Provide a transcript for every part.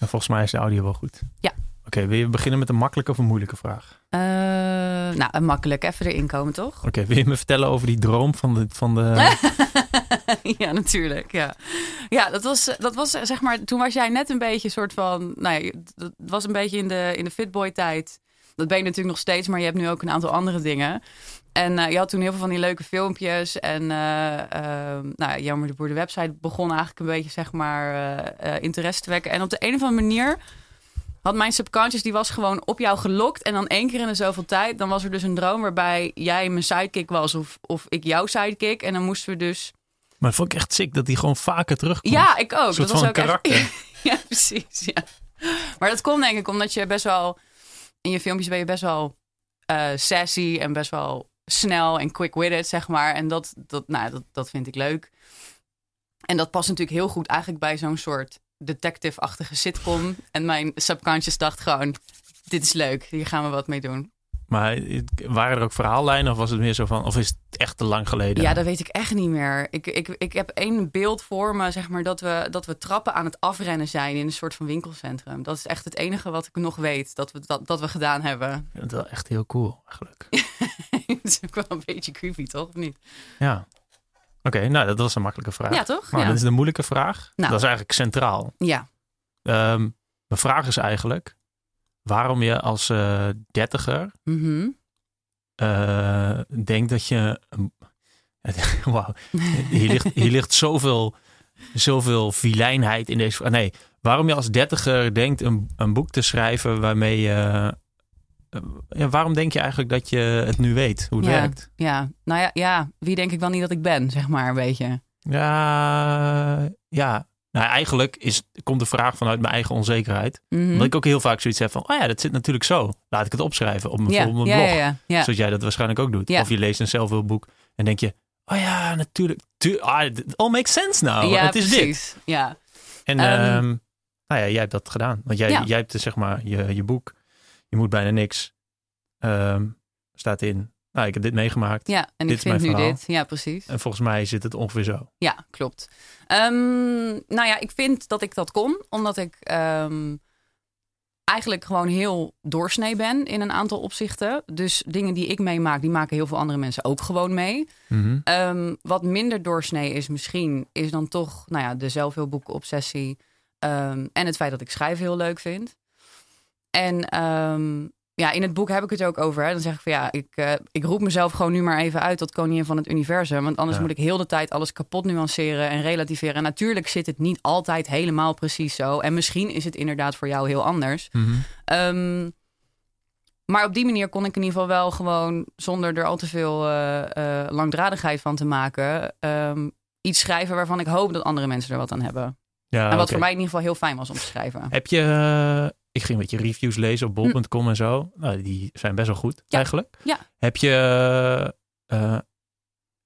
En volgens mij is de audio wel goed. Ja. Oké, wil je beginnen met een makkelijke of een moeilijke vraag? Eh, nou, een makkelijk. Even erin komen, toch? Oké, wil je me vertellen over die droom van de... Van de... ja, natuurlijk. Ja, ja dat, was, dat was zeg maar. Toen was jij net een beetje een soort van. Nou ja, dat was een beetje in de, in de Fitboy-tijd. Dat ben je natuurlijk nog steeds, maar je hebt nu ook een aantal andere dingen. En uh, je had toen heel veel van die leuke filmpjes. En uh, uh, nou, Jammer de Boer, de website begon eigenlijk een beetje, zeg maar, interesse te wekken. En op de een of andere manier had mijn subconscious, die was gewoon op jou gelokt. En dan één keer in de zoveel tijd, dan was er dus een droom waarbij jij mijn sidekick was of, of ik jouw sidekick. En dan moesten we dus... Maar dat vond ik echt sick dat die gewoon vaker terugkomt. Ja, ik ook. Dat was ook karakter. Echt... ja, precies. Ja. Maar dat komt denk ik omdat je best wel... In je filmpjes ben je best wel sassy en best wel snel en quick-witted, zeg maar. En dat, dat, nou, dat, dat vind ik leuk. En dat past natuurlijk heel goed eigenlijk bij zo'n soort detective-achtige sitcom. En mijn subconscious dacht gewoon, dit is leuk, hier gaan we wat mee doen. Maar waren er ook verhaallijnen of was het meer zo van, of is het echt te lang geleden? Ja, dat weet ik echt niet meer. Ik, ik, ik heb één beeld voor me, zeg maar, dat we, dat we trappen aan het afrennen zijn in een soort van winkelcentrum. Dat is echt het enige wat ik nog weet dat we, dat, dat we gedaan hebben. Dat is wel echt heel cool, eigenlijk. Het is ook wel een beetje creepy, toch? Of niet? Ja. Oké, nou, dat was een makkelijke vraag. Ja, toch? Maar ja. dat is de moeilijke vraag. Nou. Dat is eigenlijk centraal. ja. Ehm, mijn vraag is eigenlijk waarom je als eh dertiger eh, denkt dat je... een- Wauw, hier ligt, hier ligt zoveel, zoveel vilijnheid in deze. Nee, waarom je als dertiger denkt een, een boek te schrijven waarmee je... eh, ja, waarom denk je eigenlijk dat je het nu weet, hoe het ja. werkt? Ja, nou ja, ja, wie denk ik wel niet dat ik ben, zeg maar, een beetje. Ja, ja. Nou, eigenlijk is, komt de vraag vanuit mijn eigen onzekerheid. Mhm. Omdat ik ook heel vaak zoiets heb van, oh ja, dat zit natuurlijk zo. Laat ik het opschrijven op mijn, ja, op mijn ja, blog. ja. Zoals jij dat waarschijnlijk ook doet. Of je leest een zelfhulpboek en denk je, oh ja, natuurlijk. Tu ah, it all makes sense now. ja, het is dit. precies. Ja. En Ehm. ehm, nou ja, jij hebt dat gedaan. Want jij, jij hebt dus, zeg maar je, je boek. Je moet bijna niks. Ehm, staat in. Nou, ik heb dit meegemaakt. ja, en Dit ik is mijn vind nu verhaal. dit. Ja, precies. En volgens mij zit het ongeveer zo. Ja, klopt. Ehm, nou ja, ik vind dat ik dat kon, omdat ik ehm, eigenlijk gewoon heel doorsnee ben in een aantal opzichten. Dus dingen die ik meemaak, die maken heel veel andere mensen ook gewoon mee. Mhm. Wat minder doorsnee is misschien, is dan toch nou ja, de zelfhulpboeken-obsessie. en het feit dat ik schrijven heel leuk vind. En ehm, ja, in het boek heb ik het ook over. Hè. Dan zeg ik van ja, ik, eh, ik roep mezelf gewoon nu maar even uit tot koningin van het universum. Want anders Ja. moet ik heel de tijd alles kapot nuanceren en relativeren. En natuurlijk zit het niet altijd helemaal precies zo. En misschien is het inderdaad voor jou heel anders. Mhm. Ehm, maar op die manier kon ik in ieder geval wel gewoon, zonder er al te veel eh, eh, langdradigheid van te maken, ehm, iets schrijven waarvan ik hoop dat andere mensen er wat aan hebben. Ja, en wat voor mij in ieder geval heel fijn was om te schrijven. Heb je, ik ging een beetje reviews lezen op bol.com en zo. Nou, die zijn best wel goed Hm. Ja. eigenlijk. Ja. Heb je, eh,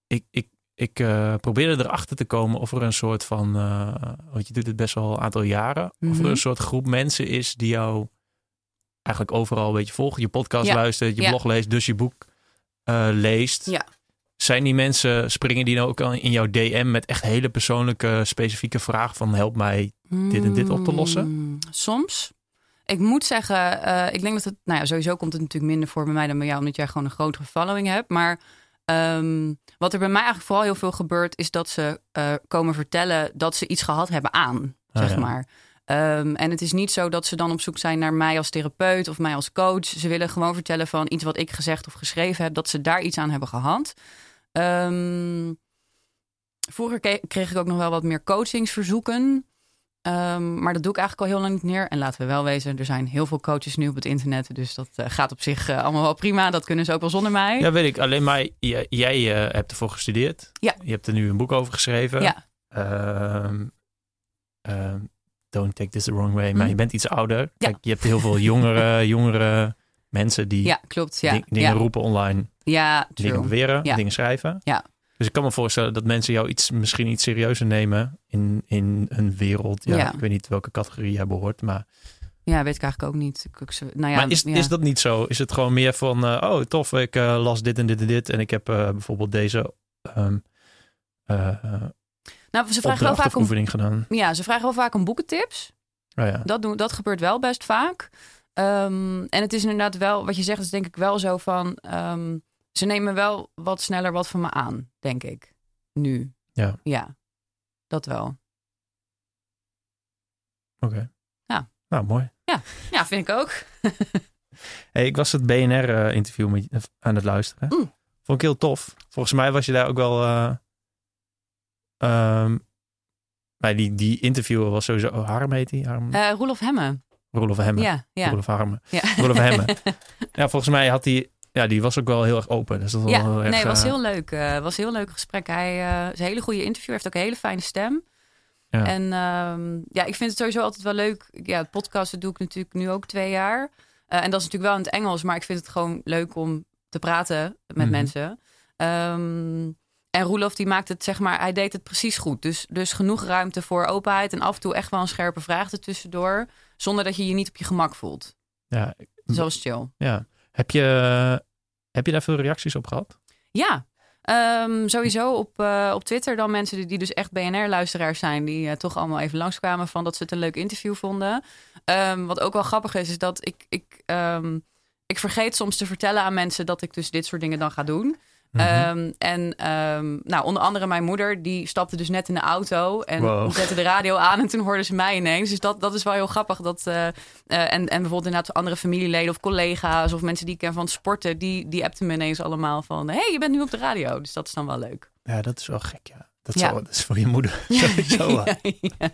ik, ik, ik eh, probeerde erachter te komen of er een soort van, eh, want je doet het best wel een aantal jaren, of er Mhm. een soort groep mensen is die jou eigenlijk overal een beetje volgt. Je podcast Ja. luistert, je Ja. blog leest, dus je boek eh, leest. Ja. Zijn die mensen, springen die nou ook al in jouw DM met echt hele persoonlijke, specifieke vragen van help mij dit en dit op te lossen? Hmm, Soms. Ik moet zeggen, eh, ik denk dat het, nou ja, sowieso komt het natuurlijk minder voor bij mij dan bij jou, omdat jij gewoon een grotere following hebt. Maar ehm, wat er bij mij eigenlijk vooral heel veel gebeurt, is dat ze eh, komen vertellen dat ze iets gehad hebben aan, Ah, zeg ja. maar. Ehm, en het is niet zo dat ze dan op zoek zijn naar mij als therapeut of mij als coach. Ze willen gewoon vertellen van iets wat ik gezegd of geschreven heb, dat ze daar iets aan hebben gehad. Ehm, vroeger kreeg ik ook nog wel wat meer coachingsverzoeken. Ehm, maar dat doe ik eigenlijk al heel lang niet meer. En laten we wel wezen, er zijn heel veel coaches nu op het internet. Dus dat eh, gaat op zich eh, allemaal wel prima. Dat kunnen ze ook wel zonder mij. Ja, weet ik. Alleen maar jij, jij eh, hebt ervoor gestudeerd. Ja. Je hebt er nu een boek over geschreven. Ja. Ehm, ehm, don't take this the wrong way. Maar Hm. je bent iets ouder. Ja. Kijk, je hebt heel veel jongere, jongere mensen die Ja, klopt. Ja, di- dingen roepen online, ja dingen true. beweren, Ja. dingen schrijven. Ja. Dus ik kan me voorstellen dat mensen jou iets, misschien iets serieuzer nemen in, in een wereld. Ja, Ja. Ik weet niet welke categorie jij behoort, maar, Ja, weet ik eigenlijk ook niet. Ik, ik, zo- nou ja, maar is, ja. is dat niet zo? Is het gewoon meer van, eh, oh tof, ik eh, las dit en dit en dit en ik heb eh, bijvoorbeeld deze ehm eh, eh, Nou, ze vragen wel vaak om oefening gedaan? Ja, ze vragen wel vaak om boekentips. Oh ja. Dat, doen, dat gebeurt wel best vaak. Ehm, en het is inderdaad wel, wat je zegt, is denk ik wel zo van. ehm, ze nemen wel wat sneller wat van me aan, denk ik. Nu. Ja. Ja, dat wel. Oké. Ja. Nou, mooi. Ja, vind ik ook. Hey, ik was het BNR-interview met je- aan het luisteren. Mm. Vond ik heel tof. Volgens mij was je daar ook wel... eh ehm, maar die, die interviewer was sowieso... Oh, Harm heet hij? Harm? Eh Roelof Hemme. Roelof Hemme. Ja, ja. Roelof Harme. ja. Roelof Hemme. Ja, volgens mij had hij... Ja, die was ook wel heel erg open. Dus dat was Ja, wel erg, nee, het was eh, heel leuk. Het was een heel leuk gesprek. Hij eh, is een hele goede interview. heeft ook een hele fijne stem. Ja. En ehm, ja, ik vind het sowieso altijd wel leuk. Ja, podcasten doe ik natuurlijk nu ook twee jaar. Eh, en dat is natuurlijk wel in het Engels. Maar ik vind het gewoon leuk om te praten met Mhm. mensen. Ehm, en Roelof die maakt het, zeg maar, hij deed het precies goed. Dus, dus genoeg ruimte voor openheid. En af en toe echt wel een scherpe vraag ertussendoor. Zonder dat je je niet op je gemak voelt. Ja, Dus dat was chill. ja. Heb je, heb je daar veel reacties op gehad? Ja, ehm, sowieso op, eh, op Twitter dan mensen die, die dus echt BNR-luisteraars zijn, die eh, toch allemaal even langskwamen van dat ze het een leuk interview vonden. Ehm, wat ook wel grappig is, is dat ik, ik, ehm, ik vergeet soms te vertellen aan mensen dat ik dus dit soort dingen dan ga doen. Mhm. Ehm, en ehm, nou, onder andere mijn moeder, die stapte dus net in de auto en Wow. zette de radio aan en toen hoorde ze mij ineens. Dus dat, dat is wel heel grappig. Dat, eh, eh, en, en bijvoorbeeld inderdaad andere familieleden of collega's of mensen die ik ken van sporten, die, die appten me ineneens allemaal van, hey, je bent nu op de radio. Dus dat is dan wel leuk. Ja, dat is wel gek, ja. Dat, Ja. Zal, dat is voor je moeder sowieso wel Ja, ja.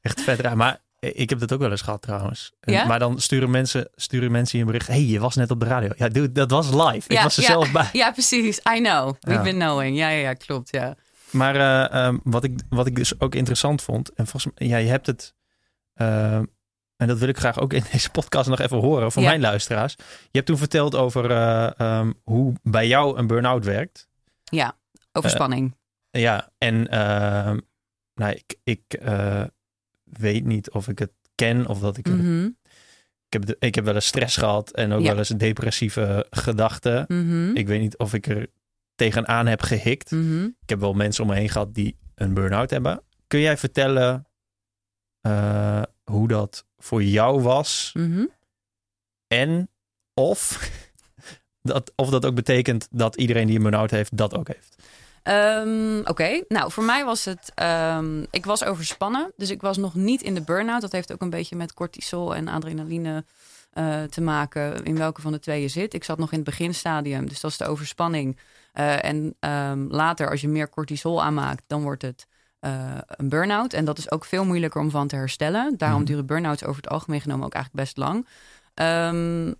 echt vet raar. Maar ik heb dat ook wel eens gehad trouwens. En- Ja? Maar dan sturen mensen, sturen mensen je een bericht. hey, je was net op de radio. Ja, dude, dat was live. ik Ja, was er ja. zelf bij. Ja, precies. I know. We've Ja. been knowing. Ja, ja, ja, klopt. Ja. Maar eh, ehm, wat, ik, wat ik dus ook interessant vond. En volgens mij, ja, je hebt het. en dat wil ik graag ook in deze podcast nog even horen Ja. mijn luisteraars. Je hebt toen verteld over eh, ehm, hoe bij jou een burn-out werkt. Overspanning. Ja, en ehm, nou, ik, ik eh, weet niet of ik het ken of dat ik. Mhm, Ik, heb ik heb wel eens stress gehad en ook Ja. wel eens depressieve gedachten. mhm, Ik weet niet of ik er tegenaan heb gehikt. mhm. Ik heb wel mensen om me heen gehad die een burn-out hebben. Kun jij vertellen eh, hoe dat voor jou was? mhm. En of dat, of dat ook betekent dat iedereen die een burn-out heeft, dat ook heeft? Ehm, Oké, nou voor mij was het. ehm, ik was overspannen, dus ik was nog niet in de burn-out. Dat heeft ook een beetje met cortisol en adrenaline eh, te maken. In welke van de twee je zit. Ik zat nog in het beginstadium, dus dat is de overspanning. Eh, en ehm, later, als je meer cortisol aanmaakt, dan wordt het eh, een burn-out. En dat is ook veel moeilijker om van te herstellen. Daarom Mhm. duren burn-outs over het algemeen genomen ook eigenlijk best lang. Ehm,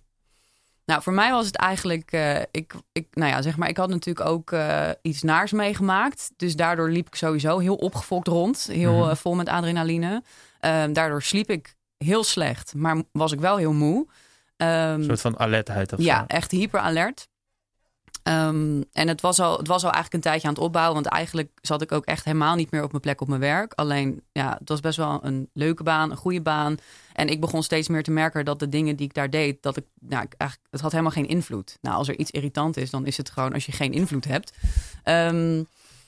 nou, voor mij was het eigenlijk, eh, ik, ik, nou ja, zeg maar, ik had natuurlijk ook eh, iets naars meegemaakt. Dus daardoor liep ik sowieso heel opgefokt rond, heel Mhm. eh, vol met adrenaline. Ehm, daardoor sliep ik heel slecht, maar was ik wel heel moe. Ehm, Een soort van alertheid of ja, zo. echt hyper alert. Ehm, en het was, al, het was al eigenlijk een tijdje aan het opbouwen. Want eigenlijk zat ik ook echt helemaal niet meer op mijn plek op mijn werk. Alleen, ja, het was best wel een leuke baan, een goede baan. En ik begon steeds meer te merken dat de dingen die ik daar deed, dat ik, nou, eigenlijk, het had helemaal geen invloed. Nou, als er iets irritant is, dan is het gewoon als je geen invloed hebt. Ehm,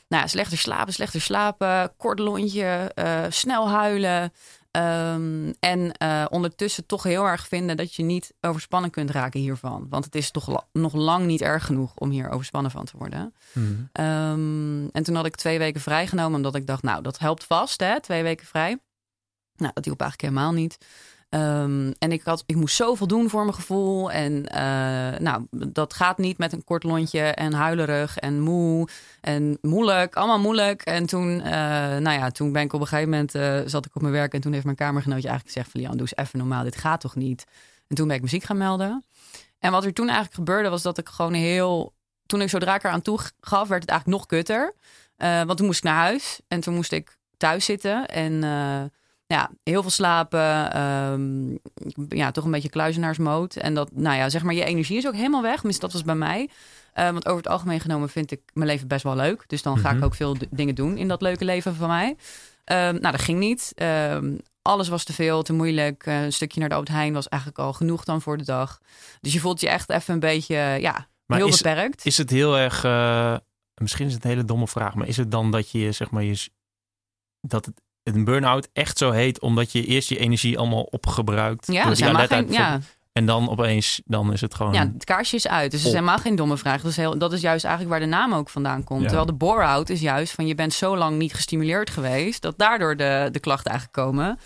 nou, slechter slapen, slechter slapen, kort lontje, eh, snel huilen. Ehm, en eh, ondertussen toch heel erg vinden dat je niet overspannen kunt raken hiervan. Want het is toch la- nog lang niet erg genoeg om hier overspannen van te worden. Mhm. Ehm, en toen had ik twee weken vrijgenomen, omdat ik dacht, nou, dat helpt vast, hè, twee weken vrij. Nou, dat hielp eigenlijk helemaal niet. Ehm, en ik, had, ik moest zoveel doen voor mijn gevoel. En eh, nou, dat gaat niet met een kort lontje en huilerig en moe en moeilijk. Allemaal moeilijk. En toen, eh, nou ja, toen ben ik op een gegeven moment, eh, zat ik op mijn werk en toen heeft mijn kamergenootje eigenlijk gezegd van, Lian, doe eens even normaal, dit gaat toch niet? En toen ben ik muziek gaan melden. En wat er toen eigenlijk gebeurde was dat ik gewoon heel, toen ik zodra ik eraan toe gaf, werd het eigenlijk nog kutter. Want toen moest ik naar huis en toen moest ik thuis zitten en ja, heel veel slapen. ehm, ja, toch een beetje kluizenaarsmoot. En dat, nou ja, zeg maar, je energie is ook helemaal weg. Tenminste, dat was bij mij. Eh, want over het algemeen genomen vind ik mijn leven best wel leuk. Dus dan ga ik Mhm. ook veel dingen doen in dat leuke leven van mij. Ehm, nou, dat ging niet. Ehm, alles was te veel, te moeilijk. Eh, een stukje naar de Albert Heijn was eigenlijk al genoeg dan voor de dag. Dus je voelt je echt even een beetje, ja, Maar heel is, beperkt. is het heel erg... eh, misschien is het een hele domme vraag, maar is het dan dat je zeg maar je... Dat het een burn-out echt zo heet omdat je eerst je energie allemaal opgebruikt. Ja, maar alertheid geen, ja, En dan opeens, dan is het gewoon... ja, het kaarsje is uit. Dus het is helemaal geen domme vraag. Dat is, heel, dat is juist eigenlijk waar de naam ook vandaan komt. Ja. Terwijl de bore-out is juist van je bent zo lang niet gestimuleerd geweest... dat daardoor de, de klachten eigenlijk komen.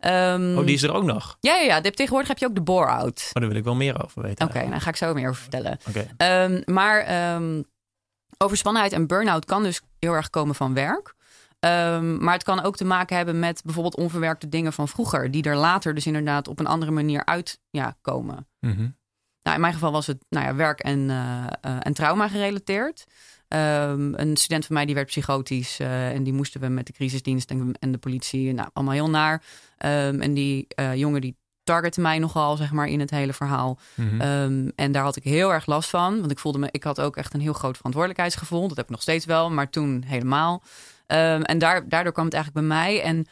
Ehm, Oh, die is er ook nog. Ja, ja, ja. Tegenwoordig heb je ook de bore-out. Oh, daar wil ik wel meer over weten. Oké, nou, daar ga ik zo meer over vertellen. Oké. Ehm, maar ehm, overspannenheid en burn-out kan dus heel erg komen van werk. Ehm, maar het kan ook te maken hebben met bijvoorbeeld onverwerkte dingen van vroeger, die er later dus inderdaad op een andere manier uit ja, komen. Mhm. Nou, in mijn geval was het nou ja, werk en, eh, eh, en trauma gerelateerd. Ehm, een student van mij die werd psychotisch eh, en die moesten we met de crisisdienst en, en de politie, nou, allemaal heel naar. Ehm, en die jongen die targette mij nogal, zeg maar, in het hele verhaal. Mhm. En daar had ik heel erg last van. Want ik voelde me, ik had ook echt een heel groot verantwoordelijkheidsgevoel. Dat heb ik nog steeds wel, maar toen helemaal. Ehm, en daar, daardoor kwam het eigenlijk bij mij. En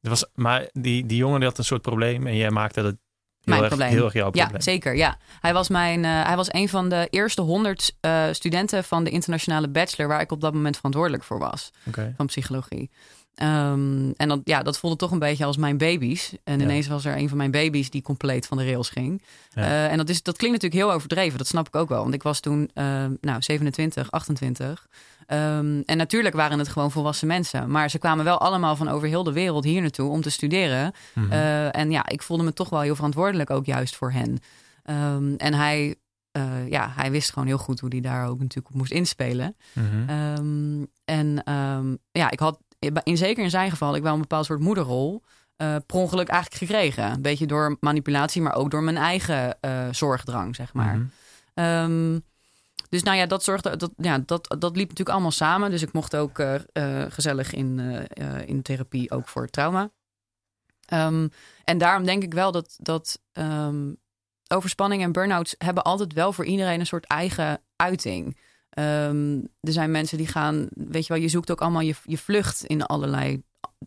Er was, maar die, die jongen die had een soort probleem en jij maakte dat heel, erg, probleem. heel erg jouw probleem. ja, zeker. Ja. Hij, was mijn, eh, hij was een van de eerste honderd eh, studenten van de internationale bachelor, waar ik op dat moment verantwoordelijk voor was, van psychologie. Ehm, en dat, ja, dat voelde toch een beetje als mijn baby's. En Ja. ineens was er een van mijn baby's die compleet van de rails ging. Ja. Eh, en dat, is, dat klinkt natuurlijk heel overdreven. Dat snap ik ook wel. Want ik was toen eh, nou, 27, 28. Ehm, en natuurlijk waren het gewoon volwassen mensen. Maar ze kwamen wel allemaal van over heel de wereld hier naartoe om te studeren. Mhm. Eh, en ja, ik voelde me toch wel heel verantwoordelijk ook juist voor hen. Ehm, en hij, eh, ja, hij wist gewoon heel goed hoe hij daar ook natuurlijk op moest inspelen. Mhm. Ehm, en ehm, ja, ik had in zeker in zijn geval ik wel een bepaald soort moederrol eh per ongeluk eigenlijk gekregen. Een beetje door manipulatie, maar ook door mijn eigen eh, zorgdrang, zeg maar. Mhm. Ehm, dus nou ja, dat zorgde, dat, ja, dat, dat liep natuurlijk allemaal samen. Dus ik mocht ook eh, gezellig in, in therapie, ook voor trauma. Ehm, en daarom denk ik wel dat, dat ehm, overspanning en burn-outs hebben altijd wel voor iedereen een soort eigen uiting. Ehm, er zijn mensen die gaan, weet je wel, je zoekt ook allemaal je, je vlucht in allerlei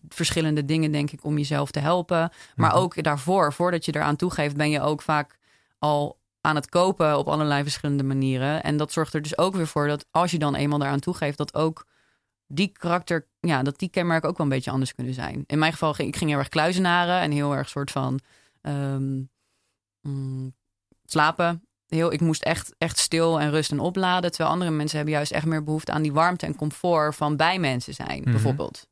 verschillende dingen, denk ik, om jezelf te helpen. Maar Mhm. ook daarvoor, voordat je eraan toegeeft, ben je ook vaak al aan het kopen op allerlei verschillende manieren. En dat zorgt er dus ook weer voor dat als je dan eenmaal daaraan toegeeft, dat ook die karakter, ja, dat die kenmerken ook wel een beetje anders kunnen zijn. In mijn geval ging ik ging heel erg kluizenaren en heel erg soort van ehm, mm, slapen. Heel, ik moest echt, echt stil en rust en opladen. Terwijl andere mensen hebben juist echt meer behoefte aan die warmte en comfort van bij mensen zijn, Mhm. bijvoorbeeld.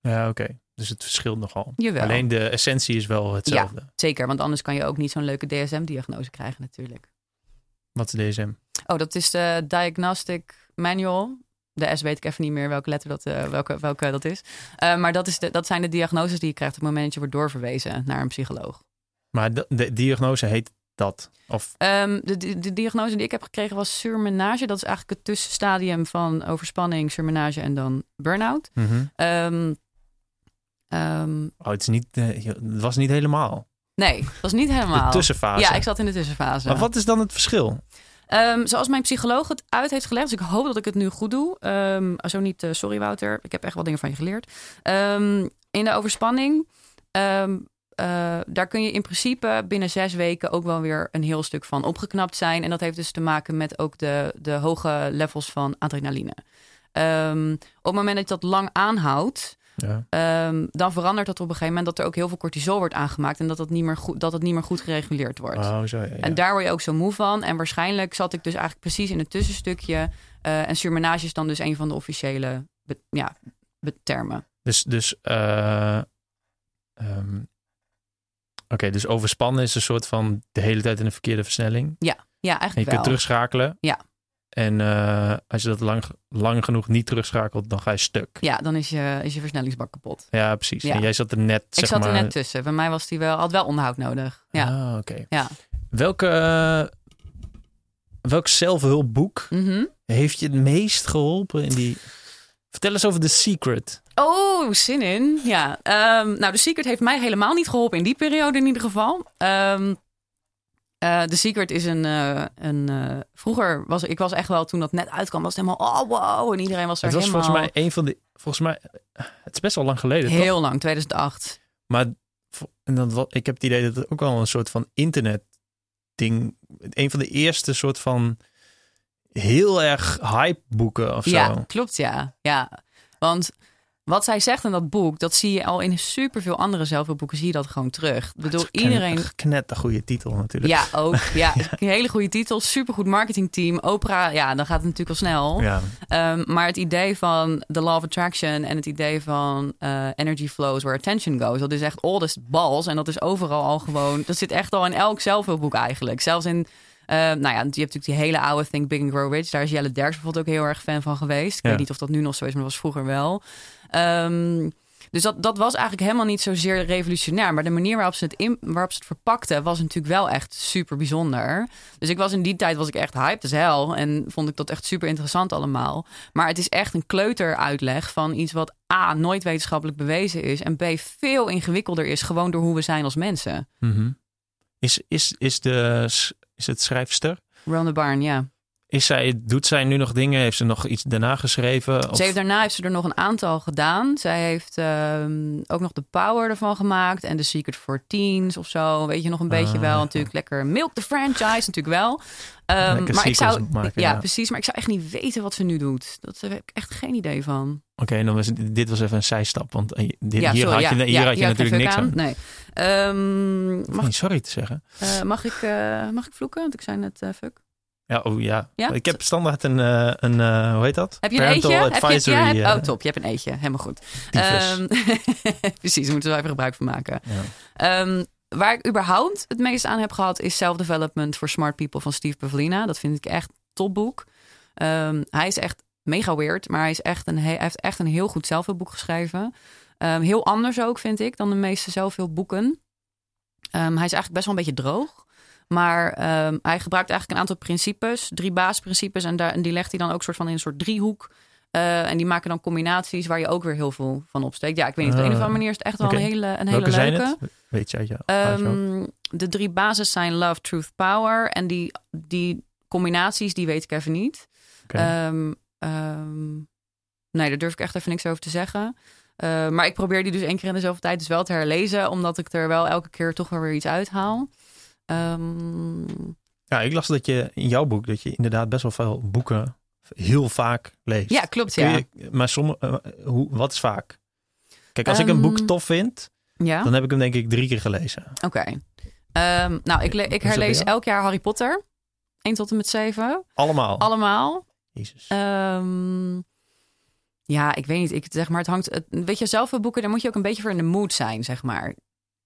Ja, oké. Dus het verschilt nogal. Jawel. Alleen de essentie is wel hetzelfde. Zeker, want anders kan je ook niet zo'n leuke DSM-diagnose krijgen natuurlijk. Wat is DSM? Oh, dat is de Diagnostic Manual. De S weet ik even niet meer welke letter dat, eh, welke, welke dat is. Eh, maar dat, is de, dat zijn de diagnoses die je krijgt op het moment dat je wordt doorverwezen naar een psycholoog. Maar de, de diagnose heet dat? Of Ehm, de, de, de diagnose die ik heb gekregen was surmenage. Dat is eigenlijk het tussenstadium van overspanning, surmenage en dan burn-out. Ehm, oh, het, is niet, eh, het was niet helemaal. nee, dat was niet helemaal. De tussenfase. Ja, ik zat in de tussenfase. Maar wat is dan het verschil? Zoals mijn psycholoog het uit heeft gelegd. Dus ik hoop dat ik het nu goed doe. Ehm, zo niet, eh, sorry Wouter. Ik heb echt wel dingen van je geleerd. In de overspanning. Eh, daar kun je in principe binnen zes weken ook wel weer een heel stuk van opgeknapt zijn. En dat heeft dus te maken met ook de, de hoge levels van adrenaline. Ehm, op het moment dat je dat lang aanhoudt, Ja. ehm, dan verandert dat op een gegeven moment dat er ook heel veel cortisol wordt aangemaakt en dat het niet meer goed, dat het niet meer goed gereguleerd wordt. Oh, zo, ja, ja. En daar word je ook zo moe van. En waarschijnlijk zat ik dus eigenlijk precies in het tussenstukje. Eh, en surmenage is dan dus een van de officiële ja, termen. Dus, dus eh, ehm, oké, dus overspannen is een soort van de hele tijd in een verkeerde versnelling. Ja, En je eigenlijk kunt terugschakelen. Ja. En eh, als je dat lang, lang genoeg niet terugschakelt, dan ga je stuk. Ja, dan is je, is je versnellingsbak kapot. Ja, precies. Ja. En jij zat er net, ik zeg zat maar... er net tussen. Bij mij was die wel, had wel onderhoud nodig. Ja. Ah, oké. Ja. Welke, eh, welk zelfhulpboek Mhm. heeft je het meest geholpen in die... Vertel eens over The Secret. Oh, zin in. Ja. Ehm, nou, The Secret heeft mij helemaal niet geholpen in die periode in ieder geval. Ehm eh, The Secret is een... eh, een eh, vroeger was ik was echt wel, toen dat net uitkwam, was het helemaal... Oh, wow. En iedereen was er Het was helemaal... volgens mij een van de... Volgens mij... Het is best wel lang geleden, toch? Heel lang, 2008. Maar en wa- ik heb het idee dat het ook wel een soort van internet ding... Een van de eerste soort van heel erg hype boeken of zo. Ja, klopt, ja. ja. Want wat zij zegt in dat boek, dat zie je al in superveel andere zelfhulpboeken, zie je dat gewoon terug. Ik bedoel, Het iedereen... Net een goede titel natuurlijk. Ja, ook. Ja, een hele goede titel. Supergoed marketingteam. Opera, ja, dan gaat het natuurlijk al snel. Ja. Ehm, maar het idee van the law of attraction en het idee van eh, energy flows where attention goes, dat is echt oldest balls. En dat is overal al gewoon, dat zit echt al in elk zelfhulpboek eigenlijk. Zelfs in, nou ja, je hebt natuurlijk die hele oude Think Big and Grow Rich. Daar is Jelle Derks bijvoorbeeld ook heel erg fan van geweest. Ik Ja. weet niet of dat nu nog zo is, maar dat was vroeger wel. Ehm, dus dat, dat was eigenlijk helemaal niet zozeer revolutionair. Maar de manier waarop ze het, in, waarop ze het verpakten was natuurlijk wel echt super bijzonder. Dus ik was in die tijd was ik echt hyped as hell. En vond ik dat echt super interessant allemaal. Maar het is echt een kleuteruitleg van iets wat A, nooit wetenschappelijk bewezen is. En B, veel ingewikkelder is gewoon door hoe we zijn als mensen. Mhm. Is, is, is, de, is het schrijfster? Rhonda Barn, ja. Is zij, doet zij nu nog dingen? Heeft ze nog iets daarna geschreven? Of- Ze heeft, daarna heeft ze er nog een aantal gedaan. Zij heeft ehm, ook nog de Power ervan gemaakt. En The Secret for Teens of zo. Weet je nog een beetje Ah, wel. ja. Natuurlijk lekker Milk the franchise natuurlijk wel. Lekker maar ik zou, maken, ja, ja. precies. Maar ik zou echt niet weten wat ze nu doet. Dat heb ik echt geen idee van. Oké, dan was dit was even een zijstap. Want eh, dit, ja, hier sorry, had je, hier had je natuurlijk niks aan. Nee. Ehm, Mag niet sorry te zeggen. eh, mag, ik, eh, mag ik vloeken? Want ik zei net fuck. Ja, oh ja. Ja? Ik heb standaard een, eh, een eh, hoe heet dat? Heb je een Parental eetje? Heb je, Advisory. ja, heb, eh, oh, top. Je hebt een eetje. Helemaal goed. Ehm, precies, daar moeten we even gebruik van maken. ja. Ehm, waar ik überhaupt het meest aan heb gehad is Self-Development for Smart People van Steve Pavlina. Dat vind ik echt topboek. Ehm, hij is echt mega weird, maar hij, is echt een, hij heeft echt een heel goed zelfhulpboek geschreven. Heel anders ook, vind ik, dan de meeste zelfhulpboeken. Hij is eigenlijk best wel een beetje droog. Maar ehm, hij gebruikt eigenlijk een aantal principes, drie basisprincipes. En, daar, en die legt hij dan ook soort van in een soort driehoek. Eh, en die maken dan combinaties waar je ook weer heel veel van opsteekt. Ja, ik weet niet, op de een of andere manier is het echt wel een hele, een hele Welke leuke. Weet je uit jou? Ehm, de drie basis zijn love, truth, power. En die, die combinaties, die weet ik even niet. Ehm, nee, daar durf ik echt even niks over te zeggen. Eh, maar ik probeer die dus één keer in de zoveel tijd dus wel te herlezen. Omdat ik er wel elke keer toch wel weer iets uithaal. Ehm, ja, ik las dat je in jouw boek, dat je inderdaad best wel veel boeken heel vaak leest. ja, klopt ja. je- maar sommige, eh, hoe, wat is vaak? Kijk, als ik een boek Ehm, tof vind, Ja, dan heb ik hem denk ik drie keer gelezen. oké. Ehm, nou, ik, ik herlees elk jaar Harry Potter. 1 tot en met 7. Allemaal. Allemaal. Jezus. Ja, ik weet niet. Ik, zeg maar, het hangt. Het, weet je, zelfhulpboeken, daar moet je ook een beetje voor in de mood zijn, zeg maar.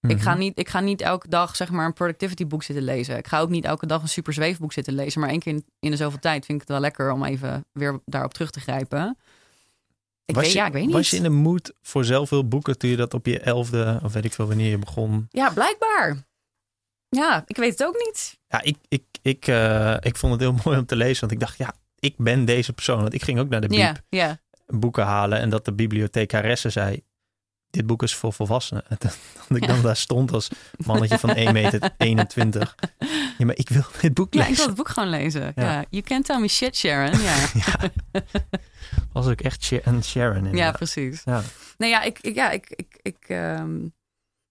Ik, ga Mhm. niet, ik ga niet elke dag zeg maar, een productivity boek zitten lezen. Ik ga ook niet elke dag een super zweefboek zitten lezen. Maar één keer in, in de zoveel tijd vind ik het wel lekker om even weer daarop terug te grijpen. Ik was weet, je, ja, ik weet niet. Was je in de mood voor zoveel boeken toen je dat op je elfde, of weet ik veel wanneer je begon? Ja, blijkbaar. Ja, ik weet het ook niet. Ja, ik, ik, ik, eh, ik vond het heel mooi om te lezen, want ik dacht, ja, ik ben deze persoon. Want ik ging ook naar de bieb boeken halen en dat de bibliothecaresse zei, dit boek is voor volwassenen. En dat ik dan daar stond als mannetje van 1 meter 21. Ja, maar ik wil dit boek ja, ik lezen. wil het boek gewoon lezen. Ja. Ja. You can't tell me shit, Sharon. Ja, Was ook echt Sha- een Sharon ja precies. Ja. Nee, ja, ik, ik, ja, ik, ik, ik, ehm,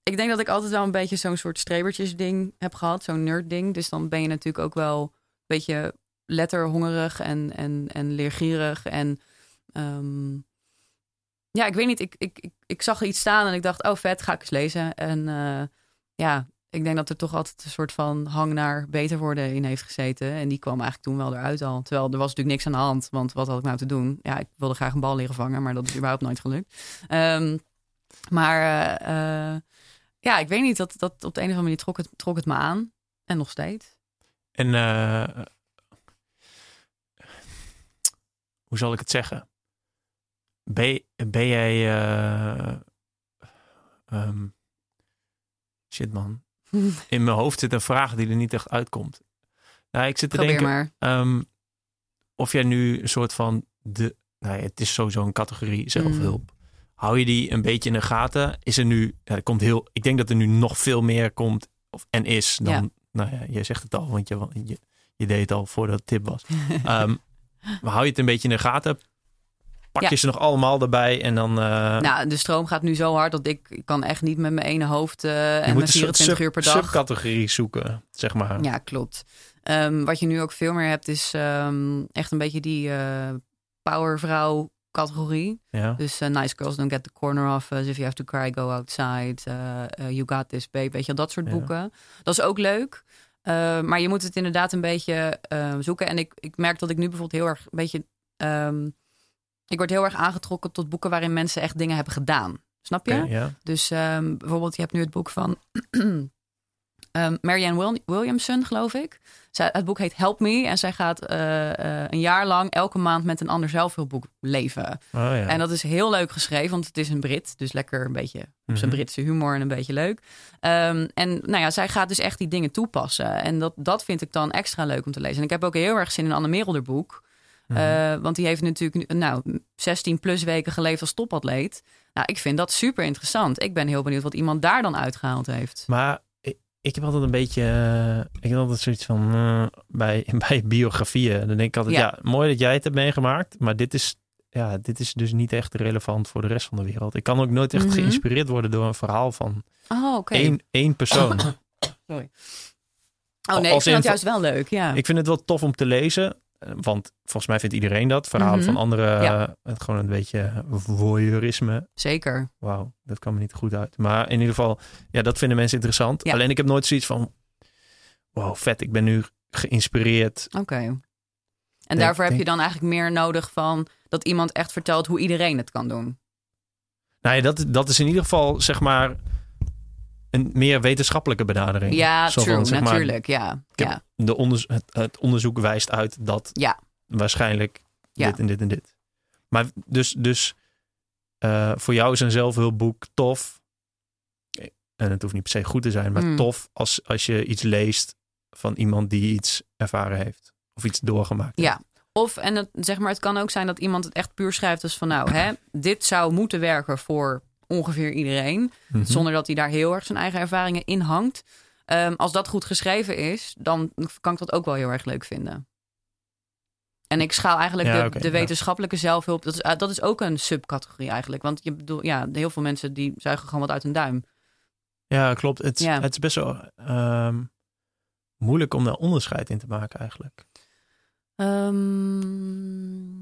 ik denk dat ik altijd wel een beetje zo'n soort strebertjes ding heb gehad. Zo'n nerd ding. Dus dan ben je natuurlijk ook wel een beetje letterhongerig en, en, en leergierig. En ehm, ja, ik weet niet. Ik, ik, ik, ik zag iets staan en ik dacht, oh vet, ga ik eens lezen. En eh, ja, ik denk dat er toch altijd een soort van hang naar beter worden in heeft gezeten. En die kwam eigenlijk toen wel eruit al. Terwijl er was natuurlijk niks aan de hand. Want wat had ik nou te doen? Ja, ik wilde graag een bal leren vangen, maar dat is überhaupt nooit gelukt. Ehm, maar eh, eh, ja, ik weet niet. Dat, dat op de een of andere manier trok het, trok het me aan. En nog steeds. En hoe zal ik het zeggen? Ben, ben jij. eh, ehm, shit, man. In mijn hoofd zit een vraag die er niet echt uitkomt. Nou, ik zit te Probeer denken maar. ehm, of jij nu een soort van de. Nou, ja, het is sowieso een categorie zelfhulp. Hou je die een beetje in de gaten? Is er nu. Ja, er komt heel. Ik denk dat er nu nog veel meer komt of, en is dan. Ja. Nou ja, je zegt het al, want je, je, je deed het al voordat het tip was. Ehm, maar hou je het een beetje in de gaten? Pak Ja. je ze nog allemaal erbij en dan. eh, Nou, de stroom gaat nu zo hard dat ik, ik kan echt niet met mijn ene hoofd eh, en mijn een soort 24 uur per dag. subcategorie zoeken, zeg maar. Ja, klopt. Ehm, wat je nu ook veel meer hebt, is ehm, echt een beetje die eh powervrouw categorie. Ja. Dus Nice Girls Don't Get the Corner Off. If You Have to Cry, Go Outside. you Got This, Babe. Weet je dat soort Ja. boeken. Dat is ook leuk. Eh, maar je moet het inderdaad een beetje zoeken. En ik, ik merk dat ik nu bijvoorbeeld heel erg een beetje... ehm, ik word heel erg aangetrokken tot boeken waarin mensen echt dingen hebben gedaan. Snap je? Dus ehm, bijvoorbeeld, je hebt nu het boek van ehm, Marianne Wil- Williamson, geloof ik. Zij, het boek heet Help Me. En zij gaat eh, eh, een jaar lang elke maand met een ander zelfhulpboek leven. Oh, ja. En dat is heel leuk geschreven, want het is een Brit. Dus lekker een beetje op zijn Mhm. Britse humor en een beetje leuk. Ehm, en nou ja, zij gaat dus echt die dingen toepassen. En dat, dat vind ik dan extra leuk om te lezen. En ik heb ook heel erg zin in Anne Merelder boek. Mhm. Eh, want die heeft natuurlijk nu, nou, 16 plus weken geleefd als topatleet. Nou, ik vind dat super interessant. Ik ben heel benieuwd wat iemand daar dan uitgehaald heeft. Maar ik, ik heb altijd een beetje, eh, ik heb altijd zoiets van, eh, bij, bij biografieën, dan denk ik altijd, ja. Ja. mooi dat jij het hebt meegemaakt, maar dit is, ja, dit is dus niet echt relevant voor de rest van de wereld. Ik kan ook nooit echt Mhm. geïnspireerd worden door een verhaal van Oh, oké. één, één persoon. Sorry. Oh nee, ik Als vind in- dat juist wel leuk, ja. Ik vind het wel tof om te lezen, want volgens mij vindt iedereen dat. Verhalen Mhm. van anderen, Ja. het gewoon een beetje voyeurisme. Zeker. Wauw, dat kwam me niet goed uit. Maar in ieder geval, ja, dat vinden mensen interessant. Ja. Alleen ik heb nooit zoiets van, wow, vet, ik ben nu geïnspireerd. Oké. En daarvoor heb je dan eigenlijk meer nodig van dat iemand echt vertelt hoe iedereen het kan doen. Nou ja, dat, dat is in ieder geval, zeg maar, een meer wetenschappelijke benadering. Ja, Zo true, van, zeg maar, natuurlijk. Ja, ik heb- ja, de onderzo- het, het onderzoek wijst uit dat ja. waarschijnlijk Ja. dit en dit en dit. Maar dus, dus eh, voor jou is een zelfhulpboek tof. En het hoeft niet per se goed te zijn, maar Mm. tof als, als je iets leest van iemand die iets ervaren heeft. Of iets doorgemaakt heeft. Ja. Of, en het, zeg maar, het kan ook zijn dat iemand het echt puur schrijft als van nou, hè, dit zou moeten werken voor ongeveer iedereen. Mhm. Zonder dat hij daar heel erg zijn eigen ervaringen in hangt. Ehm, als dat goed geschreven is, dan kan ik dat ook wel heel erg leuk vinden. En ik schaal eigenlijk Ja, de, de ja. wetenschappelijke zelfhulp. Dat is, eh, dat is ook een subcategorie eigenlijk. Want je bedoel, ja, heel veel mensen die zuigen gewoon wat uit hun duim. Ja, klopt. Het, Ja. het is best wel ehm, moeilijk om daar onderscheid in te maken eigenlijk. Ehm,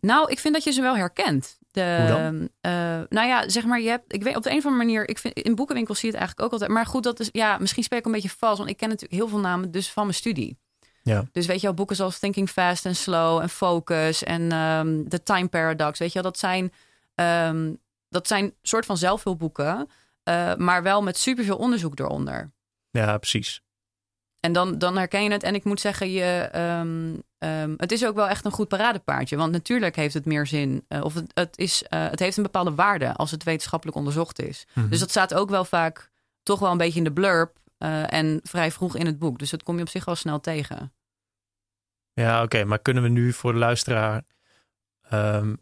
nou, ik vind dat je ze wel herkent. De, Hoe dan? eh, nou ja, zeg maar, je hebt, ik weet op de een of andere manier, ik vind in boekenwinkels zie je het eigenlijk ook altijd. Maar goed, dat is, ja, misschien spreek ik een beetje vals, want ik ken natuurlijk heel veel namen dus van mijn studie. Ja. Dus weet je wel, boeken zoals Thinking Fast and Slow en Focus en ehm The Time Paradox, weet je wel, dat zijn, ehm, dat zijn soort van zelfhulpboeken, eh, maar wel met superveel onderzoek eronder. Ja, precies. En dan, dan herken je het. En ik moet zeggen, je, ehm, ehm, het is ook wel echt een goed paradepaardje. Want natuurlijk heeft het meer zin. eh, of het, het, is, eh, het heeft een bepaalde waarde als het wetenschappelijk onderzocht is. Mhm. Dus dat staat ook wel vaak toch wel een beetje in de blurb. eh, en vrij vroeg in het boek. Dus dat kom je op zich wel snel tegen. Ja, oké. maar kunnen we nu voor de luisteraar ehm,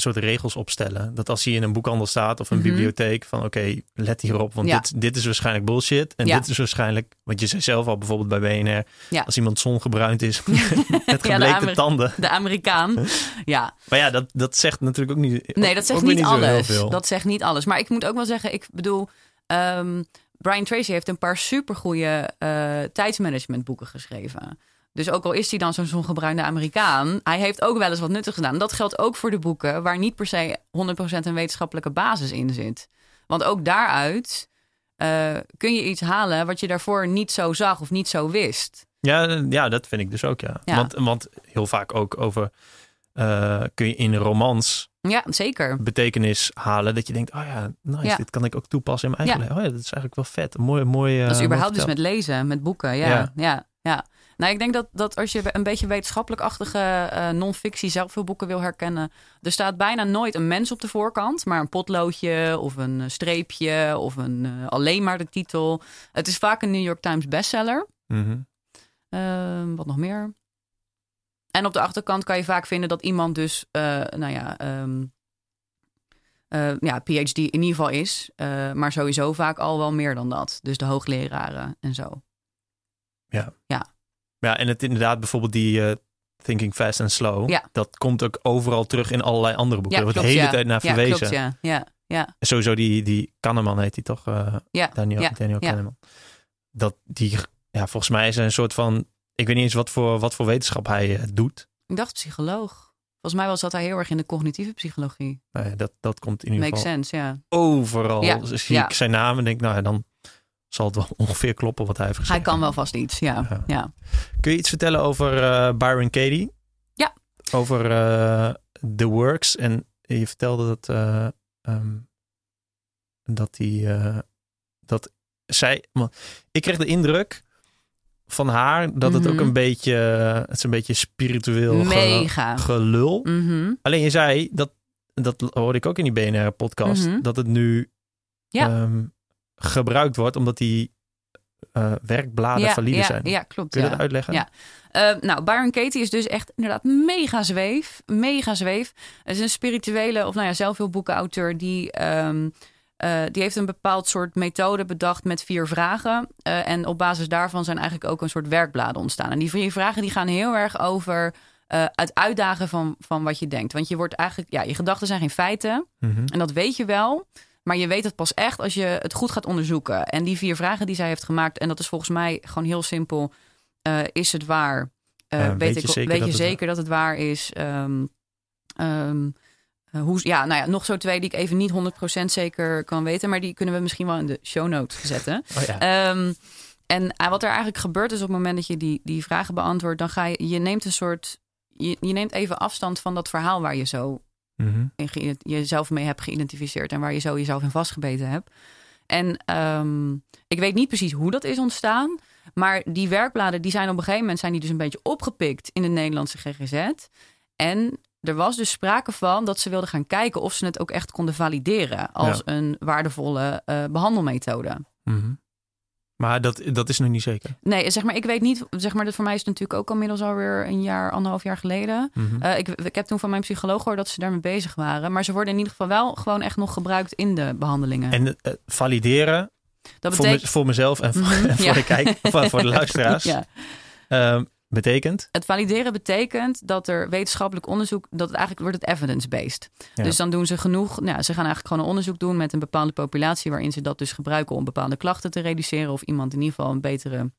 soort regels opstellen? Dat als hij in een boekhandel staat of een Mhm. bibliotheek, van oké, let hierop, want Ja. dit, dit is waarschijnlijk bullshit. En Ja. dit is waarschijnlijk, want je zei zelf al bijvoorbeeld bij BNR, Ja. als iemand zongebruind is met Ameri- tanden. De Amerikaan. ja, Maar ja, dat, dat zegt natuurlijk ook niet. nee, dat zegt niet alles. Dat zegt niet alles. Maar ik moet ook wel zeggen, ik bedoel. ehm, Brian Tracy heeft een paar supergoeie eh tijdsmanagementboeken geschreven. Dus ook al is hij dan zo'n zongebruinde Amerikaan, hij heeft ook wel eens wat nuttigs gedaan. Dat geldt ook voor de boeken waar niet per se 100% een wetenschappelijke basis in zit. Want ook daaruit eh, kun je iets halen wat je daarvoor niet zo zag of niet zo wist. Ja, ja, dat vind ik dus ook, ja. Ja. Want, want heel vaak ook over, eh, kun je in romans Ja, zeker. betekenis halen. Dat je denkt, oh ja, nice, Ja. dit kan ik ook toepassen in mijn eigen leven. Oh ja, dat is eigenlijk wel vet. Een mooie, mooie. Dat is mooi überhaupt dus met lezen, met boeken. Ja, Ja. ja, ja. Nou, ik denk dat, dat als je een beetje wetenschappelijk-achtige eh, non-fictie zelfhulpboeken wil herkennen, er staat bijna nooit een mens op de voorkant, maar een potloodje of een eh, streepje of een, eh, alleen maar de titel. Het is vaak een New York Times bestseller. Mhm. Ehm, wat nog meer? En op de achterkant kan je vaak vinden dat iemand dus, nou ja, ehm, eh, ja, PhD in ieder geval is. maar sowieso vaak al wel meer dan dat. Dus de hoogleraren en zo. Ja, en het inderdaad bijvoorbeeld die eh, Thinking Fast and Slow. Ja. Dat komt ook overal terug in allerlei andere boeken. Ja, er wordt de hele ja. tijd naar Ja, verwezen. klopt, ja. Ja, ja. Sowieso die, die Kahneman heet die toch? Ja, Daniel, ja, Daniel ja. Kahneman. Dat die, ja, volgens mij is een soort van, ik weet niet eens wat voor, wat voor wetenschap hij eh, doet. Ik dacht psycholoog. Volgens mij was dat hij heel erg in de cognitieve psychologie. Nou ja, dat, dat komt in ieder Makes geval sense, ja. overal. Ja, Dus zie ja. ik zijn naam en denk, nou ja, dan zal het wel ongeveer kloppen wat hij heeft gezegd. Hij kan wel vast iets, ja. Ja. ja. Kun je iets vertellen over eh, Byron Katie? Ja. Over eh, The Works. En je vertelde dat, ehm, dat hij, eh, dat zij, ik kreeg de indruk van haar dat het Mhm. ook een beetje, het is een beetje spiritueel ge- Mega. gelul. Mhm. Alleen je zei, dat, dat hoorde ik ook in die BNR-podcast, Mhm. dat het nu Ja. ehm, gebruikt wordt omdat die eh, werkbladen ja, valide ja, zijn. Ja, klopt. Kun je dat uitleggen? Ja. Eh, nou, Byron Katie is dus echt inderdaad mega zweef. Mega zweef. Het is een spirituele, of nou ja, zelfhulpboekenauteur die... ehm, eh, die heeft een bepaald soort methode bedacht met vier vragen. En op basis daarvan zijn eigenlijk ook een soort werkbladen ontstaan. En die vier vragen die gaan heel erg over het uitdagen van, van wat je denkt. Want je wordt eigenlijk, ja, je gedachten zijn geen feiten. Mhm. En dat weet je wel. Maar je weet het pas echt als je het goed gaat onderzoeken. En die vier vragen die zij heeft gemaakt, en dat is volgens mij gewoon heel simpel. Eh, is het waar? Eh, weet weet je ik, zeker weet dat je het zeker dat het waar is? Ehm, ehm, eh, hoe, ja, nou ja, nog zo twee die ik even niet 100% zeker kan weten. Maar die kunnen we misschien wel in de show notes zetten. Oh ja. Ehm, en wat er eigenlijk gebeurt is op het moment dat je die, die vragen beantwoordt, dan ga je, je neemt een soort, je, je neemt even afstand van dat verhaal waar je zo In geïdent- jezelf mee hebt geïdentificeerd en waar je zo jezelf in vastgebeten hebt. En ehm, ik weet niet precies hoe dat is ontstaan, maar die werkbladen die zijn op een gegeven moment zijn die dus een beetje opgepikt in de Nederlandse GGZ. En er was dus sprake van dat ze wilden gaan kijken of ze het ook echt konden valideren als Ja. een waardevolle eh, behandelmethode. Mhm. Maar dat, dat is nog niet zeker. Nee, zeg maar, ik weet niet, zeg maar, dat voor mij is het natuurlijk ook inmiddels alweer een jaar, anderhalf jaar geleden. Mhm. Eh, ik, ik heb toen van mijn psycholoog gehoord dat ze daarmee bezig waren. Maar ze worden in ieder geval wel gewoon echt nog gebruikt in de behandelingen. En eh, valideren dat voor, me- betekent. voor mezelf en voor, Mhm, en voor ja. de kijk, voor, voor de luisteraars. Ja. ehm, betekent. Het valideren betekent dat er wetenschappelijk onderzoek, dat het eigenlijk wordt het evidence-based. Ja. Dus dan doen ze genoeg, nou, ze gaan eigenlijk gewoon een onderzoek doen met een bepaalde populatie, waarin ze dat dus gebruiken om bepaalde klachten te reduceren of iemand in ieder geval een betere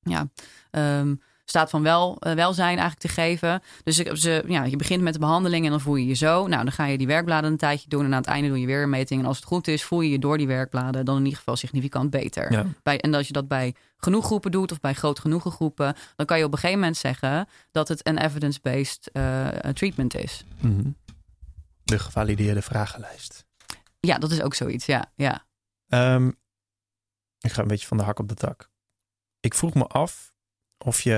ja, ehm, staat van wel, eh, welzijn eigenlijk te geven. Dus ze, ja, je begint met de behandeling en dan voel je je zo. Nou, dan ga je die werkbladen een tijdje doen en aan het einde doe je weer een meting. En als het goed is, voel je je door die werkbladen dan in ieder geval significant beter. Ja. Bij, en als je dat bij genoeg groepen doet of bij groot genoegen groepen, dan kan je op een gegeven moment zeggen dat het een evidence-based eh, treatment is. Mhm. De gevalideerde vragenlijst. Ja, dat is ook zoiets. Ja, ja. Ehm, ik ga een beetje van de hak op de tak. Ik vroeg me af of je.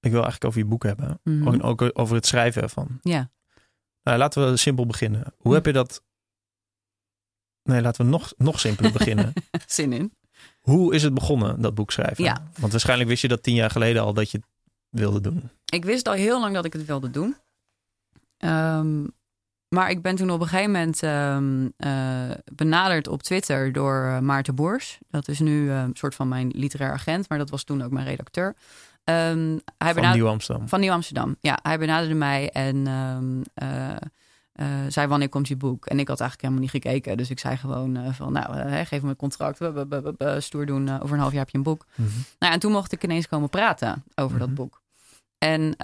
Ik wil eigenlijk over je boek hebben. Mhm. Ook, ook over het schrijven ervan. Ja. Nou, laten we simpel beginnen. Hoe Hm. heb je dat. Nee, laten we nog, nog simpeler beginnen. Zin in. Hoe is het begonnen, dat boek schrijven? Ja. Want waarschijnlijk wist je dat tien jaar geleden al dat je het wilde doen. Ik wist al heel lang dat ik het wilde doen. Ehm, maar ik ben toen op een gegeven moment ehm, eh, benaderd op Twitter door eh, Maarten Boers. Dat is nu eh, een soort van mijn literair agent, maar dat was toen ook mijn redacteur. Ehm, hij Van benaderde- Nieuw Amsterdam. Van Nieuw Amsterdam. Ja, hij benaderde mij en ehm, eh, eh, zei wanneer komt je boek? En ik had eigenlijk helemaal niet gekeken. Dus ik zei gewoon van nou, geef me een contract. We- Stoer doen. over een half jaar heb je een boek. Mhm. Nou, ja, en toen mocht ik ineens komen praten over Mhm. dat boek. En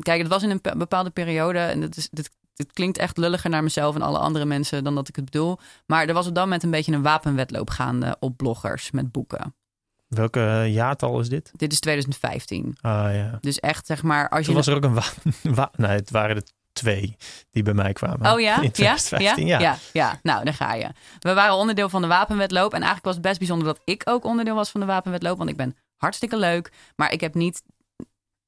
kijk, het was in een bepaalde periode. En dit, is, dit, dit klinkt echt lulliger naar mezelf en alle andere mensen dan dat ik het bedoel. Maar er was op dat moment een beetje een wapenwedloop gaande op bloggers met boeken. Welke eh, jaartal is dit? Dit is 2015. Ah ja. Dus echt, zeg maar, als je. Toen was er ook een wa wa- Nee, het waren er twee die bij mij kwamen. Oh ja? In 2015, ja. ja? Ja, nou, daar ga je. We waren onderdeel van de wapenwedloop. En eigenlijk was het best bijzonder dat ik ook onderdeel was van de wapenwedloop. Want ik ben hartstikke leuk. Maar ik heb niet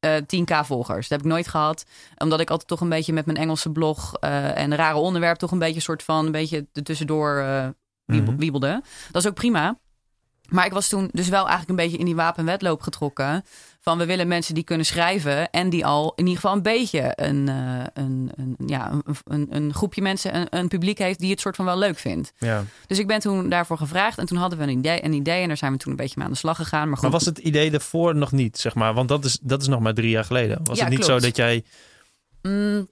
eh 10k volgers. Dat heb ik nooit gehad. Omdat ik altijd toch een beetje met mijn Engelse blog eh, en rare onderwerp toch een beetje soort van een beetje er tussendoor eh, Mhm. wiebelde. Dat is ook prima. Maar ik was toen dus wel eigenlijk een beetje in die wapenwedloop getrokken. Van we willen mensen die kunnen schrijven. En die al in ieder geval een beetje een, eh, een, een, ja, een, een, groepje mensen, een, een publiek heeft die het soort van wel leuk vindt. Ja. Dus ik ben toen daarvoor gevraagd. En toen hadden we een idee, een idee. En daar zijn we toen een beetje mee aan de slag gegaan. Maar, goed, Maar was het idee ervoor nog niet, zeg maar? Want dat is, dat is nog maar drie jaar geleden. Was Ja, het niet klopt. zo dat jij... Mm,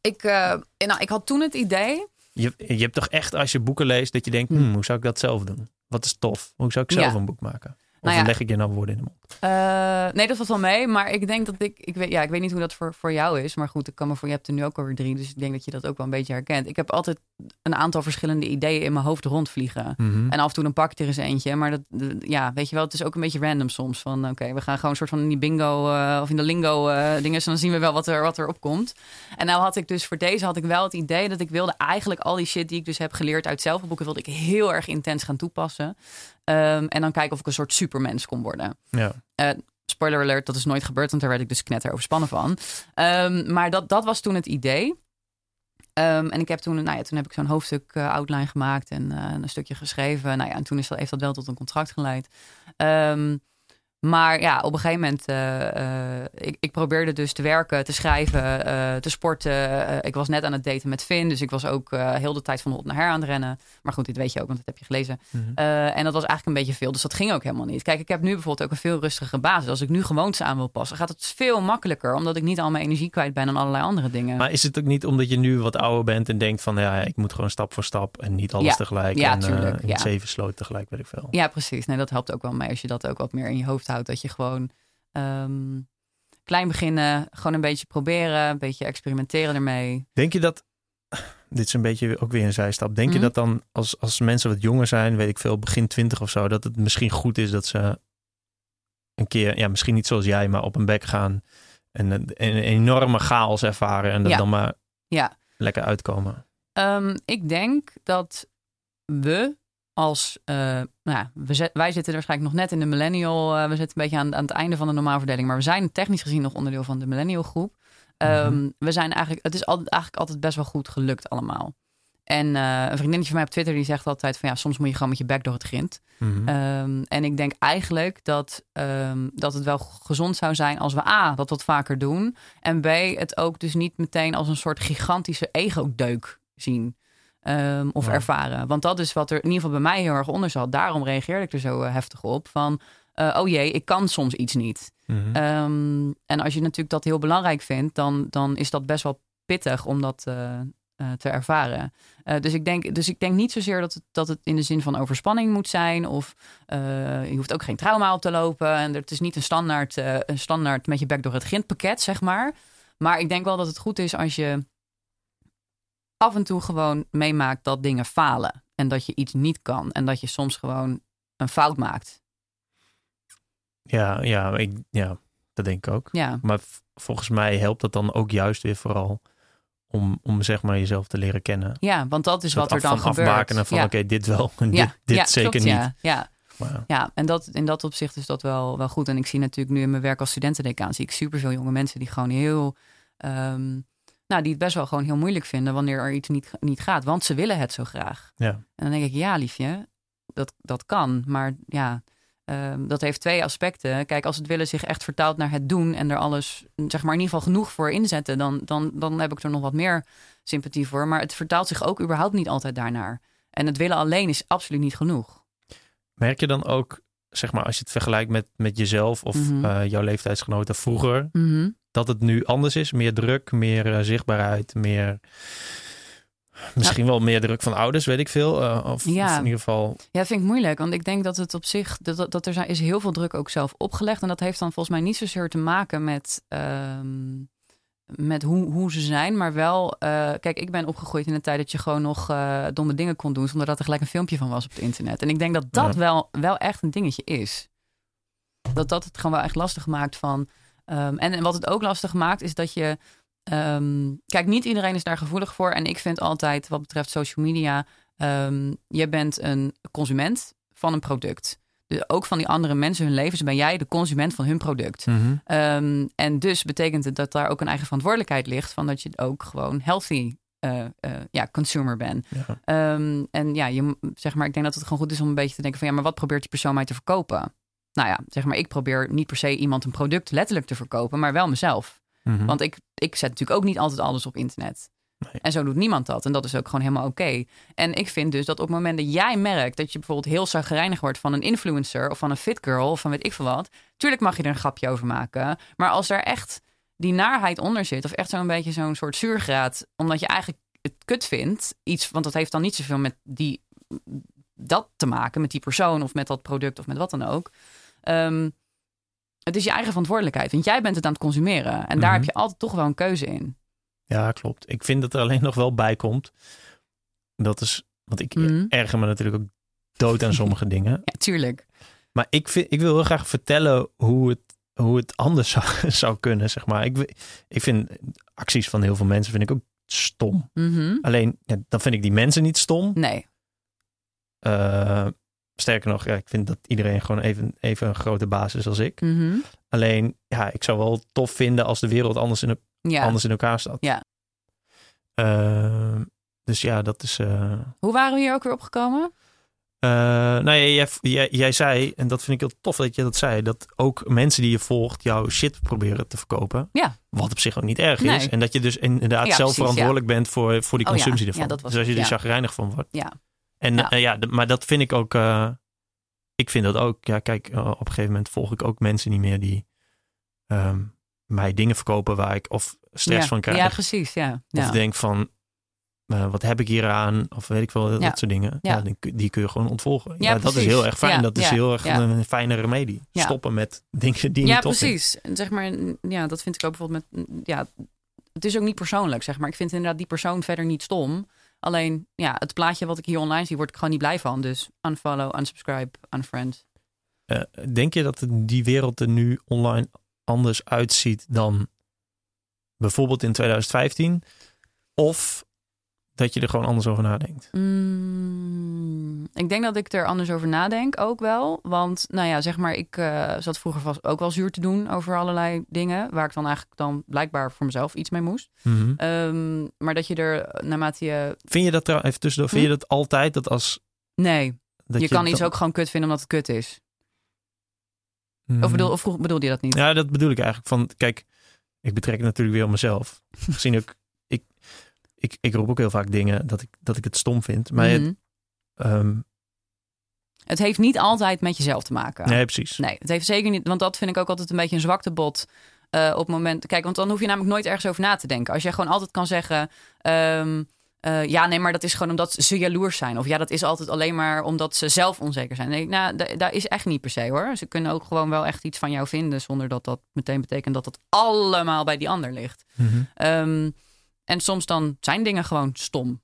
ik, eh, nou, ik had toen het idee. Je, je hebt toch echt, als je boeken leest, dat je denkt... Hm. Hmm, hoe zou ik dat zelf doen? Wat is tof? Hoe zou ik zelf Ja. een boek maken? Of Nou ja. leg ik je nou woorden in de mond? Uh, nee, dat valt wel mee. Maar ik denk dat ik... Ik weet, ja, ik weet niet hoe dat voor, voor jou is. Maar goed, ik kan me voor... Je hebt er nu ook alweer drie. Dus ik denk dat je dat ook wel een beetje herkent. Ik heb altijd een aantal verschillende ideeën in mijn hoofd rondvliegen. Mhm. En af en toe dan pak ik er eens eentje. Maar dat, ja, weet je wel, het is ook een beetje random soms. Van oké, we gaan gewoon een soort van in die bingo uh, of in de lingo uh, dingen. En dan zien we wel wat er, wat er opkomt. En nou had ik dus voor deze had ik wel het idee dat ik wilde eigenlijk al die shit die ik dus heb geleerd uit zelfboeken, wilde ik heel erg intens gaan toepassen. Um, en dan kijken of ik een soort supermens kon worden. Ja. Uh, spoiler alert, dat is nooit gebeurd, want daar werd ik dus knetter overspannen van. Um, maar dat, dat was toen het idee. Um, en ik heb toen, nou ja, toen heb ik zo'n hoofdstuk uh, outline gemaakt en uh, een stukje geschreven. Nou ja, en toen is dat, heeft dat wel tot een contract geleid. Um, maar ja, op een gegeven moment, uh, uh, ik, ik, probeerde dus te werken, te schrijven, uh, te sporten. ik was net aan het daten met Finn, dus ik was ook heel de tijd van hot naar her aan het rennen. Maar goed, dit weet je ook, want dat heb je gelezen. Mhm. Mm -hmm. en dat was eigenlijk een beetje veel, dus dat ging ook helemaal niet. Kijk, ik heb nu bijvoorbeeld ook een veel rustige basis. Als ik nu gewoontes aan wil passen, gaat het veel makkelijker, omdat ik niet al mijn energie kwijt ben aan allerlei andere dingen. Maar is het ook niet omdat je nu wat ouder bent en denkt van, ja, ik moet gewoon stap voor stap en niet alles ja. tegelijk. Ja, en, tuurlijk. in ja. zeven sloten tegelijk, weet ik veel. Ja, precies. Nee, dat helpt ook wel mee als je dat ook wat meer in je hoofd houdt. Dat je gewoon um, klein beginnen, gewoon een beetje proberen, een beetje experimenteren ermee. Denk je dat, dit is een beetje ook weer een zijstap, denk Mhm. je dat dan als, als mensen wat jonger zijn, weet ik veel, begin twintig of zo, dat het misschien goed is dat ze een keer, ja, misschien niet zoals jij, maar op een bek gaan en een, een enorme chaos ervaren en dat Ja. dan maar Ja. lekker uitkomen? Um, ik denk dat we als, uh, nou ja, we zet, wij zitten waarschijnlijk nog net in de millennial, uh, we zitten een beetje aan, aan het einde van de normaalverdeling, maar we zijn technisch gezien nog onderdeel van de millennial groep. Um, Mhm. We zijn eigenlijk, het is altijd, eigenlijk altijd best wel goed gelukt allemaal. En uh, een vriendinnetje van mij op Twitter die zegt altijd van ja, soms moet je gewoon met je bek door het grind. Mhm. Um, en ik denk eigenlijk dat, um, dat het wel gezond zou zijn als we A, dat wat vaker doen. En B, het ook dus niet meteen als een soort gigantische ego-deuk zien. Um, of Ja. ervaren. Want dat is wat er in ieder geval bij mij heel erg onder zat. Daarom reageerde ik er zo uh, heftig op. Van, uh, oh jee, ik kan soms iets niet. Mhm. Um, en als je natuurlijk dat heel belangrijk vindt, dan, dan is dat best wel pittig om dat uh, uh, te ervaren. Dus, ik denk, dus ik denk niet zozeer dat het, dat het in de zin van overspanning moet zijn. Of je hoeft ook geen trauma op te lopen. En het is niet een standaard, een standaard met je bek door het grindpakket, zeg maar. Maar ik denk wel dat het goed is als je af en toe gewoon meemaakt dat dingen falen. En dat je iets niet kan. En dat je soms gewoon een fout maakt. Ja, ja, ik, ja, dat denk ik ook. Ja, Maar volgens mij helpt dat dan ook juist weer vooral om, om zeg maar jezelf te leren kennen. ja want dat is wat er af- dan van gebeurt. afbakenen van ja. oké, dit wel en ja, dit, dit ja, zeker klopt, niet. Ja, ja. Ja, en dat, in dat opzicht is dat wel, wel goed. En ik zie natuurlijk nu in mijn werk als studentendecaan... zie ik superveel jonge mensen die gewoon heel... ehm, nou, die het best wel gewoon heel moeilijk vinden... wanneer er iets niet, niet gaat. Want ze willen het zo graag. ja. En dan denk ik, ja liefje, dat, dat kan. Maar ja, ehm, dat heeft twee aspecten. Kijk, als het willen zich echt vertaalt naar het doen... en er alles, zeg maar in ieder geval genoeg voor inzetten... dan, dan, dan heb ik er nog wat meer sympathie voor. Maar het vertaalt zich ook überhaupt niet altijd daarnaar. En het willen alleen is absoluut niet genoeg. Merk je dan ook, zeg maar, als je het vergelijkt met, met jezelf of Mhm. eh, jouw leeftijdsgenoten vroeger, Mhm. Dat het nu anders is? Meer druk, meer eh, zichtbaarheid, meer. Misschien wel meer druk van ouders, weet ik veel. eh, of, Ja. of in ieder geval. Ja, vind ik moeilijk. Want ik denk dat het op zich, dat, dat, er is heel veel druk ook zelf opgelegd. En dat heeft dan volgens mij niet zozeer te maken met, ehm, met hoe, hoe ze zijn. Maar wel, eh, kijk, ik ben opgegroeid in een tijd dat je gewoon nog domme dingen kon doen. Zonder dat er gelijk een filmpje van was op het internet. En ik denk dat dat Ja. wel, wel echt een dingetje is. Dat dat het gewoon wel echt lastig maakt van. Ehm, en wat het ook lastig maakt, is dat je. ehm, kijk, niet iedereen is daar gevoelig voor. En ik vind altijd, wat betreft social media. ehm, je bent een consument van een product. Dus ook van die andere mensen hun levens ben jij de consument van hun product. Mhm. En dus betekent het dat daar ook een eigen verantwoordelijkheid ligt van dat je ook gewoon healthy eh, eh, ja, consumer bent. Ja. En ja, je, zeg maar, ik denk dat het gewoon goed is om een beetje te denken van ja, maar wat probeert die persoon mij te verkopen? Nou ja, zeg maar, ik probeer niet per se iemand een product letterlijk te verkopen, maar wel mezelf. Mhm. Want ik, ik zet natuurlijk ook niet altijd alles op internet. Nee. En zo doet niemand dat. En dat is ook gewoon helemaal oké. En ik vind dus dat op het moment dat jij merkt dat je bijvoorbeeld heel zagrijnig wordt van een influencer of van een fit girl of van weet ik veel wat. Tuurlijk mag je er een grapje over maken. Maar als er echt die naarheid onder zit, of echt zo'n beetje zo'n soort zuurgraad, omdat je eigenlijk het kut vindt, iets, want dat heeft dan niet zoveel met die, dat te maken, met die persoon of met dat product of met wat dan ook. Ehm, het is je eigen verantwoordelijkheid. Want jij bent het aan het consumeren. En daar Mhm. heb je altijd toch wel een keuze in. Ja, klopt. Ik vind dat er alleen nog wel bij komt. Dat is, want ik Mhm. erger me natuurlijk ook dood aan sommige dingen. Ja, tuurlijk. Maar ik, vind, ik wil heel graag vertellen hoe het, hoe het anders zou, zou kunnen, zeg maar. Ik, ik vind acties van heel veel mensen vind ik ook stom. Mhm. Alleen, ja, dan vind ik die mensen niet stom. Nee. Eh, sterker nog, ja, ik vind dat iedereen gewoon even, even een grote baas is als ik. Mhm. Alleen, ja, ik zou wel tof vinden als de wereld anders in, Ja. anders in elkaar staat. Ja. Eh, dus ja, dat is... eh, Hoe waren we hier ook weer opgekomen? Eh, nou ja, jij, jij, jij zei, en dat vind ik heel tof dat je dat zei, dat ook mensen die je volgt jouw shit proberen te verkopen. Ja. Wat op zich ook niet erg Nee. is. En dat je dus inderdaad Ja, zelf precies, verantwoordelijk bent voor, voor die Oh consumptie ja, ervan. dat was dus als je er chagrijnig van wordt. Ja. En Ja. d- maar dat vind ik ook, eh, ik vind dat ook. Ja, kijk, eh, op een gegeven moment volg ik ook mensen niet meer die ehm, mij dingen verkopen waar ik of stress ja. van krijg. Ja, precies. Ja. Of denk van, eh, wat heb ik hier aan? Of weet ik wel, dat, soort dingen. Ja. Die, kun- die kun je gewoon ontvolgen. Ja, dat is heel erg fijn. Dat is heel erg een fijne remedie. Ja. Stoppen met dingen die Ja, niet precies. En zeg maar, ja, dat vind ik ook bijvoorbeeld met, ja, het is ook niet persoonlijk, zeg maar. Ik vind inderdaad die persoon verder niet stom. Alleen, ja, het plaatje wat ik hier online zie, word ik gewoon niet blij van. Dus unfollow, unsubscribe, unfriend. Eh, denk je dat die wereld er nu online anders uitziet dan bijvoorbeeld in 2015? Of dat je er gewoon anders over nadenkt? Mm, ik denk dat ik er anders over nadenk ook wel. Want, nou ja, zeg maar, ik eh, zat vroeger vast ook wel zuur te doen over allerlei dingen. Waar ik dan eigenlijk dan blijkbaar voor mezelf iets mee moest. Mhm. Ehm, maar dat je er, naarmate je... Vind je dat trouwens, even tussendoor, vind Hm? je dat altijd dat als... Nee, Dat je, kan iets dan- ook gewoon kut vinden omdat het kut is. Mhm. Of, bedoel, of vroeg, bedoelde je dat niet? Ja, dat bedoel ik eigenlijk. Van, kijk, ik betrek het natuurlijk weer op mezelf. Gezien ook, ik, ik, roep ook heel vaak dingen dat ik, dat ik het stom vind. Maar het, Mhm. ehm, Het heeft niet altijd met jezelf te maken. nee, precies. Nee, het heeft zeker niet. Want dat vind ik ook altijd een beetje een zwaktebod. eh op het moment. Kijk, want dan hoef je namelijk nooit ergens over na te denken. Als jij gewoon altijd kan zeggen. ehm, eh, ja, nee, maar dat is gewoon omdat ze jaloers zijn. Of ja, dat is altijd alleen maar omdat ze zelf onzeker zijn. Nee, nou, da- dat is echt niet per se hoor. Ze kunnen ook gewoon wel echt iets van jou vinden. Zonder dat dat meteen betekent dat het allemaal bij die ander ligt. Mhm. Ehm, en soms dan zijn dingen gewoon stom.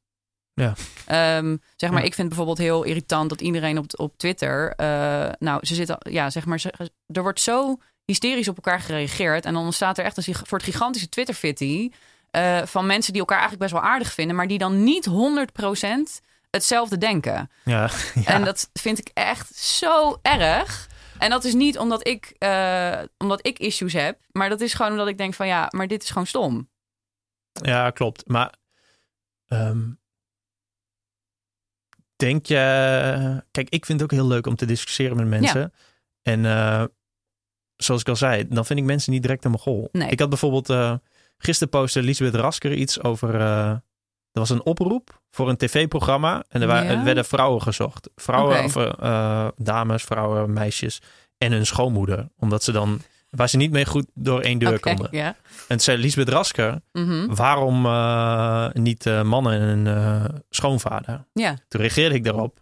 Ja. Ehm, zeg maar, Ja. ik vind bijvoorbeeld heel irritant dat iedereen op, op Twitter. eh, nou, ze zitten. Ja, zeg maar. ze- er wordt zo hysterisch op elkaar gereageerd. En dan ontstaat er echt een soort gigantische Twitter-fitty. eh, van mensen die elkaar eigenlijk best wel aardig vinden. maar die dan niet 100% hetzelfde denken. Ja, ja. En dat vind ik echt zo erg. En dat is niet omdat ik, eh, omdat ik issues heb. Maar dat is gewoon omdat ik denk van ja, maar dit is gewoon stom. Ja, klopt. Maar ehm, denk je... Kijk, ik vind het ook heel leuk om te discussiëren met mensen. En eh, zoals ik al zei, dan vind ik mensen niet direct een mogol. Nee. Ik had bijvoorbeeld... eh gisteren postte Lisbeth Rasker iets over... eh, er was een oproep voor een tv-programma. En er, waren, Ja? er werden vrouwen gezocht. Vrouwen, of, dames, vrouwen, meisjes. En hun schoonmoeder. Omdat ze dan... Waar ze niet mee goed door één deur konden. En zei Lisbeth Rasker... Mhm. Waarom eh, niet eh, mannen en een eh, schoonvader? Ja. Toen reageerde ik daarop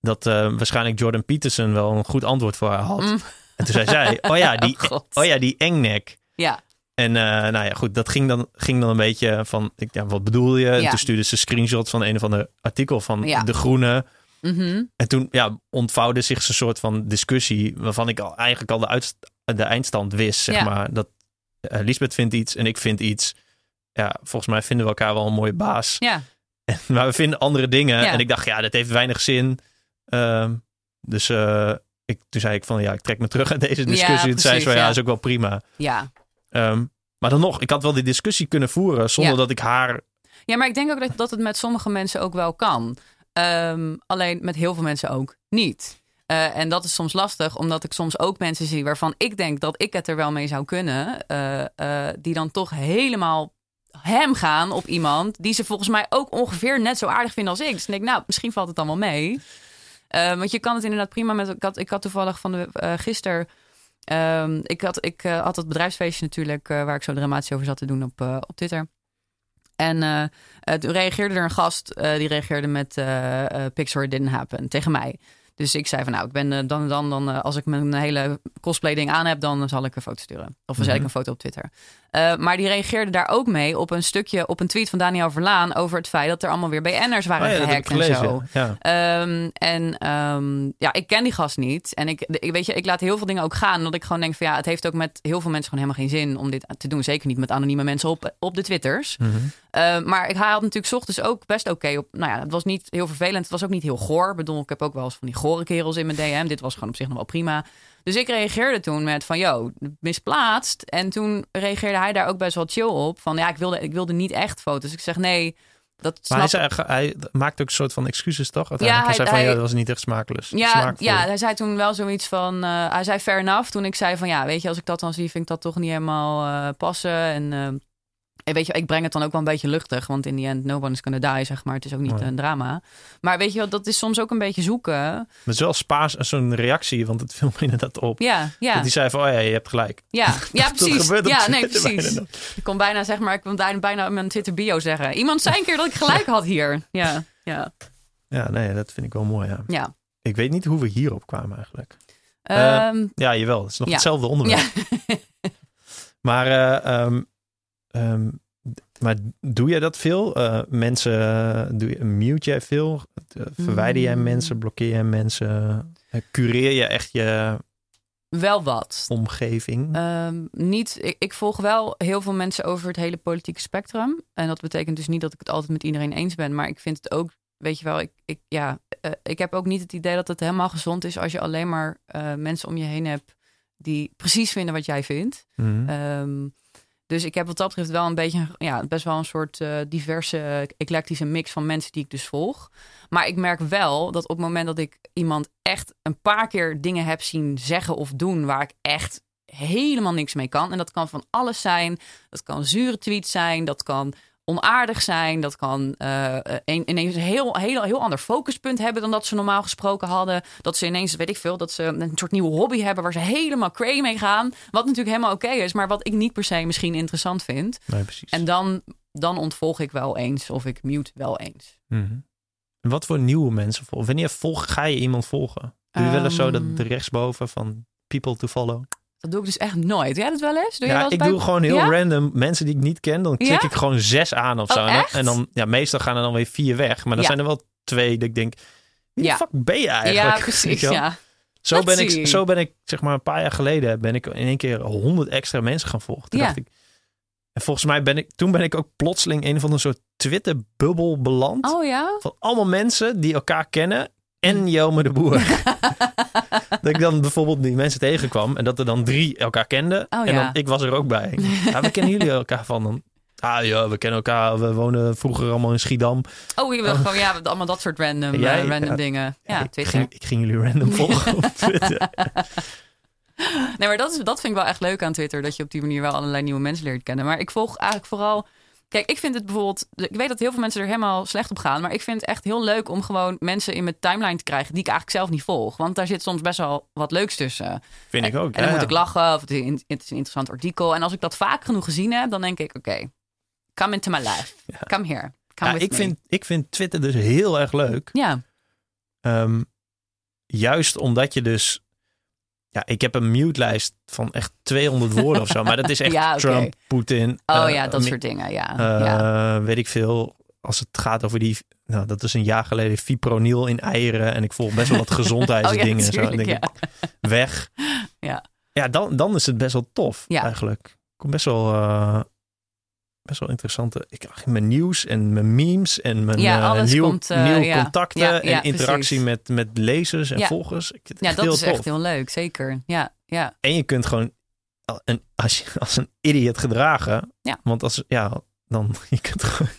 dat waarschijnlijk Jordan Peterson wel een goed antwoord voor haar had. Mm. En toen zei zij, oh ja, die, Oh, oh ja, die engnek. Ja. En nou ja, goed, dat ging dan, ging dan een beetje van, ik, ja, wat bedoel je? En toen stuurde ze screenshots van een of ander artikel van Ja. De Groene. Mhm. En toen ja, ontvouwde zich een soort van discussie waarvan ik al, eigenlijk al de, uit, de eindstand wist, zeg Ja. maar. Dat eh, Lisbeth vindt iets en ik vind iets. Ja, volgens mij vinden we elkaar wel een mooie baas. Ja. Maar we vinden andere dingen. Ja. En ik dacht, ja, dat heeft weinig zin. Ehm, dus eh, ik, toen zei ik van, ja, ik trek me terug uit deze discussie. toen zei ze precies, ja, ja. is ook wel prima. Ja. Ehm, maar dan nog, ik had wel die discussie kunnen voeren zonder Ja. dat ik haar... ja, maar ik denk ook dat, dat het met sommige mensen ook wel kan. Ehm, alleen met heel veel mensen ook niet. Eh, en dat is soms lastig, omdat ik soms ook mensen zie waarvan ik denk dat ik het er wel mee zou kunnen. eh, eh, die dan toch helemaal hem gaan op iemand die ze volgens mij ook ongeveer net zo aardig vinden als ik. Dus denk ik, nou, misschien valt het dan wel mee. Want je kan het inderdaad prima met. Ik had, ik had toevallig van de uh, gisteren. ehm, ik had, ik uh, had het bedrijfsfeestje natuurlijk, uh, waar ik zo dramatisch over zat te doen op, uh, op Twitter. En toen reageerde er een gast, die reageerde met Pixar Didn't Happen tegen mij. Dus ik zei van nou, ik ben eh, dan en dan, dan eh, als ik mijn hele cosplay ding aan heb, dan zal ik een foto sturen. Of dan zet ik Mhm. een foto op Twitter. Eh, maar die reageerde daar ook mee op een stukje, op een tweet van Daniel Verlaan over het feit dat er allemaal weer BN'ers waren Oh ja, gehackt en zo. Ja. Ehm, en ehm, ja, ik ken die gast niet. En ik, ik weet je, ik laat heel veel dingen ook gaan. Omdat ik gewoon denk van ja, het heeft ook met heel veel mensen gewoon helemaal geen zin om dit te doen. Zeker niet met anonieme mensen op, op de Twitters. Mhm. Uh, maar ik had natuurlijk 's ochtends ook best oké op. Nou ja, het was niet heel vervelend. Het was ook niet heel goor. Ik bedoel, ik heb ook wel eens van die gore kerels in mijn DM. Dit was gewoon op zich nog wel prima. Dus ik reageerde toen met van, yo, misplaatst. En toen reageerde hij daar ook best wel chill op. Van, ja, ik wilde, ik wilde niet echt foto's. Ik zeg, nee, dat Maar hij, snap zei, hij maakt ook een soort van excuses, toch? Uiteindelijk. hij- hij, zei van, ja, dat was niet echt smakeloos. Ja, smaakvol. ja, hij zei toen wel zoiets van... eh, hij zei fair enough toen ik zei van... Ja, weet je, als ik dat dan zie, vind ik dat toch niet helemaal eh, passen. En eh, en weet je, ik breng het dan ook wel een beetje luchtig. Want in die end, no one is gonna die, zeg maar. Het is ook niet een drama. Maar weet je wel, dat is soms ook een beetje zoeken. Maar het is wel spaars zo'n reactie, want het viel me inderdaad op. Ja, ja, Dat hij zei van, oh ja, je hebt gelijk. ja, ja, precies. Ja, nee, precies. Ik kon bijna, zeg maar, ik kon bijna, mijn Twitter bio zeggen. Iemand zei een keer dat ik gelijk had hier. Ja, ja, Ja, nee, dat vind ik wel mooi, ja. ja. Ik weet niet hoe we hierop kwamen eigenlijk. Eh, Ehm, Ja, jawel. Het is nog Ja. hetzelfde onderwerp. ja. Maar, eh, ehm, ehm, maar doe jij dat veel? Eh, mensen, eh, doe je, mute jij veel? Eh, Verwijder jij Mm. mensen? Blokkeer jij mensen? Cureer je echt je Wel wat. omgeving? Ehm, niet, ik, ik volg wel heel veel mensen over het hele politieke spectrum. En dat betekent dus niet dat ik het altijd met iedereen eens ben. Maar ik vind het ook, weet je wel, ik, ik, ja, ik heb ook niet het idee dat het helemaal gezond is als je alleen maar mensen om je heen hebt die precies vinden wat jij vindt. Ehm, dus ik heb wat dat betreft wel een beetje, ja, best wel een soort eh, diverse, eclectische mix van mensen die ik dus volg. Maar ik merk wel dat op het moment dat ik iemand echt een paar keer dingen heb zien zeggen of doen waar ik echt helemaal niks mee kan. En dat kan van alles zijn. Dat kan zure tweets zijn. Dat kan onaardig zijn. Dat kan eh, een, ineens een heel, heel, heel ander focuspunt hebben dan dat ze normaal gesproken hadden. Dat ze ineens, weet ik veel, dat ze een soort nieuwe hobby hebben waar ze helemaal cray mee gaan. Wat natuurlijk helemaal oké is, maar wat ik niet per se misschien interessant vind. nee, precies. En dan, dan ontvolg ik wel eens of ik mute wel eens. Mhm. En wat voor nieuwe mensen volgen? Wanneer volg, ga je iemand volgen? Doe je wel eens zo dat Ehm. de rechtsboven van people to follow? Dat doe ik dus echt nooit. Doe jij dat wel eens? Doe ja, wel eens ik bij- doe gewoon heel Ja? random mensen die ik niet ken. Dan klik Ja? ik gewoon zes aan of Oh, zo. En dan, echt? en dan, ja, meestal gaan er dan weer vier weg. Maar dan Ja. zijn er wel twee dat ik denk, wie de Ja. fuck ben je eigenlijk? Ja, precies. Ja. Zo Dat ben, ik, ik. zo ben ik, zeg maar, een paar jaar geleden ben ik in één keer honderd extra mensen gaan volgen. Toen Ja. dacht ik, en volgens mij ben ik, toen ben ik ook plotseling een van een soort Twitter-bubbel beland. Oh ja? Van allemaal mensen die elkaar kennen en Jelme de Boer. dat ik dan bijvoorbeeld die mensen tegenkwam en dat er dan drie elkaar kenden. Oh, en ja. dan, ik was er ook bij. Ja, we kennen jullie elkaar van dan. Ah ja, we kennen elkaar. We wonen vroeger allemaal in Schiedam. Oh, je wil gewoon, ja, allemaal dat soort random, jij? eh, random Ja. dingen. Ja, ik, Twitter. ging, ik ging jullie random volgen op Twitter. Nee, maar dat, is, dat vind ik wel echt leuk aan Twitter. Dat je op die manier wel allerlei nieuwe mensen leert kennen. Maar ik volg eigenlijk vooral... Kijk, ik vind het bijvoorbeeld... Ik weet dat heel veel mensen er helemaal slecht op gaan. Maar ik vind het echt heel leuk om gewoon mensen in mijn timeline te krijgen... die ik eigenlijk zelf niet volg. Want daar zit soms best wel wat leuks tussen. Vind ik ook. En dan ja, moet ja. ik lachen of het is, een- interessant artikel. En als ik dat vaak genoeg gezien heb, dan denk ik... Oké, come into my life. Come here. Come Ja, with ik, me. vind, ik vind Twitter dus heel erg leuk. Ja, Ehm, juist omdat je dus... Ja, ik heb een mute-lijst van echt 200 woorden of zo. Maar dat is echt Ja. Trump, Poetin. oh eh, ja, dat mi- soort dingen, ja. eh, ja. Weet ik veel. Als het gaat over die... Nou, dat is een jaar geleden fipronil in eieren. En ik volg best wel wat gezondheidsdingen. en zo. En tuurlijk, denk Oh ja. ik, weg. Ja. Ja, dan, dan is het best wel tof Ja. eigenlijk. Komt best wel... eh, best wel interessante... Ik krijg mijn nieuws en mijn memes en mijn Ja, eh, komt, eh, nieuwe ja. contacten Ja, en interactie precies. met, met lezers en volgers. Ik Ja, dat is tof. echt heel leuk, zeker. Ja, ja. En je kunt gewoon een, als je als een idiot gedragen. Ja. Want als ja, dan je kunt gewoon.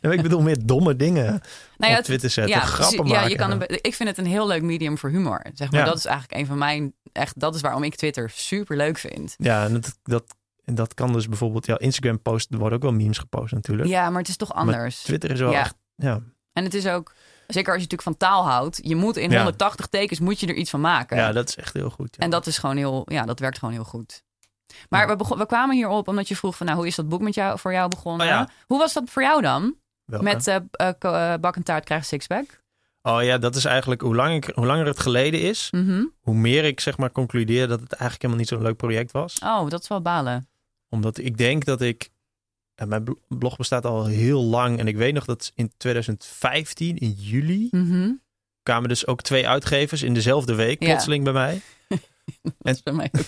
Nou, ik bedoel meer domme dingen Nou ja, op Twitter zetten, ja, grappen maken. Ja, je kan een, ik vind het een heel leuk medium voor humor. Zeg maar, Ja. dat is eigenlijk een van mijn echt. Dat is waarom ik Twitter super leuk vind. Ja, en dat, dat, en dat kan dus bijvoorbeeld. Ja, Instagram post er worden ook wel memes gepost natuurlijk. Ja, maar het is toch anders. Twitter is wel Ja. echt. Ja, En het is ook, zeker als je natuurlijk van taal houdt, je moet in Ja. 180 tekens moet je er iets van maken. ja, dat is echt heel goed. ja. En dat is gewoon heel, ja, dat werkt gewoon heel goed. Maar we, begon, we kwamen hierop omdat je vroeg van, nou, hoe is dat boek met jou, voor jou begonnen? Oh. Hoe was dat voor jou dan? Welke? Met eh, bak en taart krijgen sixpack? Oh ja, dat is eigenlijk hoe, lang ik, hoe langer het geleden is, Mhm. hoe meer ik zeg maar concludeer dat het eigenlijk helemaal niet zo'n leuk project was. Oh, dat is wel balen. Omdat ik denk dat ik. mijn bl- blog bestaat al heel lang. En ik weet nog dat in 2015, in juli, Mhm. kwamen dus ook twee uitgevers in dezelfde week Ja. plotseling bij mij. Dat is bij mij ook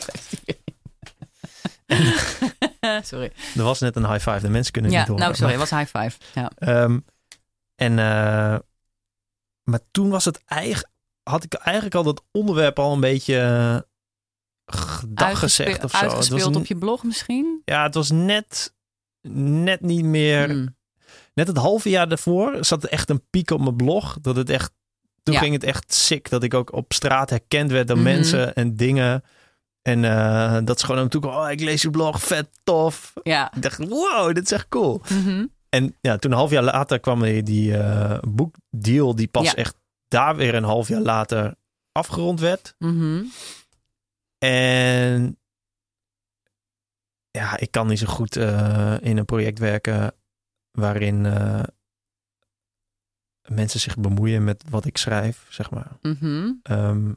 Sorry. Er was net een high five, de mensen kunnen Ja, niet horen. nou sorry, het was high five. Ja. Ehm, en, eh, maar toen was het eigen, had ik eigenlijk al dat onderwerp al een beetje eh, gedag gezegd of zo. Het was Uitgespeeld een- op je blog misschien? Ja, het was net, net niet meer. Mm. Net het halve jaar daarvoor zat er echt een piek op mijn blog. Dat het echt, toen Ja. ging het echt sick. Dat ik ook op straat herkend werd door Mhm. mensen en dingen. En eh, dat ze gewoon me toe kwamen. Oh, ik lees je blog, vet tof. Ja. Ik dacht, wow, dit is echt cool. Mhm. En ja, toen een half jaar later kwam die, die eh, boekdeal die pas Ja. echt daar weer een half jaar later afgerond werd. Mhm. En ja, ik kan niet zo goed eh, in een project werken waarin eh, mensen zich bemoeien met wat ik schrijf, zeg maar. Mhm. Ehm,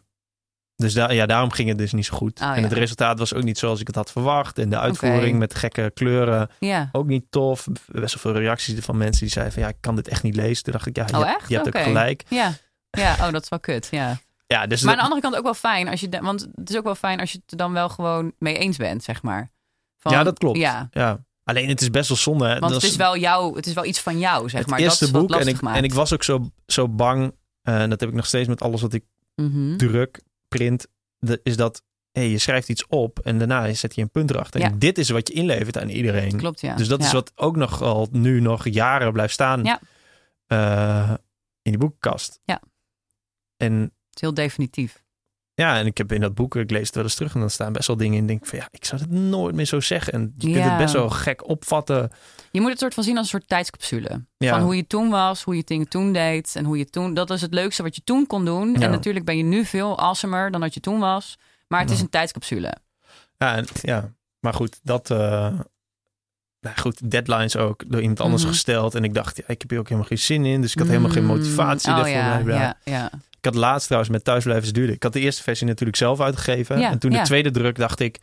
dus daar, ja, daarom ging het dus niet zo goed. Oh, en het resultaat was ook niet zoals ik het had verwacht. En de uitvoering met gekke kleuren Ja. ook niet tof. Best wel veel reacties van mensen die zeiden van ja, ik kan dit echt niet lezen. Toen dacht ik, ja, je, Oh, hebt- echt? je hebt Oké. ook gelijk. Ja. Ja, oh, dat is wel kut. Ja. Ja, dus Maar aan de andere kant ook wel fijn als je, want het is ook wel fijn als je het er dan wel gewoon mee eens bent, zeg maar. Van- ja, dat klopt. Ja, Ja. Alleen het is best wel zonde. hè. want Dat het is wel jou, het is wel iets van jou, zeg het maar. eerste dat boek. En ik, maakt. en ik was ook zo, zo bang. eh, en dat heb ik nog steeds met alles wat ik Mhm. druk, print. de- is dat hey, je schrijft iets op en daarna zet je een punt erachter. Ja. En dit is wat je inlevert aan iedereen. Klopt, ja. Dus dat is wat ook nog al nu nog jaren blijft staan Ja. eh, in die boekenkast. Ja. En Het is heel definitief. Ja, en ik heb in dat boek, ik lees het wel eens terug en dan staan best wel dingen in. En denk ik van ja, ik zou het nooit meer zo zeggen. En je kunt het best wel gek opvatten. Je moet het soort van zien als een soort tijdscapsule. Ja. Van hoe je toen was, hoe je dingen toen deed en hoe je toen. Dat is het leukste wat je toen kon doen. Ja. En natuurlijk ben je nu veel awesomer dan dat je toen was. Maar het is een tijdscapsule. Ja, en, ja. maar goed, dat. eh, nou goed, deadlines ook door iemand anders Mhm. gesteld. En ik dacht, ja, ik heb hier ook helemaal geen zin in. Dus ik had helemaal geen Mm. motivatie Oh, daarvoor. ja, ja, ja. Ik had laatst trouwens met Thuisblijven duurde. Ik had de eerste versie natuurlijk zelf uitgegeven. En toen de tweede druk dacht ik...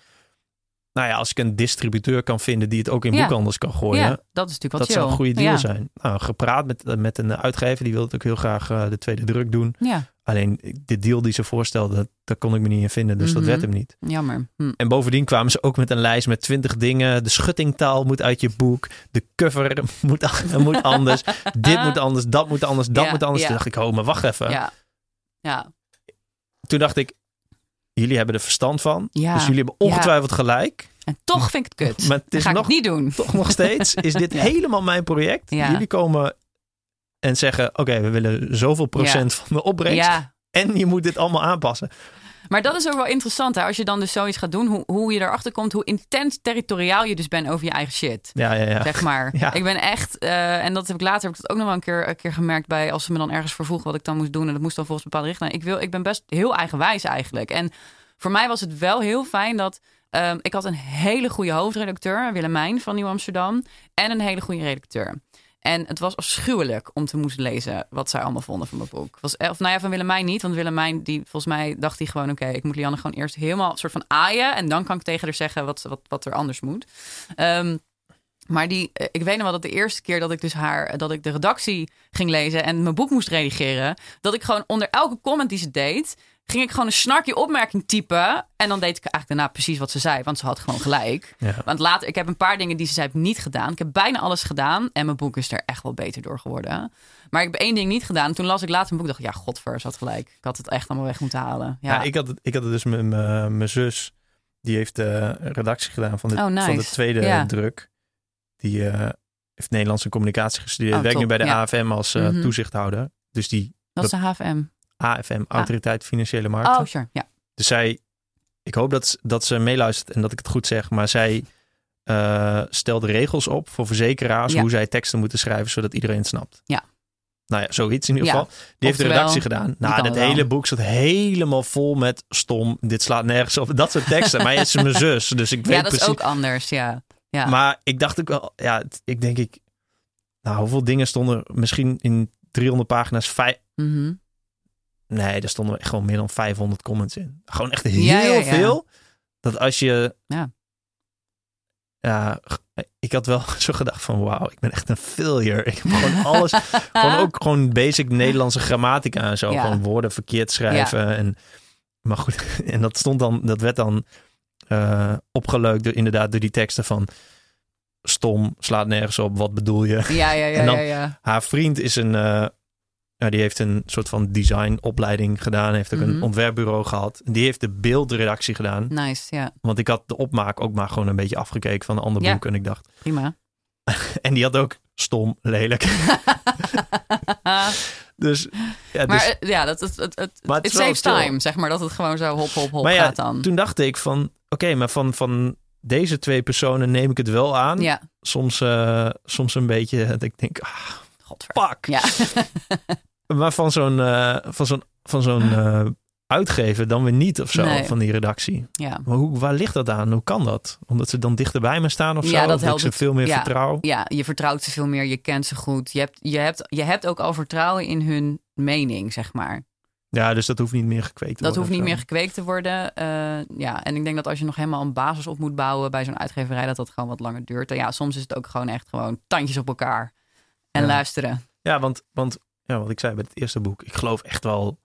Nou ja, als ik een distributeur kan vinden die het ook in Ja. boekhandels kan gooien. ja, dat is natuurlijk wat dat zou een goede deal ja. zijn. Nou, gepraat met, met een uitgever. Die wilde ook heel graag eh, de tweede druk doen. Ja, Alleen de deal die ze voorstelde, daar kon ik me niet in vinden. Dus dat Mhm. werd hem niet. jammer. Hm. En bovendien kwamen ze ook met een lijst met twintig dingen. De schuttingtaal moet uit je boek. De cover moet, moet anders. Dit moet anders, dat moet anders, dat moet anders. Toen dacht ik, oh, maar wacht even. Ja. Ja. Toen dacht ik, jullie hebben er verstand van. Ja. Dus jullie hebben ongetwijfeld gelijk. En toch vind ik het kut. Maar het is ga nog, ik niet doen. toch nog steeds, is dit Ja. helemaal mijn project. Jullie komen en zeggen, oké, we willen zoveel procent van de opbrengst. En je moet dit allemaal aanpassen. Maar dat is ook wel interessant, hè? als je dan dus zoiets gaat doen, hoe, hoe je erachter komt, hoe intens territoriaal je dus bent over je eigen shit. Ja, ja, ja. Zeg maar. Ja. Ik ben echt, eh, en dat heb ik later heb ik dat ook nog wel een keer, een keer gemerkt bij als ze me dan ergens vervroegen wat ik dan moest doen. En dat moest dan volgens bepaalde richtlijnen. Ik, wil, ik ben best heel eigenwijs eigenlijk. En voor mij was het wel heel fijn dat ehm, ik had een hele goede hoofdredacteur, Willemijn van Nieuw Amsterdam, en een hele goede redacteur. En het was afschuwelijk om te moeten lezen wat zij allemaal vonden van mijn boek. Was, of nou ja, van Willemijn niet. Want Willemijn, die, volgens mij dacht hij gewoon... oké, ik moet Lianne gewoon eerst helemaal soort van aaien... en dan kan ik tegen haar zeggen wat, wat, wat er anders moet. Ehm, maar die, eh, ik weet nog wel dat de eerste keer dat ik dus haar... dat ik de redactie ging lezen en mijn boek moest redigeren... dat ik gewoon onder elke comment die ze deed... ging ik gewoon een snarkje opmerking typen... en dan deed ik eigenlijk daarna precies wat ze zei... want ze had gewoon gelijk. Ja. Want later, ik heb een paar dingen die ze zei, heb niet gedaan. Ik heb bijna alles gedaan. En mijn boek is er echt wel beter door geworden. Maar ik heb één ding niet gedaan. Toen las ik later mijn boek. dacht ik, ja, godver, ze had gelijk. Ik had het echt allemaal weg moeten halen. Ja, Ja, ik, had het, ik had het dus met mijn mijn zus. Die heeft de redactie gedaan van de, Oh, nice. van de tweede Ja. druk. Die eh, heeft Nederlandse communicatie gestudeerd. Oh, werkt nu bij de. AFM als eh, Mhm. toezichthouder. Dus die dat is de HFM. AFM, Autoriteit Financiële Markten. Oh, sure. Ja. Dus zij, ik hoop dat, dat ze meeluistert en dat ik het goed zeg. Maar zij eh, stelde regels op voor verzekeraars. Ja. Hoe zij teksten moeten schrijven, zodat iedereen het snapt. Ja. Nou ja, zoiets in ieder Ja. geval. Die heeft de redactie gedaan. Nou, dat wel. hele boek zat helemaal vol met stom. Dit slaat nergens op. Dat soort teksten. maar het is mijn zus, dus ik weet ja, dat precies. is ook anders. Ja. ja. Maar ik dacht ook wel, ja, ik denk ik, nou, hoeveel dingen stonden misschien in 300 pagina's? Vijf, Mhm. Nee, daar stonden echt gewoon meer dan 500 comments in. Gewoon echt heel Ja, ja, ja. veel. Dat als je... Ja. Ja, ik had wel zo gedacht van wauw, ik ben echt een failure. Ik heb gewoon alles, gewoon ook gewoon basic Nederlandse grammatica en zo. Gewoon woorden verkeerd schrijven. En, maar goed, en dat stond dan, dat werd dan eh opgeleukt door inderdaad door die teksten van stom, slaat nergens op, wat bedoel je? Ja, ja, ja, En dan- ja, ja. Haar vriend is een, eh, ja, die heeft een soort van designopleiding gedaan, heeft ook Mhm. een ontwerpbureau gehad. Die heeft de beeldredactie gedaan. Nice, ja. Want ik had de opmaak ook maar gewoon een beetje afgekeken van een ander Ja. boek. En ik dacht, Prima. en die had ook stom, lelijk. Dus, ja, maar dus eh, ja, dat, het, het, het, Maar het is saves time, zeg maar. Dat het gewoon zo hop, hop, hop Maar ja, gaat dan. toen dacht ik van, oké, maar van, van deze twee personen neem ik het wel aan. Ja, Soms, eh, soms een beetje, dat ik denk, ah, godver. fuck. Ja. Maar van zo'n eh, van zo'n van zo'n eh, uitgever dan weer niet of zo, Nee. van die redactie. ja. Maar hoe, waar ligt dat aan? Hoe kan dat? Omdat ze dan dichter bij me staan of Ja, zo? dat helpt ze veel meer Ja. vertrouw? ja, je vertrouwt ze veel meer, je kent ze goed. Je hebt, je hebt, je hebt ook al vertrouwen in hun mening, zeg maar. Ja, dus dat hoeft niet meer gekweekt te Dat worden. hoeft niet meer gekweekt te worden. Eh, ja, en ik denk dat als je nog helemaal een basis op moet bouwen bij zo'n uitgeverij, dat dat gewoon wat langer duurt. En ja, soms is het ook gewoon echt gewoon tandjes op elkaar en Ja. luisteren. Ja, want, want ja, wat ik zei bij het eerste boek. Ik geloof echt wel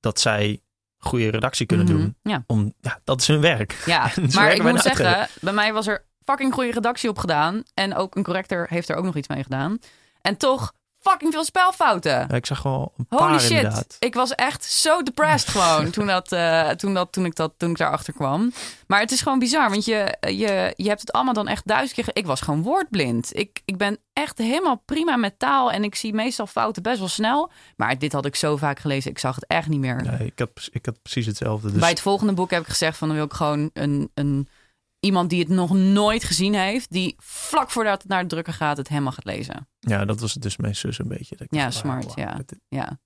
dat zij goede redactie kunnen Mhm. doen. Ja, Om, ja, dat is hun werk. ja. Maar ik moet zeggen, bij mij was er fucking goede redactie op gedaan. En ook een corrector heeft er ook nog iets mee gedaan. En toch fucking veel spelfouten. Ja, ik zag wel een Holy paar shit. inderdaad. Ik was echt zo depressed gewoon toen, dat, eh, toen, dat, toen, ik dat, toen ik daarachter kwam. Maar het is gewoon bizar, want je, je, je hebt het allemaal dan echt duizend keer... Ik was gewoon woordblind. Ik, ik ben echt helemaal prima met taal en ik zie meestal fouten best wel snel. Maar dit had ik zo vaak gelezen, ik zag het echt niet meer. Nee, ik, had, ik had precies hetzelfde. Dus Bij het volgende boek heb ik gezegd van dan wil ik gewoon een, een, iemand die het nog nooit gezien heeft... die vlak voordat het naar de drukker gaat het helemaal gaat lezen. ja, dat was dus mijn zus een beetje. Dat Ja, dacht, smart, ja. dit- Ja.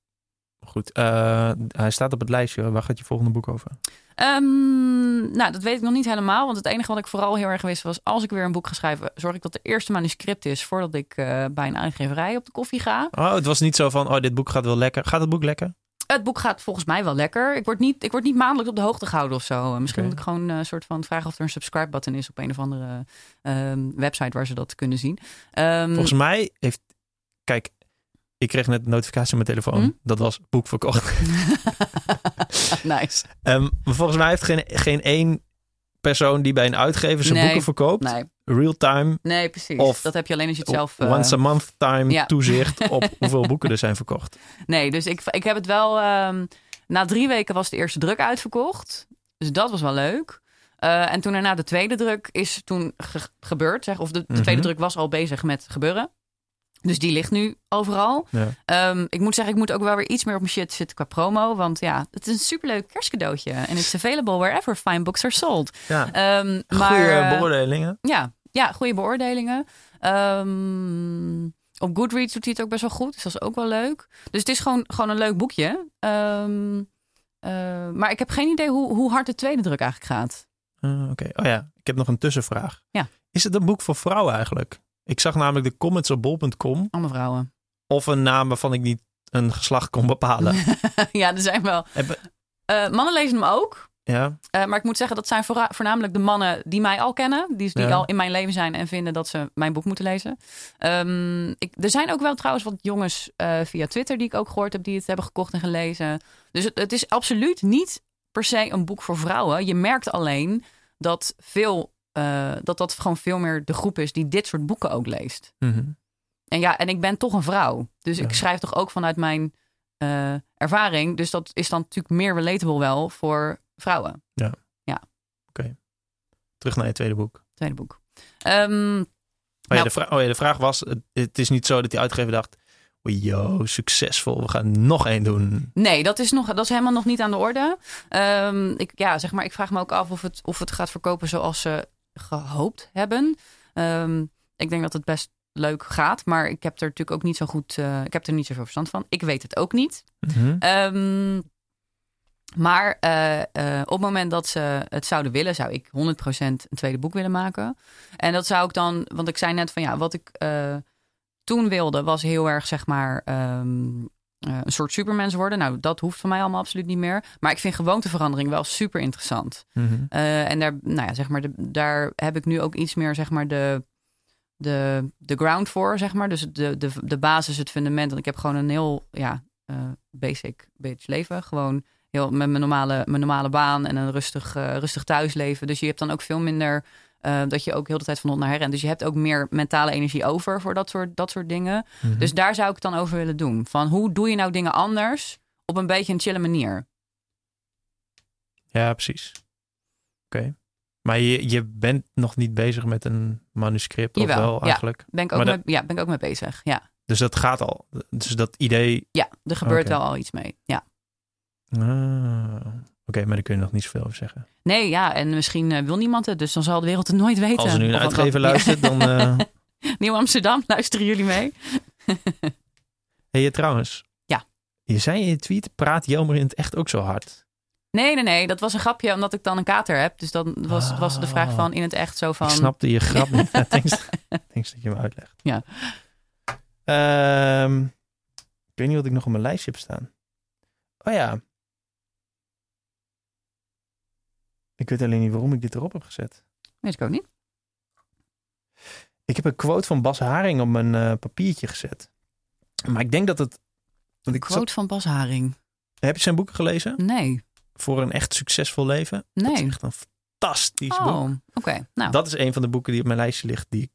Goed, eh, hij staat op het lijstje. Waar gaat je volgende boek over? Ehm, nou, dat weet ik nog niet helemaal. Want het enige wat ik vooral heel erg wist was... als ik weer een boek ga schrijven... zorg ik dat de eerste manuscript is... voordat ik eh, bij een uitgeverij op de koffie ga. Oh, het was niet zo van, oh, dit boek gaat wel lekker. Gaat het boek lekker? Het boek gaat volgens mij wel lekker. Ik word niet, ik word niet maandelijks op de hoogte gehouden of zo. Eh, Misschien moet ik gewoon een soort van vragen... of er een subscribe-button is op een of andere ehm, website... waar ze dat kunnen zien. Ehm, Volgens mij heeft, kijk, ik kreeg net een notificatie op mijn telefoon. Hm? Dat was boek verkocht. nice. Ehm, maar volgens mij heeft geen, geen één persoon die bij een uitgever zijn Nee. boeken verkoopt. Nee, Real time nee precies. Of dat heb je alleen als je het zelf... eh, once a month time ja. toezicht op hoeveel boeken er zijn verkocht. Nee, dus ik, ik heb het wel. ehm, na drie weken was de eerste druk uitverkocht. Dus dat was wel leuk. Eh, en toen daarna de tweede druk is toen ge- gebeurd. Zeg, of de, de Mhm. tweede druk was al bezig met gebeuren. Dus die ligt nu overal. Ja. Ehm, ik moet zeggen, ik moet ook wel weer iets meer op mijn shit zitten qua promo. Want ja, het is een superleuk kerstcadeautje. En it's available wherever fine books are sold. Ja. Ehm, Goede eh, beoordelingen. ja, ja, goede beoordelingen. Ehm, op Goodreads doet hij het ook best wel goed. Dus dat is ook wel leuk. Dus het is gewoon, gewoon een leuk boekje. Eh, maar ik heb geen idee hoe, hoe hard de tweede druk eigenlijk gaat. Ah, Oké, oh ja, ik heb nog een tussenvraag. Ja. Is het een boek voor vrouwen eigenlijk? Ik zag namelijk de comments op bol.com Allemaal vrouwen. of een naam waarvan ik niet een geslacht kon bepalen. ja, er zijn wel. Hebben- Eh, mannen lezen hem ook. ja, Eh, maar ik moet zeggen, dat zijn voornamelijk de mannen die mij al kennen. Die, die Ja. al in mijn leven zijn en vinden dat ze mijn boek moeten lezen. Ehm, ik, er zijn ook wel trouwens wat jongens eh, via Twitter die ik ook gehoord heb... die het hebben gekocht en gelezen. Dus het, het is absoluut niet per se een boek voor vrouwen. Je merkt alleen dat, veel, eh, dat dat gewoon veel meer de groep is... die dit soort boeken ook leest. mhm. En ja, en ik ben toch een vrouw. Dus ik Ja. schrijf toch ook vanuit mijn eh, ervaring. Dus dat is dan natuurlijk meer relatable wel voor vrouwen. terug naar je tweede boek. Tweede boek. Ehm, Oh, ja, Nou. de vra- oh ja, de vraag was, het, is niet zo dat die uitgever dacht, oh, yo, succesvol, we gaan nog één doen. nee, dat is, nog, dat is helemaal nog niet aan de orde. Ehm, ik, ja, zeg maar, ik vraag me ook af of het, of het gaat verkopen zoals ze gehoopt hebben. Ehm, ik denk dat het best leuk gaat, maar ik heb er natuurlijk ook niet zo goed, eh, ik heb er niet zoveel verstand van. Ik weet het ook niet. Mhm. Ehm, maar eh, eh, op het moment dat ze het zouden willen, zou ik 100% een tweede boek willen maken. En dat zou ik dan, want ik zei net van ja, wat ik toen wilde was heel erg zeg maar ehm, eh, een soort supermens worden. Nou, dat hoeft van mij allemaal absoluut niet meer. Maar ik vind gewoonteverandering wel super interessant. Mhm. Eh, en daar, nou ja, zeg maar, de, daar heb ik nu ook iets meer, zeg maar, de, de, de ground voor, zeg maar. Dus de, de, de basis, het fundament. Want ik heb gewoon een heel, ja, eh, basic bitch leven. Gewoon heel met mijn normale, mijn normale baan en een rustig, rustig thuisleven. Dus je hebt dan ook veel minder eh, dat je ook heel de tijd van hond naar her rent. Dus je hebt ook meer mentale energie over voor dat soort, dat soort dingen. Mhm. Dus daar zou ik het dan over willen doen. Van hoe doe je nou dingen anders op een beetje een chille manier? Ja, precies. Oké. Maar je, je bent nog niet bezig met een manuscript, of wel ja. eigenlijk? Ben ik ook, Maar mee, ja, ben ik ook mee bezig. Ja, Dus dat gaat al. Dus dat idee... ja er gebeurt wel al iets mee. Ja. Ah, Oké, maar daar kun je nog niet zoveel over zeggen. Nee, ja, en misschien eh, wil niemand het, dus dan zal de wereld het nooit weten. Als er nu een uitgever dan- luistert, dan... eh Nieuw Amsterdam, luisteren jullie mee? hey, trouwens. Ja. Je zei in je tweet, praat Jelmer in het echt ook zo hard? Nee, nee, nee, dat was een grapje omdat ik dan een kater heb. Dus dan was, was de vraag van in het echt zo van... Ik snapte je grap niet. Ja, thanks, thanks dat je me uitlegt. Ja. Ehm, ik weet niet wat ik nog op mijn lijstje heb staan. Oh ja. Ik weet alleen niet waarom ik dit erop heb gezet. Weet ik ook niet. Ik heb een quote van Bas Haring op mijn eh, papiertje gezet. Maar ik denk dat het... Zat- Quote van Bas Haring. heb je zijn boeken gelezen? Nee, Voor een echt succesvol leven? Dat is nee. echt een fantastisch boek. Oh, oké. Nou, Dat is een van de boeken die op mijn lijstje ligt. Die ik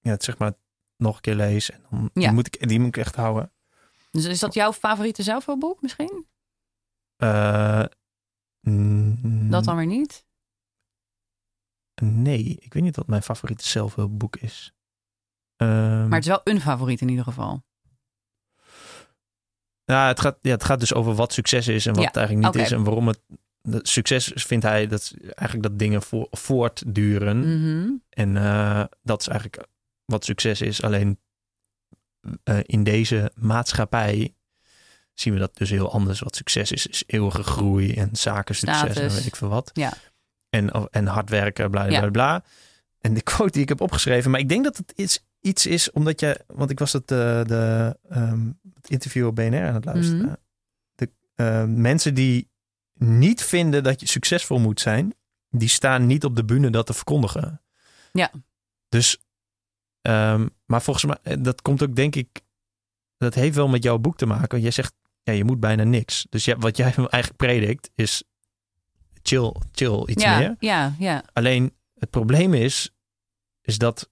ja, het zeg maar nog een keer lees. En dan, die, Ja. moet ik, die moet ik echt houden. dus is dat jouw favoriete zelfhulpboek misschien? Eh, mm, Dat dan weer niet? Nee, ik weet niet wat mijn favoriete zelfhulpboek is. Ehm, Maar het is wel een favoriet in ieder geval. ja, het, gaat, ja, het gaat dus over wat succes is en wat Ja, het eigenlijk niet is. En waarom het... succes vindt hij dat eigenlijk dat dingen voor, voortduren. Mhm. En eh, dat is eigenlijk wat succes is. Alleen eh, in deze maatschappij zien we dat dus heel anders. Wat succes is, is eeuwige groei en zakensucces en Status. weet ik veel wat. Ja. En, en hard werken, bla bla Ja. bla. En de quote die ik heb opgeschreven, maar ik denk dat het iets, iets is omdat je, want ik was het, eh, de, ehm, het interview op BNR aan het luisteren. Mhm. De eh, mensen die niet vinden dat je succesvol moet zijn, die staan niet op de bühne dat te verkondigen. Ja. Dus, ehm, maar volgens mij, eh, dat komt ook denk ik, dat heeft wel met jouw boek te maken. Want jij zegt, ja, je moet bijna niks. Dus ja, wat jij eigenlijk predikt is chill, chill iets ja, meer. ja, ja. Alleen het probleem is, is dat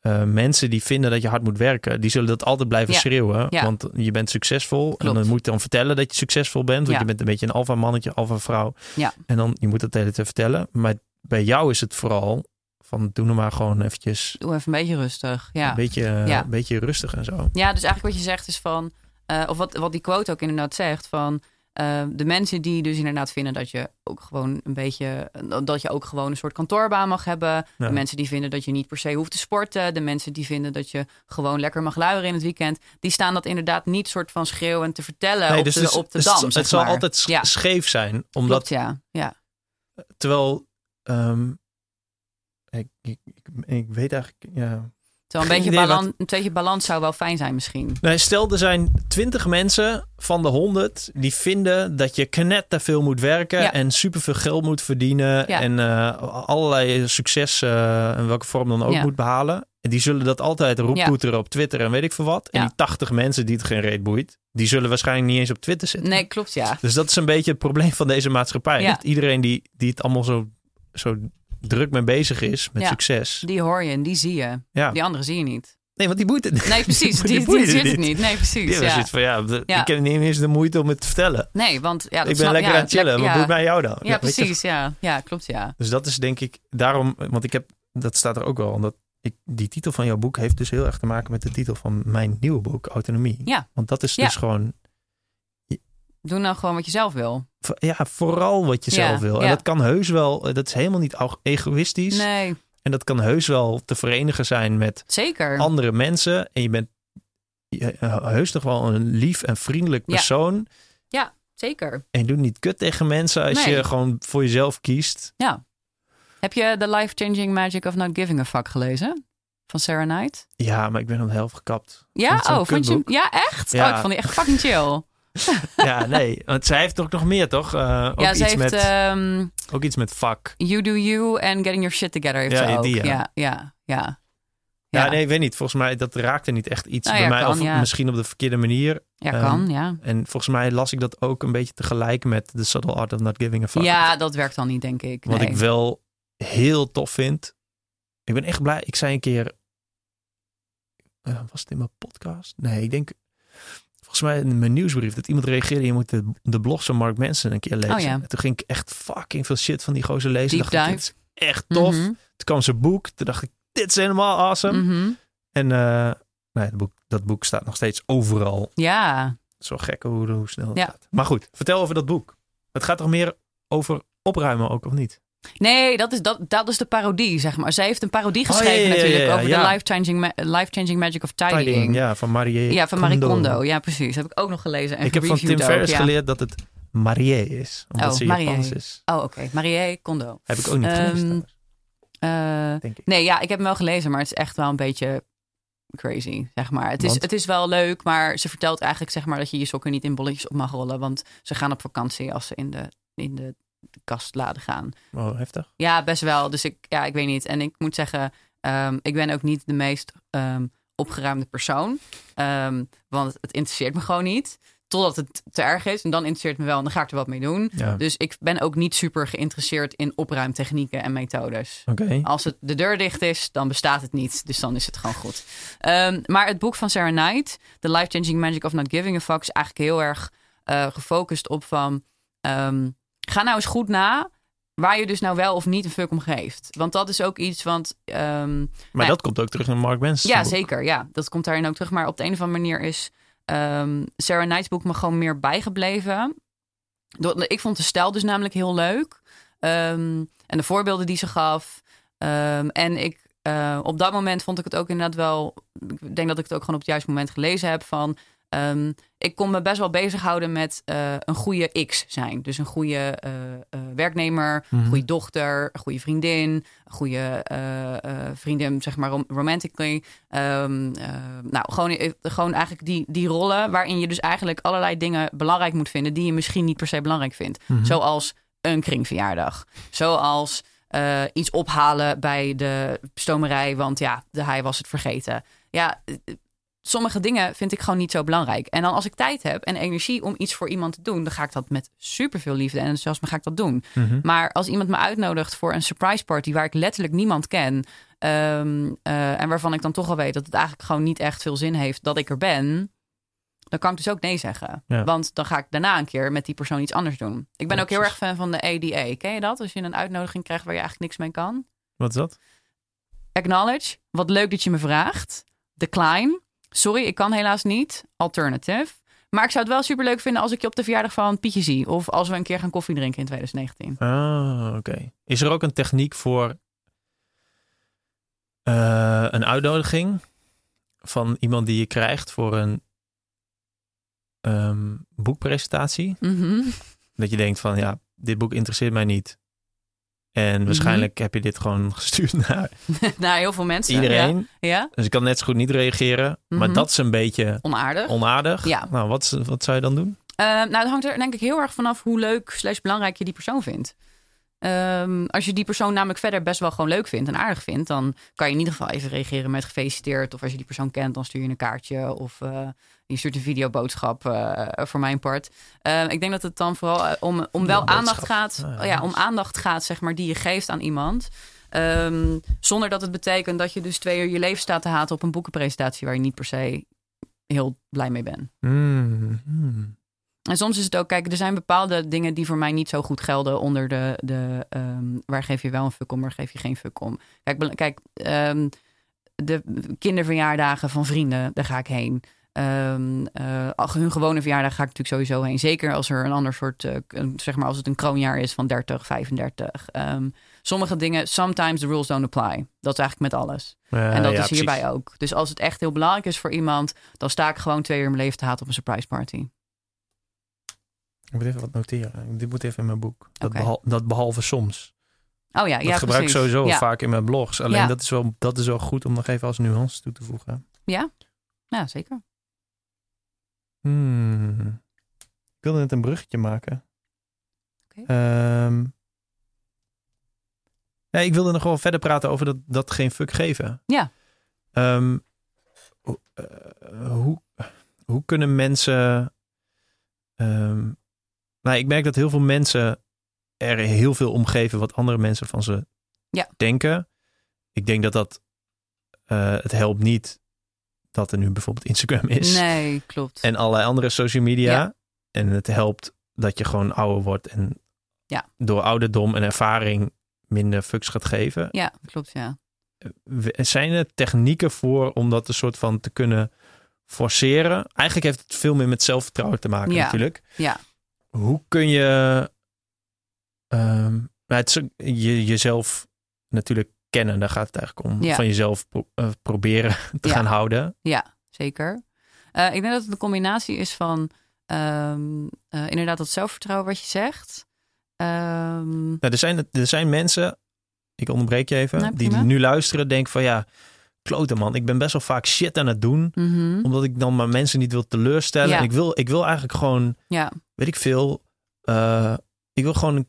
eh, mensen die vinden dat je hard moet werken, die zullen dat altijd blijven Ja. schreeuwen. Ja. Want je bent succesvol. En dan moet je dan vertellen dat je succesvol bent. Want je bent een beetje een alfa mannetje, alfa vrouw. Ja. En dan je moet dat de hele tijd vertellen. Maar bij jou is het vooral van doe nou maar gewoon eventjes Doe even een beetje rustig. Ja. een, beetje, een beetje rustig en zo. Ja, dus eigenlijk wat je zegt is van, eh, of wat, wat die quote ook inderdaad zegt, van eh, de mensen die dus inderdaad vinden dat je ook gewoon een beetje, dat je ook gewoon een soort kantoorbaan mag hebben. Ja. De mensen die vinden dat je niet per se hoeft te sporten. De mensen die vinden dat je gewoon lekker mag luieren in het weekend. Die staan dat inderdaad niet soort van schreeuwend te vertellen op, de, dus op de het, dam. het zeg zal maar. altijd sch- Ja. scheef zijn. Omdat Klopt, ja. ja. terwijl ehm, ik, ik, ik, ik weet eigenlijk, ja, Terwijl een beetje, een beetje balans zou wel fijn zijn misschien. Nee, stel er zijn twintig mensen van de honderd die vinden dat je knetter veel moet werken Ja. en superveel geld moet verdienen Ja. en eh, allerlei succes eh, in welke vorm dan ook Ja. moet behalen. En die zullen dat altijd roeptoeteren op Twitter en weet ik veel wat. En die 80 mensen die het geen reet boeit, die zullen waarschijnlijk niet eens op Twitter zitten. Nee, klopt, ja. Dus dat is een beetje het probleem van deze maatschappij. Iedereen die, die het allemaal zo, zo druk mee bezig is met Ja. succes. Die hoor je en die zie je. Ja. Die andere zie je niet. Nee, want die boeit het niet. Nee, precies. Die, die, boeien zit het niet. Nee, Die precies. Ja. zoiets van, ja, Ja. ik heb niet eens de moeite om het te vertellen. Nee, want ja, dat ik ben snap- lekker aan het chillen. Wat boeit mij jou dan? Ja, precies. Ja. ja, klopt. Ja. Dus dat is denk ik daarom, want ik heb, dat staat er ook wel, omdat ik, die titel van jouw boek heeft dus heel erg te maken met de titel van mijn nieuwe boek, Autonomie. Ja. Want dat is dus gewoon, Doe nou gewoon wat je zelf wil. ja, vooral wat je Ja, zelf wil. En ja. dat kan heus wel, eh, dat is helemaal niet egoïstisch. Nee, En dat kan heus wel te verenigen zijn met zeker. andere mensen. En je bent eh, heus toch wel een lief en vriendelijk Ja. persoon. Zeker. En je doet niet kut tegen mensen als Nee. je gewoon voor jezelf kiest. Ja. Heb je The Life-Changing Magic of Not Giving a Fuck gelezen? Van Sarah Knight? Ja, maar ik ben op de helft gekapt. Ja? Vond Oh, vond je. Ja, echt? Ja. Oh, ik vond die echt fucking chill. Ja, nee. Want zij heeft ook nog meer, toch? Uh, ook ja, iets heeft met, ehm, ook iets met vak. You Do You en Getting Your Shit Together heeft Ja, ze ook. die, ja. ja, ja, ja. Ja. nee, ik weet niet. Volgens mij, dat raakte niet echt iets Nou bij mij. kan, of misschien op de verkeerde manier. Ja, Ehm, kan, ja. En volgens mij las ik dat ook een beetje tegelijk met The Subtle Art of Not Giving a Fuck. Ja, dat werkt dan niet, denk ik. Wat Nee. ik wel heel tof vind. Ik ben echt blij. Ik zei een keer... eh, was het in mijn podcast? Nee, ik denk... Volgens mij in mijn nieuwsbrief dat iemand reageerde. Je moet de, de blogs van Mark Manson een keer lezen. Oh ja. En toen ging ik echt fucking veel shit van die gozer lezen. Deep dacht ik, dive. dit is echt tof. Mhm, Toen kwam zijn boek. Toen dacht ik, dit is helemaal awesome. mhm. En eh, nee, dat, boek, dat boek staat nog steeds overal. Ja, Zo gek hoe, hoe snel het Ja. gaat. Maar goed, vertel over dat boek. Het gaat toch meer over opruimen ook, of niet? Nee, dat is, dat, dat is de parodie, zeg maar. Zij heeft een parodie Oh, ja, geschreven ja, natuurlijk ja, over de life-changing ma- life-changing magic of tidying. Tidying, ja, van Marie Ja, van Marie Kondo. Ja, precies. Heb ik ook nog gelezen en Ik heb van Tim Ferriss geleerd dat het Marie is. Omdat Oh, ze Marie. Japans is. Oh, oké. Marie Kondo. Heb ik ook niet Ehm, gelezen, trouwens, Eh, nee, ja, ik heb hem wel gelezen, maar het is echt wel een beetje crazy, zeg maar. Het is, het is wel leuk, maar ze vertelt eigenlijk zeg maar dat je je sokken niet in bolletjes op mag rollen, want ze gaan op vakantie als ze in de, in de kastladen gaan. Oh, heftig. Ja, best wel. Dus ik, ja, ik weet niet. En ik moet zeggen, ehm, ik ben ook niet de meest ehm, opgeruimde persoon. Ehm, want het interesseert me gewoon niet. Totdat het te erg is. En dan interesseert het me wel en dan ga ik er wat mee doen. Ja. Dus ik ben ook niet super geïnteresseerd in opruimtechnieken en methodes. Als het de deur dicht is, dan bestaat het niet. Dus dan is het gewoon goed. Maar het boek van Sarah Knight, The Life-Changing Magic of Not Giving a Fuck, is eigenlijk heel erg eh, gefocust op van... ga nou eens goed na waar je dus nou wel of niet een fuck om geeft. Want dat is ook iets, want... ehm, Maar ja. dat komt ook terug in Mark Manson. ja, boek. zeker. Ja, dat komt daarin ook terug. Maar op de een of andere manier is ehm, Sarah Knight's boek me gewoon meer bijgebleven. Ik vond de stijl dus namelijk heel leuk. Ehm, en de voorbeelden die ze gaf. En ik, eh, op dat moment vond ik het ook inderdaad wel... Ik denk dat ik het ook gewoon op het juiste moment gelezen heb van... ehm, ik kon me best wel bezighouden met eh, een goede X zijn. Dus een goede eh, eh, werknemer, Mhm. een goede dochter, een goede vriendin, een goede vriendin, zeg maar rom- romantically. Ehm, eh, nou, gewoon, gewoon eigenlijk die, die rollen waarin je dus eigenlijk allerlei dingen belangrijk moet vinden die je misschien niet per se belangrijk vindt. Mhm. Zoals een kringverjaardag. Zoals iets ophalen bij de stomerij, want ja, de hij was het vergeten. Ja, sommige dingen vind ik gewoon niet zo belangrijk. En dan als ik tijd heb en energie om iets voor iemand te doen, dan ga ik dat met superveel liefde en enthousiasme ga ik dat doen. Mhm. Maar als iemand me uitnodigt voor een surprise party waar ik letterlijk niemand ken. ehm, eh, en waarvan ik dan toch al weet dat het eigenlijk gewoon niet echt veel zin heeft dat ik er ben. Dan kan ik dus ook nee zeggen. Ja. Want dan ga ik daarna een keer met die persoon iets anders doen. Ik ben Ja, ook heel erg fan van de ADA. Ken je dat? Als je een uitnodiging krijgt waar je eigenlijk niks mee kan. Wat is dat? Acknowledge. Wat leuk dat je me vraagt. Decline. Sorry, ik kan helaas niet. Alternative. Maar ik zou het wel super leuk vinden als ik je op de verjaardag van Pietje zie. Of als we een keer gaan koffie drinken in 2019. Ah, oké. Is er ook een techniek voor eh, een uitnodiging van iemand die je krijgt voor een ehm, boekpresentatie? Mhm. Dat je denkt van ja, dit boek interesseert mij niet. Mhm. En waarschijnlijk heb je dit gewoon gestuurd naar Naar heel veel mensen. iedereen. Ja. ja? Dus ik kan net zo goed niet reageren. Maar Mhm. dat is een beetje Onaardig. onaardig. Ja. Nou, wat, wat zou je dan doen? Eh, nou, het hangt er denk ik heel erg vanaf hoe leuk slash belangrijk je die persoon vindt. Ehm, als je die persoon namelijk verder best wel gewoon leuk vindt en aardig vindt, dan kan je in ieder geval even reageren met gefeliciteerd. Of als je die persoon kent, dan stuur je een kaartje of eh, je stuurt een videoboodschap eh, voor mijn part. Ehm, ik denk dat het dan vooral eh, om, om wel aandacht gaat, oh ja, om aandacht gaat, zeg maar, die je geeft aan iemand. Ehm, zonder dat het betekent dat je dus twee uur je leven staat te haten op een boekenpresentatie waar je niet per se heel blij mee bent. Hmm, hmm. En soms is het ook, kijk, er zijn bepaalde dingen die voor mij niet zo goed gelden onder de, de ehm, waar geef je wel een fuck om, waar geef je geen fuck om. Kijk, kijk ehm, de kinderverjaardagen van vrienden, daar ga ik heen. Ach, hun gewone verjaardag ga ik natuurlijk sowieso heen. Zeker als er een ander soort, eh, zeg maar als het een kroonjaar is van 30, 35. Ehm, sommige dingen, sometimes the rules don't apply. Dat is eigenlijk met alles. En dat ja, is hierbij precies. ook. Dus als het echt heel belangrijk is voor iemand, dan sta ik gewoon twee uur mijn leven te haten op een surprise party. Ik moet even wat noteren. Dit moet even in mijn boek. Dat, behal- dat behalve soms. Oh ja, Dat ja, gebruik ik sowieso ja. vaak in mijn blogs. Alleen Ja. dat, is wel, dat is wel goed om nog even als nuance toe te voegen. Ja, ja zeker. Hmm. wilde net een bruggetje maken. Oké. Ehm, nee, ik wilde nog wel verder praten over dat, dat geen fuck geven. Ja. Ehm, ho- eh, hoe, hoe kunnen mensen... ehm, nou, ik merk dat heel veel mensen er heel veel omgeven wat andere mensen van ze Ja. denken. Ik denk dat dat... eh, het helpt niet dat er nu bijvoorbeeld Instagram is. Nee, klopt. En allerlei andere social media. Ja. En het helpt dat je gewoon ouder wordt en Ja. door ouderdom en ervaring minder fucks gaat geven. Ja, klopt, ja. Zijn er technieken voor om dat een soort van te kunnen forceren? Eigenlijk heeft het veel meer met zelfvertrouwen te maken Ja. natuurlijk. Ja. Hoe kun je, ehm, nou, het je, jezelf natuurlijk kennen? Daar gaat het eigenlijk om. Ja. Van jezelf pro- eh, proberen te Ja. gaan houden. Ja, zeker. Eh, ik denk dat het een combinatie is van ehm, eh, inderdaad dat zelfvertrouwen wat je zegt. Ehm, Nou, er, zijn, er zijn mensen, ik onderbreek je even, Nee, die nu luisteren denken van ja, klote man, ik ben best wel vaak shit aan het doen. mhm. Omdat ik dan maar mensen niet wil teleurstellen. Ja. En ik wil, ik wil eigenlijk gewoon, Ja, weet ik veel, eh, ik wil gewoon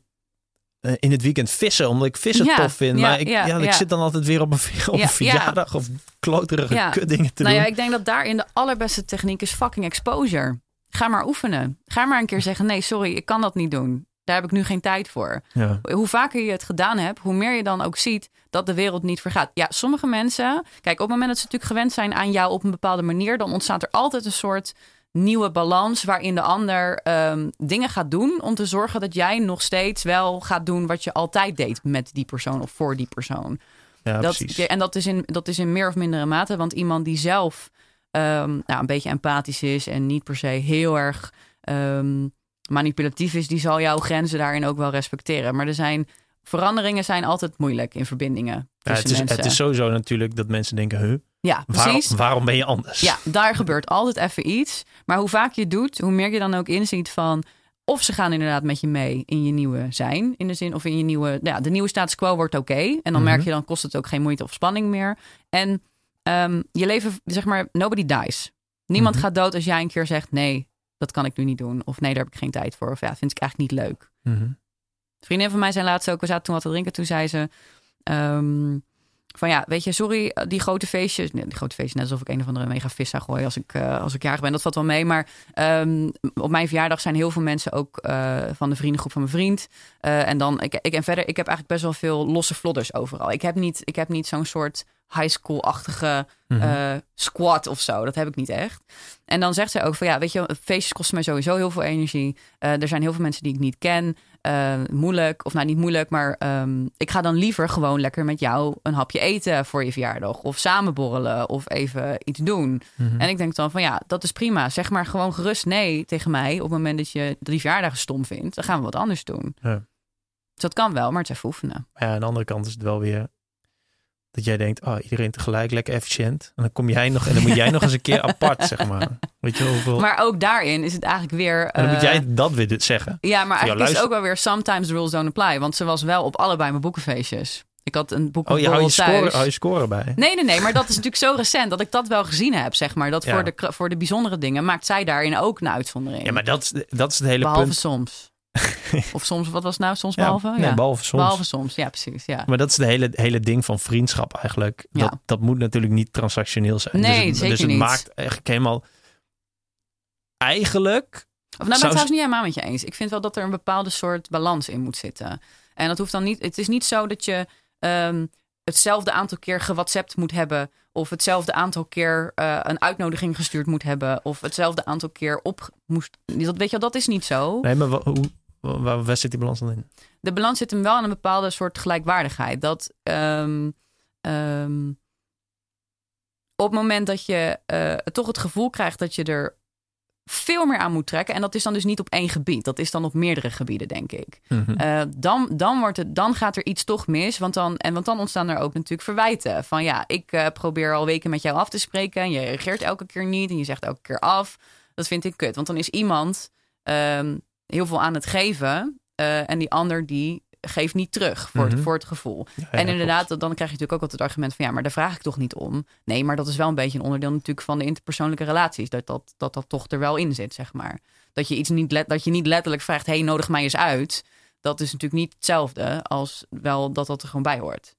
eh, in het weekend vissen, omdat ik vissen Ja, tof vind. ja, maar ik, ja, ja, ik ja. zit dan altijd weer op een, op Ja, een verjaardag of kloterige Ja. kutdingen te nou ja, doen. ik denk dat daarin de allerbeste techniek is fucking exposure. Ga maar oefenen. Ga maar een keer zeggen: nee, sorry, ik kan dat niet doen. Daar heb ik nu geen tijd voor. Ja. Hoe vaker je het gedaan hebt, hoe meer je dan ook ziet dat de wereld niet vergaat. Ja, sommige mensen, kijk, op het moment dat ze natuurlijk gewend zijn aan jou op een bepaalde manier, dan ontstaat er altijd een soort nieuwe balans waarin de ander ehm, dingen gaat doen om te zorgen dat jij nog steeds wel gaat doen wat je altijd deed met die persoon of voor die persoon. ja, Dat, precies. en dat is, in, dat is in meer of mindere mate. Want iemand die zelf ehm, nou, een beetje empathisch is en niet per se heel erg ehm, manipulatief is, die zal jouw grenzen daarin ook wel respecteren. Maar er zijn veranderingen zijn altijd moeilijk in verbindingen. Ja, het, is, mensen. het is sowieso natuurlijk dat mensen denken, huh, ja, waarom, precies. waarom ben je anders? Ja, daar gebeurt altijd even iets. Maar hoe vaak je het doet, hoe meer je dan ook inziet van. Of ze gaan inderdaad met je mee in je nieuwe zijn. In de zin, of in je nieuwe. Nou ja, de nieuwe status quo wordt oké. En dan Mhm. merk je, dan kost het ook geen moeite of spanning meer. En ehm, je leven, zeg maar, nobody dies. Niemand Mhm. gaat dood als jij een keer zegt: nee, dat kan ik nu niet doen. Of nee, daar heb ik geen tijd voor. Of ja, vind ik eigenlijk niet leuk. Mhm. Vriendin van mij zei laatst ook, we zaten toen wat te drinken. Toen zei ze ehm, van ja, weet je, sorry, eh, die grote feestjes. Nee, die grote feestjes, net alsof ik een of andere mega vis zou gooien als ik, eh, als ik jarig ben. Dat valt wel mee. Maar ehm, op mijn verjaardag zijn heel veel mensen ook eh, van de vriendengroep van mijn vriend. En dan, ik, ik, en verder, ik heb eigenlijk best wel veel losse vlodders overal. Ik heb niet, ik heb niet zo'n soort high school-achtige squad of zo. Dat heb ik niet echt. En dan zegt zij ook van ja, weet je, feestjes kosten mij sowieso heel veel energie. Eh, er zijn heel veel mensen die ik niet ken. Eh, moeilijk, of nou niet moeilijk, maar ehm, ik ga dan liever gewoon lekker met jou een hapje eten voor je verjaardag. Of samen borrelen of even iets doen. Mhm. En ik denk dan van ja, dat is prima. Zeg maar gewoon gerust nee tegen mij op het moment dat je die verjaardag stom vindt. Dan gaan we wat anders doen. Ja. Dus dat kan wel, maar het is even oefenen. Ja, aan de andere kant is het wel weer dat jij denkt, oh, iedereen tegelijk lekker efficiënt. En dan kom jij nog en dan moet jij nog eens een keer apart, zeg maar. Weet je hoeveel? Maar ook daarin is het eigenlijk weer... en dan moet eh, jij dat weer zeggen. Ja, maar eigenlijk is het ook wel weer sometimes the rules don't apply. Want ze was wel op allebei mijn boekenfeestjes. Ik had een Oh, boekenborrel je hou je, thuis. score, hou je score bij. Nee, nee, nee. Maar dat is natuurlijk zo recent dat ik dat wel gezien heb, zeg maar. Dat Ja. voor, de, voor de bijzondere dingen maakt zij daarin ook een uitzondering. Ja, maar dat is, dat is het hele behalve punt. soms. Of soms, wat was het nou? Soms Ja, behalve? nee, ja. behalve soms. Behalve soms, ja, precies. Ja. Maar dat is het hele, hele ding van vriendschap eigenlijk. Ja. Dat, dat moet natuurlijk niet transactioneel zijn. Nee, dus het, zeker dus het niet. maakt eigenlijk helemaal... Eigenlijk... Of nou ben ik trouwens niet helemaal met je eens. Ik vind wel dat er een bepaalde soort balans in moet zitten. En dat hoeft dan niet. Het is niet zo dat je ehm, hetzelfde aantal keer gewhatsappt moet hebben. Of hetzelfde aantal keer eh, een uitnodiging gestuurd moet hebben. Of hetzelfde aantal keer op moest. Dat weet je wel, dat is niet zo. Nee, maar hoe, waar, waar zit die balans dan in? De balans zit hem wel aan een bepaalde soort gelijkwaardigheid. Dat ehm, ehm, op het moment dat je eh, toch het gevoel krijgt dat je er veel meer aan moet trekken. En dat is dan dus niet op één gebied. Dat is dan op meerdere gebieden, denk ik. Mhm. Eh, dan, dan, wordt het, dan gaat er iets toch mis. Want dan, en want dan ontstaan er ook natuurlijk verwijten. Van ja, ik eh, probeer al weken met jou af te spreken. En je reageert elke keer niet. En je zegt elke keer af. Dat vind ik kut. Want dan is iemand ehm, heel veel aan het geven. eh, en die ander die geeft niet terug voor, Mhm. het, voor het gevoel. Ja, en inderdaad, dan krijg je natuurlijk ook altijd het argument van ja, maar daar vraag ik toch niet om. Nee, maar dat is wel een beetje een onderdeel natuurlijk van de interpersoonlijke relaties. Dat dat, dat, dat toch er wel in zit, zeg maar. dat je iets niet let, dat je niet letterlijk vraagt: hey, nodig mij eens uit. Dat is natuurlijk niet hetzelfde als wel dat dat er gewoon bij hoort.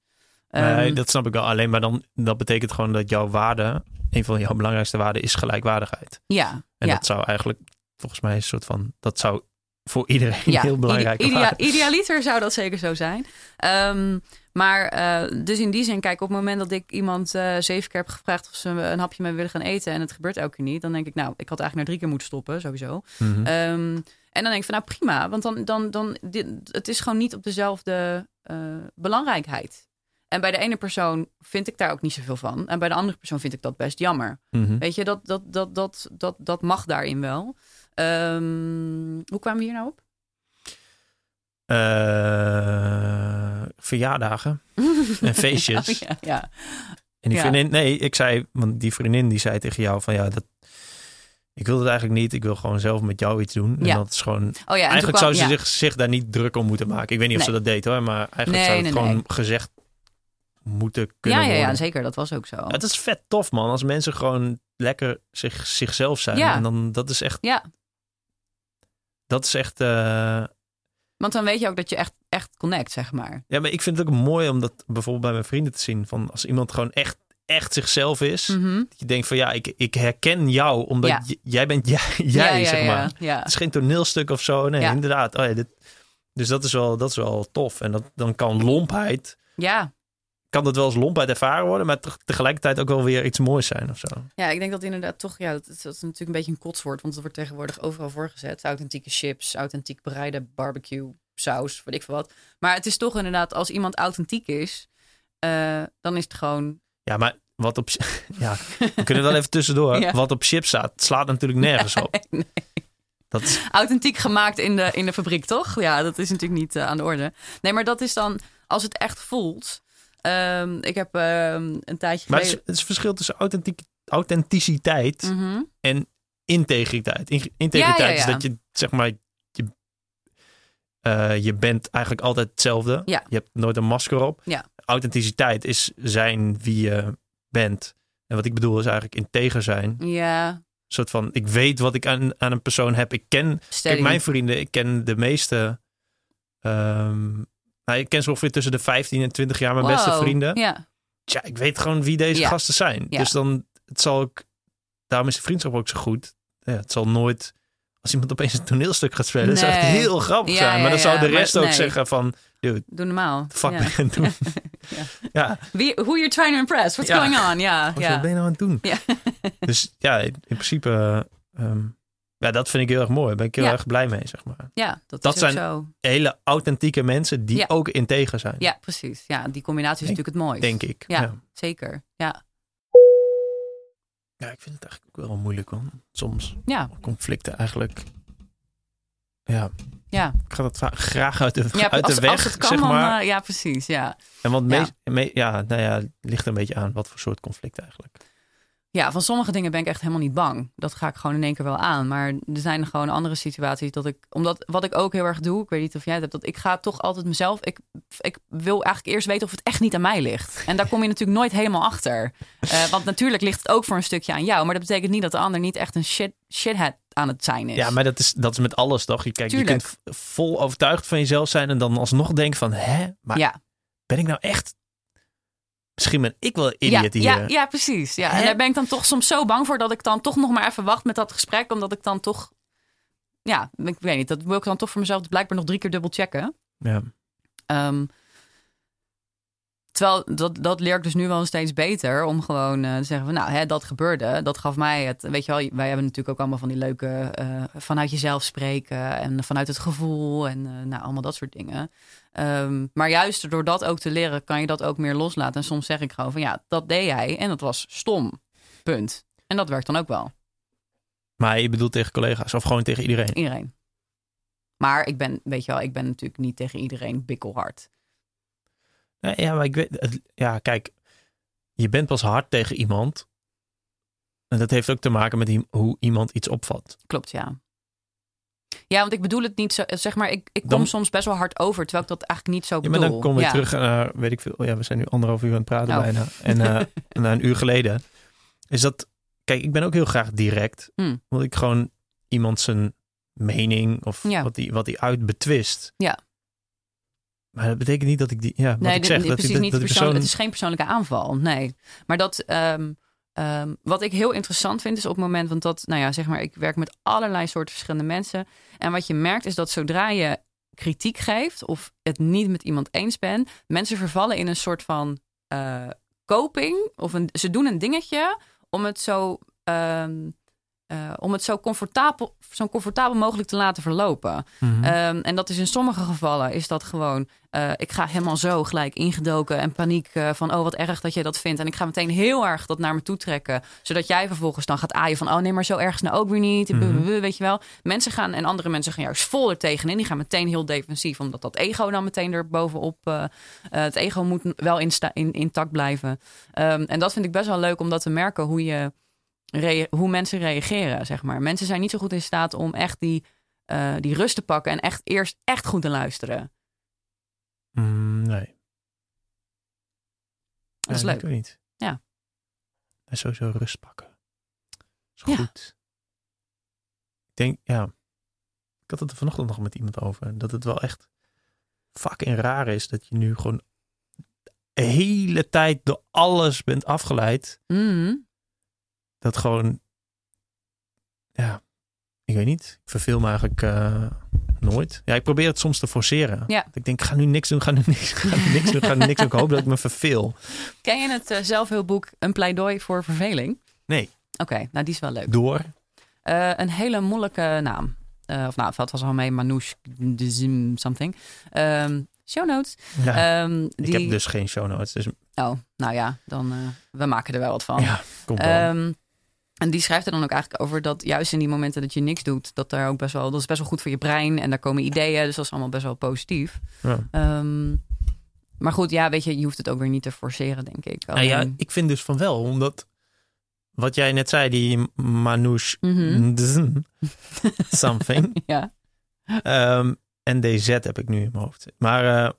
Nee, Ehm, dat snap ik wel. Alleen maar dan, dat betekent gewoon dat jouw waarde, een van jouw belangrijkste waarden, is gelijkwaardigheid. ja, En ja. dat zou eigenlijk, volgens mij, een soort van, dat zou voor iedereen ja, heel belangrijk ide- idea-. Idealiter zou dat zeker zo zijn. Ehm, maar eh, dus in die zin, kijk, op het moment dat ik iemand eh, zeven keer heb gevraagd of ze een hapje mee willen gaan eten en het gebeurt elke keer niet, dan denk ik, nou, ik had eigenlijk naar drie keer moeten stoppen, sowieso. Mhm. Ehm, en dan denk ik van, nou prima, want dan, dan, dan dit, het is gewoon niet op dezelfde eh, belangrijkheid. En bij de ene persoon vind ik daar ook niet zoveel van. En bij de andere persoon vind ik dat best jammer. Mhm. Weet je, dat, dat, dat, dat, dat, dat mag daarin wel. Ehm, hoe kwamen we hier nou op? Eh, verjaardagen en feestjes. Oh, ja, ja. En die Ja. vriendin, nee, ik zei, want die vriendin die zei tegen jou van ja, dat, ik wil het eigenlijk niet. Ik wil gewoon zelf met jou iets doen. En Ja. dat is gewoon, Oh ja, eigenlijk kwam- zou ze ja. zich, zich daar niet druk om moeten maken. Ik weet niet of ze dat deed hoor, maar eigenlijk Nee, zou het nee, gewoon gezegd moeten kunnen Ja, ja, ja, worden. zeker. Dat was ook zo. Het is vet tof man, als mensen gewoon lekker zich, zichzelf zijn. Ja. En dan, dat is echt, Ja, dat is echt, eh, want dan weet je ook dat je echt, echt connect, zeg maar. ja, maar ik vind het ook mooi om dat bijvoorbeeld bij mijn vrienden te zien. Van als iemand gewoon echt, echt zichzelf is. Mhm. Dat je denkt van ja, ik, ik herken jou omdat Ja. jij bent jij, jij ja, ja, zeg maar. Het is geen toneelstuk of zo. Nee, inderdaad. Oh dit, dus dat is, wel, dat is wel tof. En dat, dan kan lompheid, ja. Kan dat wel als lompheid ervaren worden, maar te- tegelijkertijd ook wel weer iets moois zijn of zo. Ja, ik denk dat inderdaad toch, ja, dat, is- dat is natuurlijk een beetje een kotswoord, want het wordt tegenwoordig overal voorgezet. Authentieke chips, authentiek bereide barbecue saus, weet ik veel wat. Maar het is toch inderdaad, als iemand authentiek is, eh, dan is het gewoon... Ja, maar wat op, ja, we kunnen wel even tussendoor. Ja. Wat op chips staat, slaat natuurlijk nergens op. Nee. Dat is, Authentiek gemaakt in de, in de fabriek, toch? Ja, dat is natuurlijk niet eh, aan de orde. Nee, maar dat is dan, als het echt voelt... Ehm, ik heb ehm, een tijdje maar het is, het is verschil tussen authentiek, authenticiteit Mhm. en integriteit. In- Integriteit Ja, ja, is dat je, zeg maar, je, eh, je bent eigenlijk altijd hetzelfde. Je hebt nooit een masker op. Authenticiteit is zijn wie je bent. En wat ik bedoel is eigenlijk integer zijn. Een Ja, soort van, ik weet wat ik aan, aan een persoon heb. Ik ken, kijk, mijn vrienden, ik ken de meeste... ehm, nou, ik ken ze ongeveer tussen de 15 en 20 jaar, mijn beste vrienden. Ja, Tja, ik weet gewoon wie deze Ja. gasten zijn. Ja. Dus dan, het zal ook, daarom is de vriendschap ook zo goed. Ja, het zal nooit, als iemand opeens een toneelstuk gaat spelen, dat zou echt heel grappig Ja, zijn. Maar dan zou de maar rest ook nee. zeggen van, dude, doe normaal. fuck ja. ben doen? Ja. ja, Wie, who you're trying to impress? What's going on? Ja, wat ja. ben je nou aan het doen? Ja. dus ja, in, in principe, ehm, ja, dat vind ik heel erg mooi. Daar ben ik heel Ja. erg blij mee, zeg maar. Ja, dat, zijn- zo. Hele authentieke mensen die Ja. ook integer zijn, Ja, precies. Ja, die combinatie is Denk- natuurlijk het mooiste. denk ik. Ja. Ja. Zeker. Ja. ja, ik vind het eigenlijk ook wel moeilijk, man. Soms Ja. conflicten eigenlijk. Ja, Ja. ik ga dat graag uit de, ja uit als, de weg, als het kan, zeg dan... maar. eh, ja, precies. Ja. En want Ja. me- ja, nou ja, het ligt een beetje aan wat voor soort conflict eigenlijk. Ja, van sommige dingen ben ik echt helemaal niet bang. Dat ga ik gewoon in één keer wel aan. Maar er zijn gewoon andere situaties dat ik... Omdat wat ik ook heel erg doe, ik weet niet of jij het hebt... dat ik ga toch altijd mezelf... Ik, ik wil eigenlijk eerst weten of het echt niet aan mij ligt. En daar kom je natuurlijk nooit helemaal achter. Eh, want natuurlijk ligt het ook voor een stukje aan jou. Maar dat betekent niet dat de ander niet echt een shit, shithead aan het zijn is. Ja, maar dat is, dat is met alles toch? Je, kijk, je kunt vol overtuigd van jezelf zijn en dan alsnog denken van, hè, maar ja. ben ik nou echt... Misschien ben ik wel Ja, idiot hier. ja, ja, precies. Ja. En daar ben ik dan toch soms zo bang voor dat ik dan toch nog maar even wacht met dat gesprek. Omdat ik dan toch. Ja, ik weet niet. Dat wil ik dan toch voor mezelf blijkbaar nog drie keer dubbel checken. Ja. Ehm, terwijl dat, dat leer ik dus nu wel steeds beter. Om gewoon eh, te zeggen van nou, hè, dat gebeurde. Dat gaf mij het. Weet je wel, wij hebben natuurlijk ook allemaal van die leuke eh, vanuit jezelf spreken. En vanuit het gevoel. En eh, nou, allemaal dat soort dingen. Ehm, maar juist door dat ook te leren, kan je dat ook meer loslaten. En soms zeg ik gewoon van ja, dat deed jij. En dat was stom. Punt. En dat werkt dan ook wel. Maar je bedoelt tegen collega's of gewoon tegen iedereen? Iedereen. Maar ik ben, weet je wel, ik ben natuurlijk niet tegen iedereen bikkelhard. Ja, maar ik weet... het- Ja, kijk. Je bent pas hard tegen iemand. En dat heeft ook te maken met die- hoe iemand iets opvat. Klopt, ja. Ja, want ik bedoel het niet zo, zeg maar, ik, ik kom Dan- soms best wel hard over, terwijl ik dat eigenlijk niet zo Ja, bedoel. maar dan we Ja. terug naar, weet ik veel, ja, we zijn nu anderhalf uur aan het praten Oh. bijna. En eh, na een uur geleden is dat, kijk, ik ben ook heel graag direct. Hmm. Want ik gewoon iemand zijn mening of Ja. wat hij wat hij uit betwist. Ja. Maar dat betekent niet dat ik die. Ja, wat nee, ik zeg, dit- dat, precies niet dat persoon. Het is geen persoonlijke aanval, nee. Maar dat, ehm, ehm, wat ik heel interessant vind, is op het moment, want dat, nou ja, zeg maar, ik werk met allerlei soorten verschillende mensen. En wat je merkt is dat zodra je kritiek geeft of het niet met iemand eens bent, mensen vervallen in een soort van eh coping of een, ze doen een dingetje om het zo. ehm, eh, om het zo comfortabel, zo comfortabel mogelijk te laten verlopen. Mhm. Ehm, en dat is in sommige gevallen is dat gewoon, eh, ik ga helemaal zo gelijk ingedoken en paniek eh, van, oh wat erg dat jij dat vindt. En ik ga meteen heel erg dat naar me toe trekken, zodat jij vervolgens dan gaat aaien van, oh nee, maar zo erg is nou ook weer niet. Mhm. Weet je wel. Mensen gaan en andere mensen gaan juist vol er tegenin. Die gaan meteen heel defensief, omdat dat ego dan meteen er bovenop. het ego moet wel in, intact blijven. Ehm, en dat vind ik best wel leuk om dat te merken hoe je hoe mensen reageren, zeg maar. Mensen zijn niet zo goed in staat om echt die, eh, die rust te pakken en echt eerst echt goed te luisteren. Mm, nee. Dat is Nee, leuk. Weet niet. Ja. En sowieso rust pakken. Is Ja. goed. Ik denk, ja. Ik had het er vanochtend nog met iemand over. Dat het wel echt fucking raar is dat je nu gewoon de hele tijd door alles bent afgeleid. Mhm. Dat gewoon, ja, ik weet niet. Ik verveel me eigenlijk eh, nooit. Ja, ik probeer het soms te forceren. Ja. Ik denk, ik ga nu niks doen, ga nu niks, ga nu niks doen, ga nu niks doen. Ik hoop dat ik me verveel. Ken je het eh, zelfhulpboek Een pleidooi voor verveling? Nee, Oké, nou die is wel leuk. door. Eh, een hele moeilijke naam. Of nou, het was al mee, Manouche something. Ehm, show notes. Ja. Ehm, Ik die... heb dus geen show notes, dus Oh, nou ja, dan we maken er wel wat van. ja, wel. Ehm, en die schrijft er dan ook eigenlijk over dat juist in die momenten dat je niks doet, dat daar ook best wel, dat is best wel goed voor je brein en daar komen ideeën, dus dat is allemaal best wel positief. ja. Ehm, maar goed, ja, weet je, je hoeft het ook weer niet te forceren, denk ik. Nou ja, ik vind dus van wel, omdat wat jij net zei, die Manouche Mhm. Something. ja, Ehm, en DZ heb ik nu in mijn hoofd. Maar eh,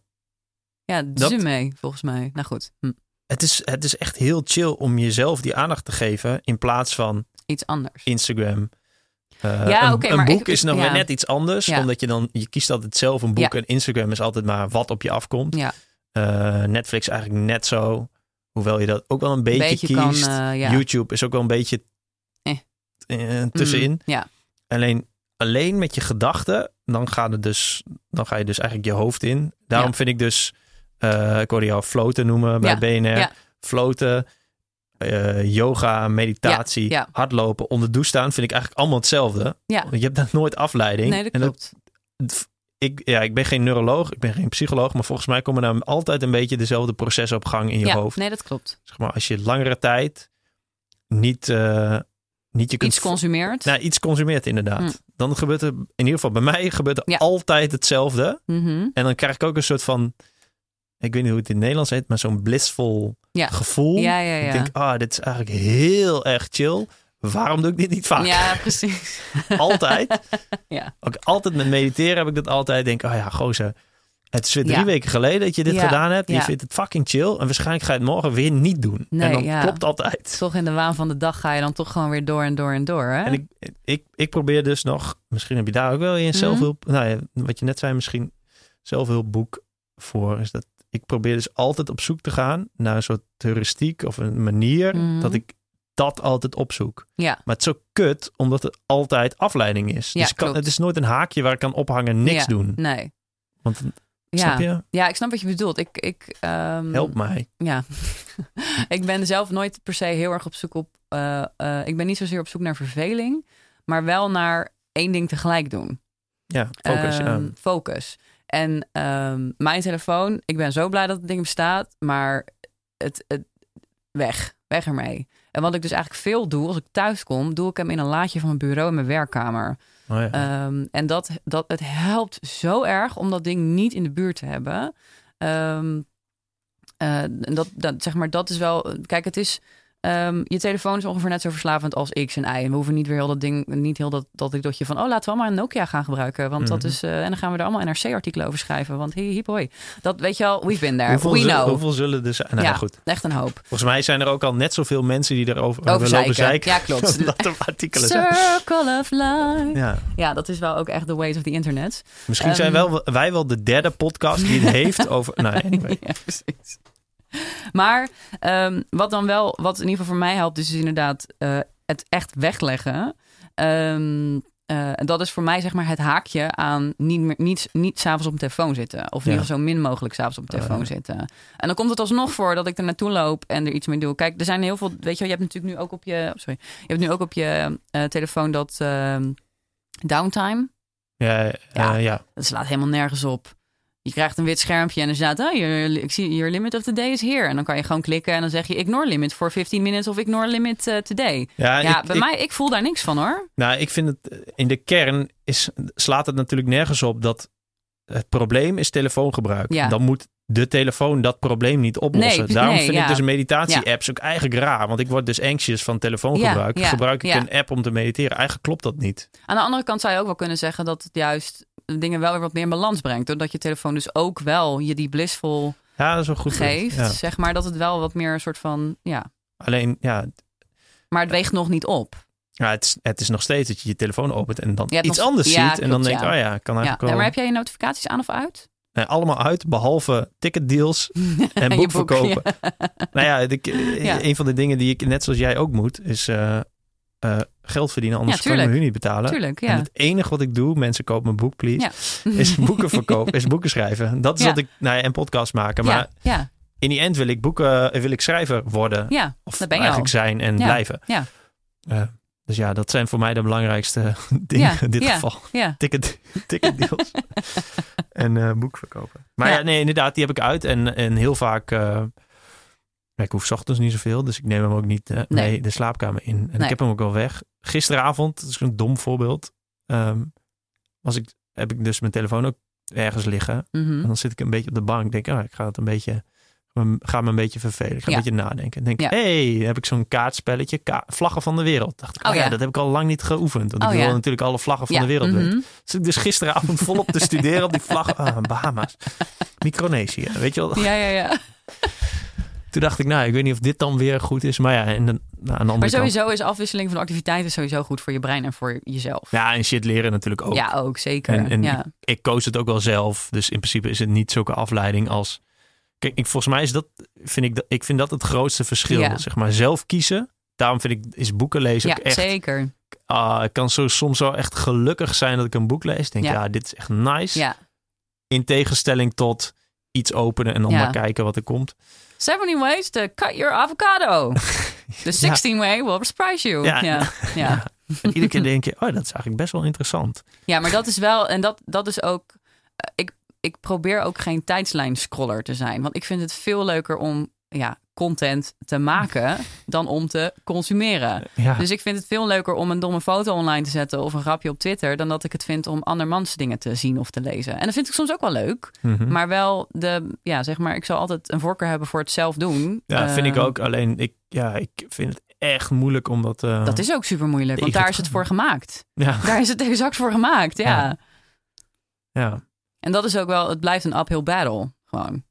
ja, Dat- mee, volgens mij. Nou goed, hm, het, is, het is echt heel chill om jezelf die aandacht te geven in plaats van iets anders. Instagram. Eh, Ja, een, een maar boek ik- is nog ja. net iets anders. Ja. Omdat je dan, je kiest altijd zelf een boek. Ja. En Instagram is altijd maar wat op je afkomt. Ja. Eh, Netflix eigenlijk net zo. Hoewel je dat ook wel een beetje, kiest. eh. YouTube is ook wel een beetje Eh. eh, tussenin. Mm, ja, Alleen, alleen met je gedachten, dan, gaat het dus, dan ga je dus eigenlijk je hoofd in. Daarom Ja. vind ik dus, eh, ik hoorde jou floten noemen bij BNR. Floten, eh, yoga, meditatie, hardlopen, onder douche staan, vind ik eigenlijk allemaal hetzelfde. je hebt daar nooit afleiding. Nee, dat En klopt. het- ik, ja, ik ben geen neuroloog, ik ben geen psycholoog, maar volgens mij komen daar altijd een beetje dezelfde processen op gang in je ja, hoofd. nee, dat klopt. Zeg maar, als je langere tijd niet, eh, niet je kunt Iets consumeert. nou, iets consumeert inderdaad. Hm. Dan gebeurt er, in ieder geval bij mij, gebeurt er Ja. altijd hetzelfde. Mhm. En dan krijg ik ook een soort van, ik weet niet hoe het in het Nederlands heet, maar zo'n blissful Ja. gevoel. Ja, ja, ja. Ik denk, ah, dit is eigenlijk heel erg chill. Waarom doe ik dit niet vaak? Ja, precies. Altijd. Ja. Ook altijd met mediteren heb ik dat altijd. Denk, oh ja, gozer. Het is weer drie weken geleden dat je dit gedaan hebt. Je vindt het fucking chill. En waarschijnlijk ga je het morgen weer niet doen. Nee, en dan klopt altijd. Toch in de waan van de dag ga je dan toch gewoon weer door en door en door. Hè? En ik, ik, ik probeer dus nog, misschien heb je daar ook wel in Mhm. zelfhulp, nou ja, wat je net zei, misschien zelfhulpboek voor, is dat ik probeer dus altijd op zoek te gaan naar een soort heuristiek of een manier Mhm. dat ik dat altijd opzoek. Ja. Maar het is zo kut, omdat het altijd afleiding is. Ja, dus kan, het is nooit een haakje waar ik kan ophangen niks Ja, doen. Nee. Want Ja. snap je? ja, ik snap wat je bedoelt. Ik, ik, ehm, Help mij. Ja. ik ben zelf nooit per se heel erg op zoek op... eh, eh, ik ben niet zozeer op zoek naar verveling. Maar wel naar één ding tegelijk doen. Ja, focus. Ehm, Focus. En ehm, mijn telefoon, ik ben zo blij dat het ding bestaat, maar het, het weg, weg ermee. En wat ik dus eigenlijk veel doe, als ik thuis kom, doe ik hem in een laadje van mijn bureau in mijn werkkamer. Oh ja. Ehm, en dat, dat, het helpt zo erg om dat ding niet in de buurt te hebben. En dat, dat, zeg maar, dat is wel. Kijk, het is. Ehm, je telefoon is ongeveer net zo verslavend als X en Y. En we hoeven niet weer heel dat ding, niet heel dat, dat ik dotje van, oh, laten we allemaal een Nokia gaan gebruiken. Want dat Mhm. is, eh, en dan gaan we er allemaal NRC-artikelen over schrijven. Want hip, hoi. Dat weet je al, we've been there. Hoeveel, We know. hoeveel zullen er zijn? Nou, ja, goed. echt een hoop. Volgens mij zijn er ook al net zoveel mensen die erover Over zeiken. zeiken. Ja, klopt. dat er artikelen zijn. Circle of life. Ja. Ja. dat is wel ook echt the ways of the internet. Misschien zijn Ehm. wel, wij wel de derde podcast die het heeft over... Nou, anyway. ja, precies. Maar ehm, wat dan wel, wat in ieder geval voor mij helpt, is dus inderdaad eh, het echt wegleggen. Ehm, eh, en dat is voor mij zeg maar het haakje aan niet, meer, niet, niet s'avonds op mijn telefoon zitten. Of in ieder geval zo min mogelijk s'avonds op mijn telefoon zitten. En dan komt het alsnog voor dat ik er naartoe loop en er iets mee doe. Kijk, er zijn heel veel, weet je je hebt natuurlijk nu ook op je, sorry, je hebt nu ook op je eh, telefoon dat ehm, downtime. Ja. ja. ja. Dat slaat helemaal nergens op. Je krijgt een wit schermpje en er staat, oh, your, ik zie, your limit of the day is here. En dan kan je gewoon klikken en dan zeg je ignore limit for 15 minutes of ignore limit eh, today. Ja, Ja, ik, bij ik- mij, ik voel daar niks van hoor. Nou, ik vind het in de kern is, slaat het natuurlijk nergens op dat het probleem is telefoongebruik. Ja. Dan moet de telefoon dat probleem niet oplossen. Nee, Daarom nee, vind ja. ik dus meditatie-apps ook eigenlijk raar. Want ik word dus anxious van telefoongebruik. Gebruik ik een app om te mediteren? Eigenlijk klopt dat niet. Aan de andere kant zou je ook wel kunnen zeggen dat het juist dingen wel weer wat meer in balans brengt. Doordat je telefoon dus ook wel je die blissful Ja, dat is wel goed. geeft. Ja. Zeg maar dat het wel wat meer een soort van, ja. Alleen, ja, Maar het weegt nog niet op. ja het, is, het is nog steeds dat je je telefoon opent en dan iets nog- anders ja, ziet. en dan denk je, ja. oh ja, kan eigenlijk Ja, wel... maar heb jij je notificaties aan of uit? Nee, allemaal uit, behalve ticketdeals en Je boek boek, verkopen. Nou ja, Ja. een van de dingen die ik, net zoals jij ook moet, is eh, eh, geld verdienen. Anders Ja, mijn tuurlijk. huur niet betalen. Tuurlijk, En het enige wat ik doe, mensen kopen mijn boek, please, Ja. is boeken verkopen, is boeken schrijven. Dat is wat ik, nou ja, en podcast maken. Maar in die end wil ik boeken, eh, wil ik schrijver worden. ja, Of dat ben je al. eigenlijk zijn en blijven. Ja. Eh, dus ja, dat zijn voor mij de belangrijkste dingen Ja, in dit ja. geval. Ja, Ticket, ticketdeals en eh boek verkopen. Maar ja. Nee, inderdaad, die heb ik uit. En, en heel vaak... ik hoef ochtends niet zoveel, dus ik neem hem ook niet eh, Nee. mee de slaapkamer in. En Nee. ik heb hem ook wel weg. Gisteravond, dat is een dom voorbeeld, ehm, was ik, heb ik dus mijn telefoon ook ergens liggen. mhm. En dan zit ik een beetje op de bank. Denk, ah, ik ga het een beetje, ga me een beetje vervelen. Ik ga Ja. een beetje nadenken. Denk, Ja. hey, heb ik zo'n kaartspelletje, ka- vlaggen van de wereld. Dacht ik, oh, Oh, ja. ja. dat heb ik al lang niet geoefend. Want Oh, ik wil ja. natuurlijk alle vlaggen van de wereld weten. mhm. Dus ik dus gisteravond volop te studeren op die vlaggen. Ah, Bahama's. Micronesië, weet je wel. Ja, ja, ja. Toen dacht ik, nou, ik weet niet of dit dan weer goed is. Maar ja, en dan, nou, aan de andere Maar kant. sowieso is afwisseling van activiteiten sowieso goed voor je brein en voor jezelf. Ja, en shit leren natuurlijk ook. Ja, ook zeker. En, en ja. ik koos het ook wel zelf. Dus in principe is het niet zulke afleiding als... Kijk, ik, volgens mij is dat, vind ik, dat, ik vind dat het grootste verschil. Ja. Zeg maar, zelf kiezen. Daarom vind ik, is boeken lezen ja, ook echt... zeker. ik kan zo, soms zo echt gelukkig zijn dat ik een boek lees. Denk, ja, Ja. dit is echt nice. Ja. In tegenstelling tot iets openen en dan Ja. maar kijken wat er komt. 70 ways to cut your avocado. The 16 way will surprise you. Ja. Ja, ja. ja. En iedere keer denk je, oh, dat is eigenlijk best wel interessant. maar dat is wel, en dat, dat is ook, eh, ik, ik probeer ook geen tijdslijn scroller te zijn. Want ik vind het veel leuker om ja, content te maken dan om te consumeren. Ja, Dus ik vind het veel leuker om een domme foto online te zetten of een grapje op Twitter, dan dat ik het vind om andermans dingen te zien of te lezen. En dat vind ik soms ook wel leuk. Mhm. Maar wel de, ja, zeg maar, ik zal altijd een voorkeur hebben voor het zelf doen. ja vind ik Eh, ook. Alleen, ik, ja, ik vind het echt moeilijk om dat... eh, Dat is ook super moeilijk, want daar is het voor gemaakt. Ja, Daar is het exact voor gemaakt, ja. Ja. ja. En dat is ook wel, het blijft een uphill battle, gewoon.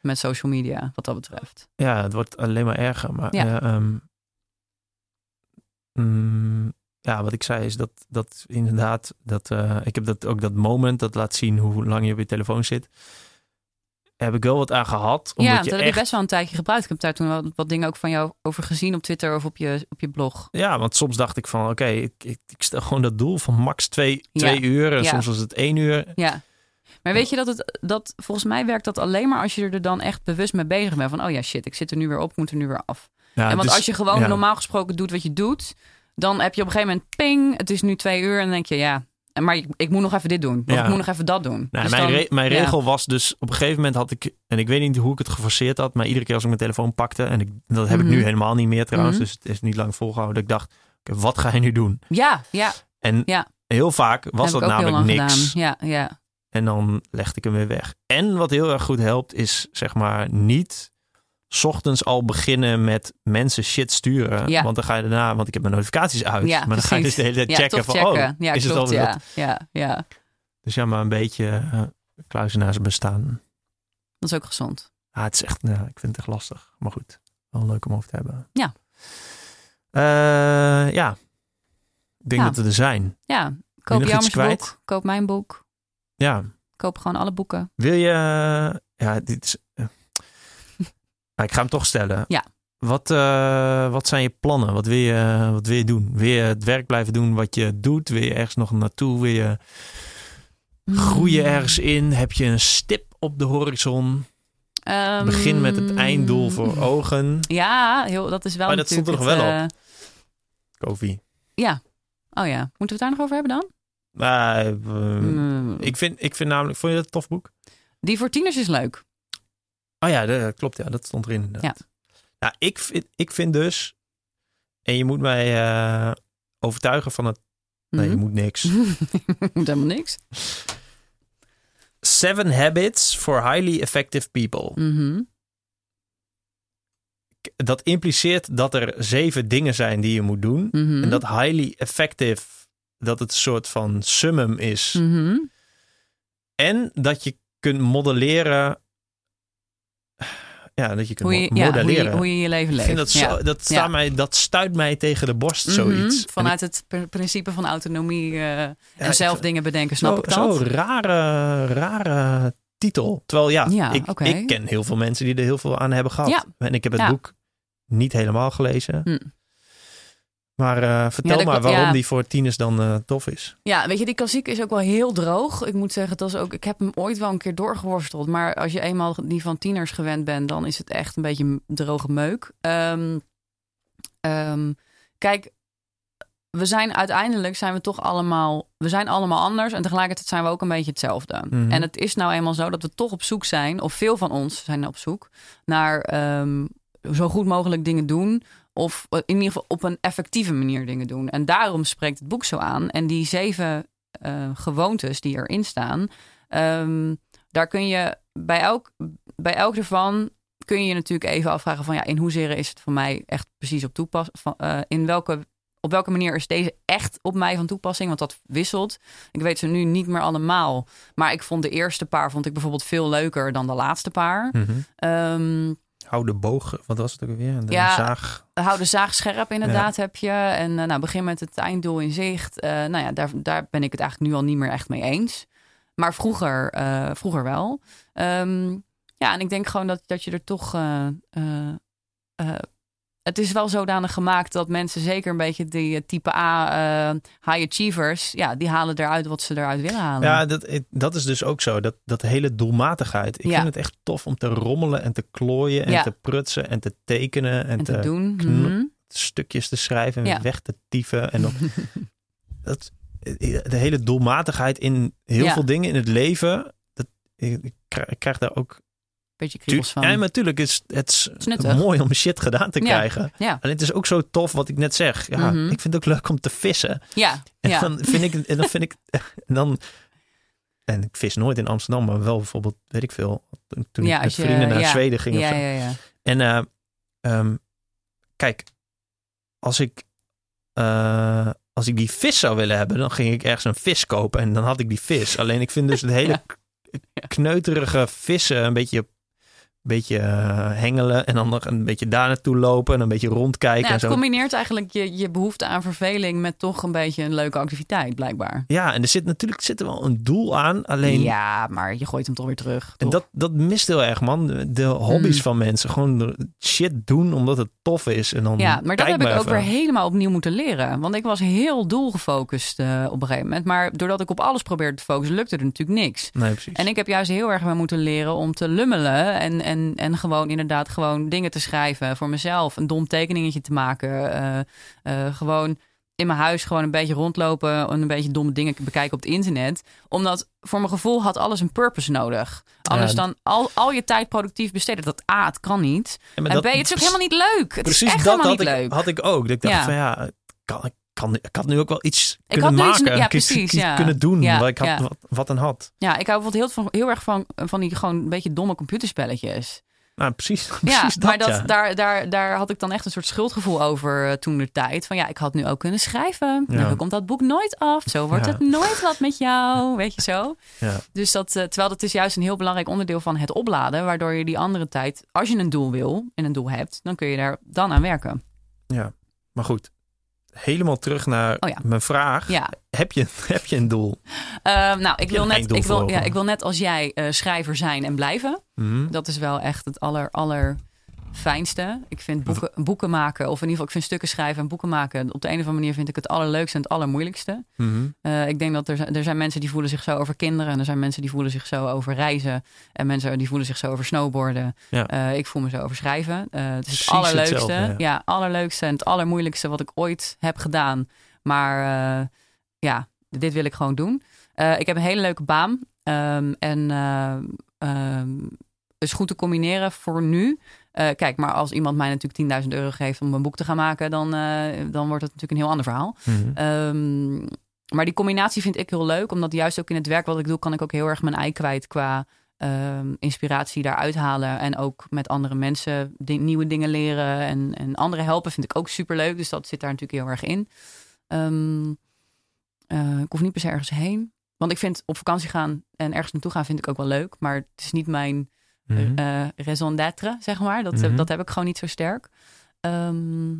Met social media, wat dat betreft. ja, het wordt alleen maar erger. Maar Ja. ja, ehm, mm, ja wat ik zei is dat, dat inderdaad... Dat, eh, ik heb dat, ook dat moment dat laat zien hoe lang je op je telefoon zit. Heb ik wel wat aan gehad. Omdat ja, je dat heb echt best wel een tijdje gebruikt. Ik heb daar toen wat, wat dingen ook van jou over gezien op Twitter of op je, op je blog. Ja, want soms dacht ik van oké, ik, ik, ik stel gewoon dat doel van max twee, Ja. twee uur. En Ja. soms was het één uur. Ja. Maar weet je dat het, dat volgens mij werkt dat alleen maar als je er dan echt bewust mee bezig bent. Van, oh ja, shit, ik zit er nu weer op, ik moet er nu weer af. Ja, en want dus- als je gewoon ja. normaal gesproken doet wat je doet, dan heb je op een gegeven moment ping, het is nu twee uur. En dan denk je, ja, maar ik, ik moet nog even dit doen. Of Ja. ik moet nog even dat doen. Nou, Dus mijn dan- re- mijn ja. regel was dus op een gegeven moment had ik, en ik weet niet hoe ik het geforceerd had, maar iedere keer als ik mijn telefoon pakte, en ik, dat heb ik Mhm. nu helemaal niet meer trouwens, Mhm. dus het is niet lang volgehouden. dat Ik dacht, wat ga je nu doen? Ja, ja, En Ja. heel vaak was dat namelijk niks. gedaan. Ja, ja. En dan legde ik hem weer weg. En wat heel erg goed helpt, is zeg maar niet 's ochtends al beginnen met mensen shit sturen. Ja. Want dan ga je daarna, want ik heb mijn notificaties uit. Ja, maar dan ga je dus de hele tijd Ja, checken van, oh, checken. is het klopt, al ja. dat? ja, ja, Dus ja, maar een beetje uh, kluizenaars bestaan. dat is ook gezond. Ah, het is echt, ja, ik vind het echt lastig. Maar goed, wel leuk om over te hebben. Ja. Eh, ja. Ik denk dat we er zijn. Ja, koop kwijt? boek, koop mijn boek, Ja. koop gewoon alle boeken. Wil je... Ja, dit is... eh. Maar ik ga hem toch stellen. Ja. Wat, eh, wat zijn je plannen? Wat wil, je, wat wil je doen? Wil je het werk blijven doen wat je doet? Wil je ergens nog naartoe? Wil je groeien Hmm. ergens in? Heb je een stip op de horizon? Ehm, Begin met het einddoel voor ogen. Ja, heel, dat is wel Maar dat stond er nog wel het, Kofi. eh, ja. Oh ja. Moeten we het daar nog over hebben dan? Mm. ik, vind, ik vind namelijk... Vond je dat een tof boek? Die voor tieners is leuk. Oh ja, dat klopt. Ja, dat stond erin inderdaad. Nou, ik vind, ik vind dus... En je moet mij eh, overtuigen van het... Nee, je Mhm. moet niks. Moet helemaal niks. Seven Habits for Highly Effective People. Mhm. Dat impliceert dat er zeven dingen zijn die je moet doen. Mhm. En dat highly effective, dat het een soort van summum is. Mhm. En dat je kunt modelleren. Ja, dat je kunt Hoe, je, mo- ja, hoe, modelleren. je, hoe je je leven ik leeft. vind dat, Ja. zo, dat, Ja. mij, dat stuit mij tegen de borst, Mhm. zoiets. Vanuit het pr- principe van autonomie eh, en zelf ik- dingen bedenken, snap zo, ik dat? Zo rare, rare titel. Terwijl ja, ik, ik ken heel veel mensen die er heel veel aan hebben gehad. En ik heb het boek niet helemaal gelezen. Hm. Maar eh, vertel maar waarom ja. die voor tieners dan eh, tof is. Ja, weet je, die klassiek is ook wel heel droog. Ik moet zeggen, dat is ook, ik heb hem ooit wel een keer doorgeworsteld. Maar als je eenmaal die van tieners gewend bent, dan is het echt een beetje droge meuk. Ehm, ehm, kijk, we zijn uiteindelijk zijn we toch allemaal, we zijn allemaal anders en tegelijkertijd zijn we ook een beetje hetzelfde. Mhm. En het is nou eenmaal zo dat we toch op zoek zijn, of veel van ons zijn op zoek naar ehm, zo goed mogelijk dingen doen. Of in ieder geval op een effectieve manier dingen doen. En daarom spreekt het boek zo aan. En die zeven eh, gewoontes die erin staan, ehm, daar kun je bij elk, bij elk ervan kun je je natuurlijk even afvragen van ja, in hoeverre is het voor mij echt precies op toepassing? in welke op welke manier is deze echt op mij van toepassing? Want dat wisselt. Ik weet ze nu niet meer allemaal. Maar ik vond de eerste paar vond ik bijvoorbeeld veel leuker dan de laatste paar. Ehm, Hou de boog, wat was het ook weer? De Ja. zaag. hou de zaag scherp inderdaad heb je. En eh, nou, begin met het einddoel in zicht. Eh, nou ja, daar, daar ben ik het eigenlijk nu al niet meer echt mee eens. Maar vroeger, eh, vroeger wel. Ehm, ja, en ik denk gewoon dat, dat je er toch... eh, eh, eh, het is wel zodanig gemaakt dat mensen zeker een beetje die eh, type A eh, high achievers... ja, die halen eruit wat ze eruit willen halen. Ja, dat, dat is dus ook zo. Dat, dat hele doelmatigheid. Ik Ja. vind het echt tof om te rommelen en te klooien en Ja. te prutsen en te tekenen en, en te te, doen. Mhm. stukjes te schrijven en Ja. weg te tyfen. En dat, de hele doelmatigheid in heel veel dingen in het leven. Dat, ik krijg daar ook Beetje kriebels van. Ja, maar natuurlijk is het is is mooi om shit gedaan te krijgen. Ja. En het is ook zo tof wat ik net zeg. Ja, Mhm. ik vind het ook leuk om te vissen. Ja, En ja. dan vind ik, en dan vind ik, en dan, en ik vis nooit in Amsterdam, maar wel bijvoorbeeld, weet ik veel, toen, ik met je- vrienden naar. Zweden ging. of ja, zo. ja, ja. En eh, ehm, kijk, als ik, eh, als ik die vis zou willen hebben, dan ging ik ergens een vis kopen en dan had ik die vis. Alleen ik vind dus het hele kneuterige vissen een beetje, beetje eh, hengelen en dan nog een beetje daar naartoe lopen en een beetje rondkijken Nou, en het zo. combineert eigenlijk je, je behoefte aan verveling met toch een beetje een leuke activiteit, blijkbaar. Ja, en er zit natuurlijk zit er wel een doel aan, alleen Ja, maar je gooit hem toch weer terug. En dat, dat mist heel erg, man. De hobby's Mm. van mensen. Gewoon shit doen omdat het tof is. En dan ja, maar dat heb ik ook weer helemaal opnieuw moeten leren. Want ik was heel doelgefocust eh, op een gegeven moment. Maar doordat ik op alles probeerde te focussen, lukte er natuurlijk niks. Nee, precies. En ik heb juist heel erg weer moeten leren om te lummelen. En, en, en gewoon inderdaad gewoon dingen te schrijven voor mezelf. Een dom tekeningetje te maken. eh, eh, gewoon in mijn huis gewoon een beetje rondlopen. En een beetje domme dingen bekijken op het internet. Omdat voor mijn gevoel had alles een purpose nodig. Anders Ja, dan al, al je tijd productief besteden. Dat A, het kan niet. Ja, en dat- B, het is ook helemaal niet leuk. Het Precies is echt dat helemaal had niet ik, leuk. had ik ook. Dat ik dacht Ja. van ja, kan, ik, kan, ik had nu ook wel iets Ik kunnen nu iets- maken. ja, precies, ja. Kunnen doen Ja, waar ik had, ja. wat, wat aan had. Ja, ik hou bijvoorbeeld heel, van, heel erg van, van die gewoon een beetje domme computerspelletjes. Nou, precies. Ja, precies maar dat, ja. daar, daar, daar had ik dan echt een soort schuldgevoel over uh, toen de tijd. Van ja, ik had nu ook kunnen schrijven. Ja. Dan komt dat boek nooit af. Zo wordt Ja. het nooit wat met jou. Weet je zo. Ja. Dus dat, eh, terwijl dat is juist een heel belangrijk onderdeel van het opladen. Waardoor je die andere tijd, als je een doel wil en een doel hebt, dan kun je daar dan aan werken. ja, maar goed. Helemaal terug naar Oh ja. mijn vraag. Ja. Heb, je, heb je een doel? Eh, nou, ik wil, net, ik, wil, ja, ik wil net als jij eh, schrijver zijn en blijven. Mhm. Dat is wel echt het aller, aller fijnste. Ik vind boeken, boeken maken, of in ieder geval ik vind stukken schrijven en boeken maken. Op de een of andere manier vind ik het allerleukste en het allermoeilijkste. Mhm. Eh, ik denk dat er, zijn- er zijn mensen die voelen zich zo over kinderen. En er zijn mensen die voelen zich zo over reizen. En mensen die voelen zich zo over snowboarden. Ja. Eh, ik voel me zo over schrijven. Eh, het is Precies het allerleukste. hetzelfde, ja. ja. allerleukste en het allermoeilijkste wat ik ooit heb gedaan. Maar ja, dit wil ik gewoon doen. Ik heb een hele leuke baan. Ehm, en ehm, is goed te combineren voor nu. Eh, kijk, maar als iemand mij natuurlijk 10.000 euro geeft om een boek te gaan maken, dan, eh, dan wordt het natuurlijk een heel ander verhaal. Mhm. Ehm, maar die combinatie vind ik heel leuk, omdat juist ook in het werk wat ik doe, kan ik ook heel erg mijn ei kwijt qua ehm, inspiratie daaruit halen. En ook met andere mensen di- nieuwe dingen leren en, en anderen helpen vind ik ook super leuk. Dus dat zit daar natuurlijk heel erg in. Ehm, eh, ik hoef niet per se ergens heen. Want ik vind op vakantie gaan en ergens naartoe gaan vind ik ook wel leuk. Maar het is niet mijn Mhm. eh raison d'être, zeg maar. Dat, Mhm. dat heb ik gewoon niet zo sterk. Ehm,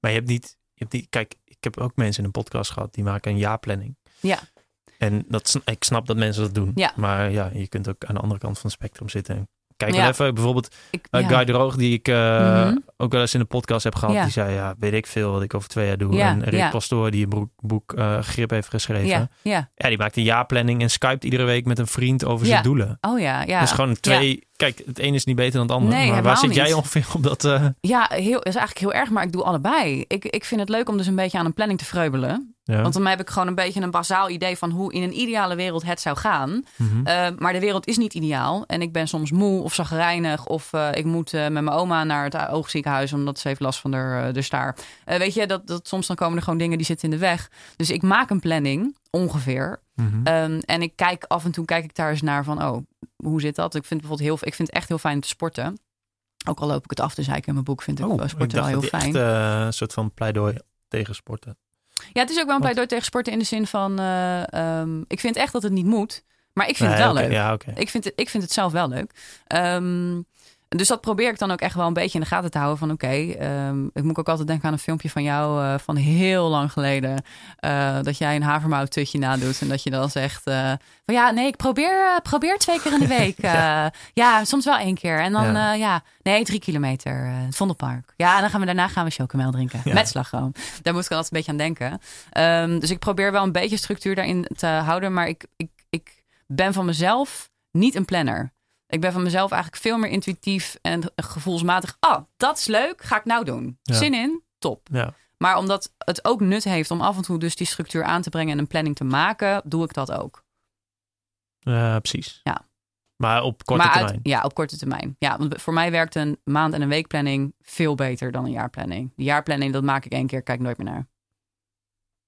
Maar je hebt niet, je hebt niet... Kijk, ik heb ook mensen in een podcast gehad die maken een jaarplanning. Ja. En dat, ik snap dat mensen dat doen. Ja. Maar ja, je kunt ook aan de andere kant van het spectrum zitten. En kijk Ja. even, bijvoorbeeld ik, uh, ja. Guy de Roog, die ik eh, Mhm. ook wel eens in de podcast heb gehad. Ja. Die zei, ja, weet ik veel wat ik over twee jaar doe. En Rick. Pastoor, die een boek, boek eh, Grip heeft geschreven. ja, Ja. ja. die maakt een jaarplanning en skypt iedere week met een vriend over zijn doelen. Oh ja, ja. Dus gewoon twee... Kijk, het een is niet beter dan het ander. Nee, maar waar zit jij ongeveer op dat... eh, Ja, heel, is eigenlijk heel erg, maar ik doe allebei. Ik, ik vind het leuk om dus een beetje aan een planning te vreubelen. Ja. Want dan heb ik gewoon een beetje een bazaal idee van hoe in een ideale wereld het zou gaan. Mhm. Uh, maar de wereld is niet ideaal. En ik ben soms moe of zagrijnig. Of uh, ik moet uh, met mijn oma naar het oogziekenhuis omdat ze heeft last van de, de staar. Weet je, dat, dat soms dan komen er gewoon dingen die zitten in de weg. Dus ik maak een planning, ongeveer. Mhm. Um, en ik kijk af en toe kijk ik daar eens naar van, oh, hoe zit dat? Ik vind bijvoorbeeld heel, ik vind het echt heel fijn te sporten. Ook al loop ik het af te zeiken in mijn boek, vind ik oh, sporten wel heel fijn. Echt, een soort van pleidooi tegen sporten. Ja, het is ook wel een pleidooi tegen sporten in de zin van, uh, um, ik vind echt dat het niet moet. Maar ik vind nee, het wel okay, leuk. Ja, okay. ik, vind het, ik vind het zelf wel leuk. Um, dus dat probeer ik dan ook echt wel een beetje in de gaten te houden. Van oké, okay, um, ik moet ook altijd denken aan een filmpje van jou uh, van heel lang geleden. Uh, dat jij een havermouttutje nadoet. En dat je dan zegt uh, van ja, nee, ik probeer, probeer twee keer in de week. ja. ja. soms wel één keer. En dan ja, ja nee, drie kilometer. het Vondelpark. Ja, en dan gaan we daarna gaan we chocomel drinken. Ja. Met slagroom. Daar moet ik altijd een beetje aan denken. Um, dus ik probeer wel een beetje structuur daarin te houden. Maar ik, ik, ik ben van mezelf niet een planner. Ik ben van mezelf eigenlijk veel meer intuïtief en gevoelsmatig. Oh, dat is leuk. Ga ik nou doen. Ja. Zin in? Top. Ja. Maar omdat het ook nut heeft om af en toe dus die structuur aan te brengen en een planning te maken, doe ik dat ook. Uh, precies. Ja. Maar op korte maar termijn. Ja, op korte termijn. Ja, want voor mij werkt een maand- en een weekplanning veel beter dan een jaarplanning. De jaarplanning, dat maak ik één keer, kijk nooit meer naar.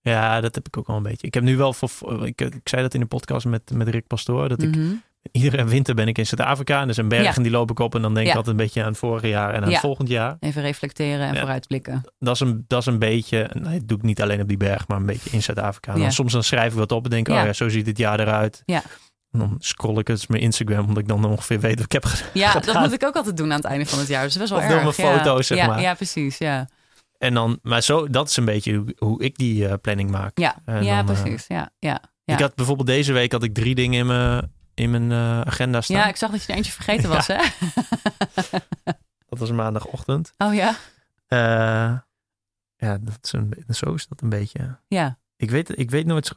Ja, dat heb ik ook al een beetje. Ik heb nu wel voor. Ik, ik zei dat in de podcast met, met Rick Pastoor. Dat ik Mm -hmm. Iedere winter ben ik in Zuid-Afrika. En er zijn bergen Ja. die loop ik op. En dan denk ik Ja. altijd een beetje aan het vorige jaar en aan Ja. het volgend jaar. Even reflecteren en vooruitblikken. Dat is een, dat is een beetje. Nee, dat doe ik niet alleen op die berg, maar een beetje in Zuid-Afrika. En. Dan soms dan schrijf ik wat op en denk oh ja, zo ziet het jaar eruit. Ja. En dan scroll ik het mijn Instagram, omdat ik dan ongeveer weet wat ik heb gedaan. Ja, dat moet ik ook altijd doen aan het einde van het jaar. Dus dat is best wel Of door erg. mijn ja. foto's, zeg maar. Ja, precies. Ja, En dan, maar zo, dat is een beetje hoe, hoe ik die eh, planning maak. ja. En ja dan, eh, precies. Ja, ja. Ja. Ik had bijvoorbeeld deze week had ik drie dingen in mijn, in mijn eh, agenda staan. ja, ik zag dat je er eentje vergeten was, hè? Dat was maandagochtend. Oh ja? Eh, ja, dat is een, zo is dat een beetje. Ja. Ik weet, ik weet nooit.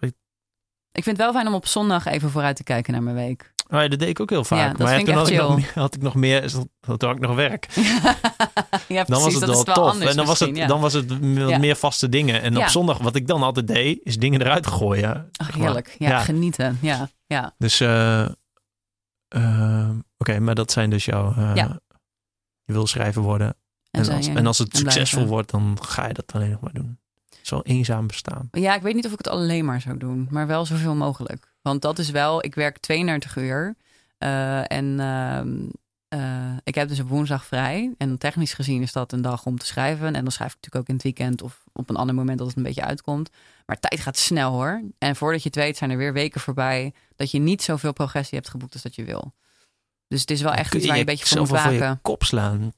Ik vind het wel fijn om op zondag even vooruit te kijken naar mijn week. Oh ja, dat deed ik ook heel vaak. Ja, maar ik toen had, ik nog had ik nog meer, had ik nog werk. ja, precies. Dan was het dat wel is wel tof. anders En dan was, het, ja. dan was het Ja. meer vaste dingen. En Ja. op zondag, wat ik dan altijd deed, is dingen eruit gooien. Ach, heerlijk. Ja, genieten. Ja, ja. Dus, eh, eh, oké, maar dat zijn dus jouw... eh, Ja. Je wil schrijver worden. En, als, en als het en succesvol blijven. wordt, dan ga je dat alleen nog maar doen. Wel eenzaam bestaan. Ja, ik weet niet of ik het alleen maar zou doen, maar wel zoveel mogelijk. Want dat is wel, ik werk 32 uur. En ehm, eh, ik heb dus op woensdag vrij. En technisch gezien is dat een dag om te schrijven. En dan schrijf ik natuurlijk ook in het weekend of op een ander moment dat het een beetje uitkomt. Maar tijd gaat snel hoor. En voordat je het weet zijn er weer weken voorbij dat je niet zoveel progressie hebt geboekt als dat je wil. Dus het is wel echt iets waar je een beetje voor moet waken. je kop slaan.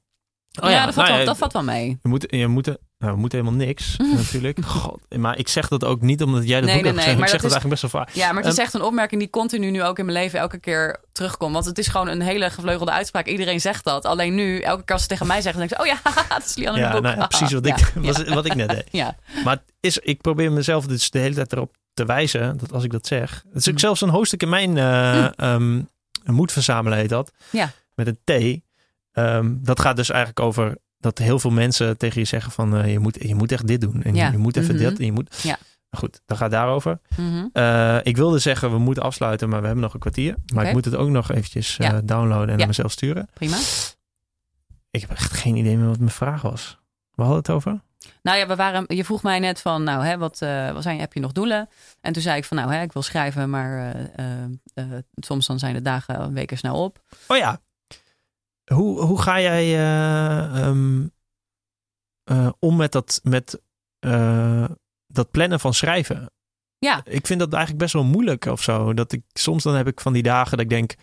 Oh ja, dat, valt nou wel, ja, dat valt wel mee. Je moet, je moet, nou, we moeten helemaal niks, natuurlijk. God, maar ik zeg dat ook niet omdat jij dat Nee, boek nee, hebt nee, geschreven. maar Ik zeg dat dat is- eigenlijk best wel vaak. Ja, maar het is Ehm, echt een opmerking die continu nu ook in mijn leven elke keer terugkomt. Want het is gewoon een hele gevleugelde uitspraak. Iedereen zegt dat. Alleen nu, elke keer als ze tegen mij zeggen, dan denk ik, oh ja, dat is Lianne Ja, boek. nou ja, precies wat Ja, ik, ja, was, wat ik net deed. Ja, Maar het is, ik probeer mezelf dus de hele tijd erop te wijzen dat als ik dat zeg. Het is ook Mm. zelfs een hoofdstuk in mijn eh ehm, moed verzamelen heet dat. Ja. Met een T. Ehm, dat gaat dus eigenlijk over dat heel veel mensen tegen je zeggen van eh, je, moet, je moet echt dit doen. En Ja. je, je moet even Mhm. dit en je moet... Ja. Goed, dat gaat daarover. Mhm. Eh, ik wilde zeggen we moeten afsluiten, maar we hebben nog een kwartier. Maar ik moet het ook nog eventjes eh, Ja. downloaden en naar mezelf sturen. prima. Ik heb echt geen idee meer wat mijn vraag was. We hadden het over? Nou ja, we waren, je vroeg mij net van, nou, hè, wat, wat zijn, heb je nog doelen? En toen zei ik van, nou, hè, ik wil schrijven, maar soms dan zijn de dagen weken snel op. Oh ja. Hoe, hoe ga jij eh, ehm, eh, om met dat, met, eh, dat plannen van schrijven? Ja. Ik vind dat eigenlijk best wel moeilijk of zo. Dat ik, soms dan heb ik van die dagen dat ik denk...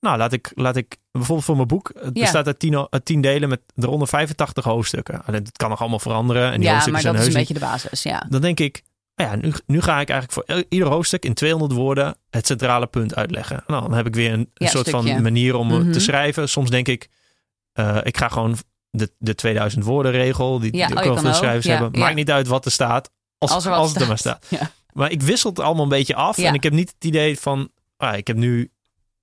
Nou, laat ik, laat ik bijvoorbeeld voor mijn boek. Het Ja. bestaat uit tien, uit tien delen met eronder 85 hoofdstukken. Alleen dat kan nog allemaal veranderen. En die ja, hoofdstukken maar dat zijn is een beetje de basis, ja. Dan denk ik, ja, nu, nu ga ik eigenlijk voor ieder hoofdstuk in 200 woorden het centrale punt uitleggen. Nou, dan heb ik weer een, een Ja, soort stukje. van manier om Mhm. te schrijven. Soms denk ik, eh, ik ga gewoon de, de 2000 woorden regel, die, Ja, die ook veel schrijvers Ja, hebben. Maakt niet uit wat er staat, als, Als als, er wat het er maar staat. Maar ik wissel het allemaal een beetje af. En ik heb niet het idee van, ah, ik heb nu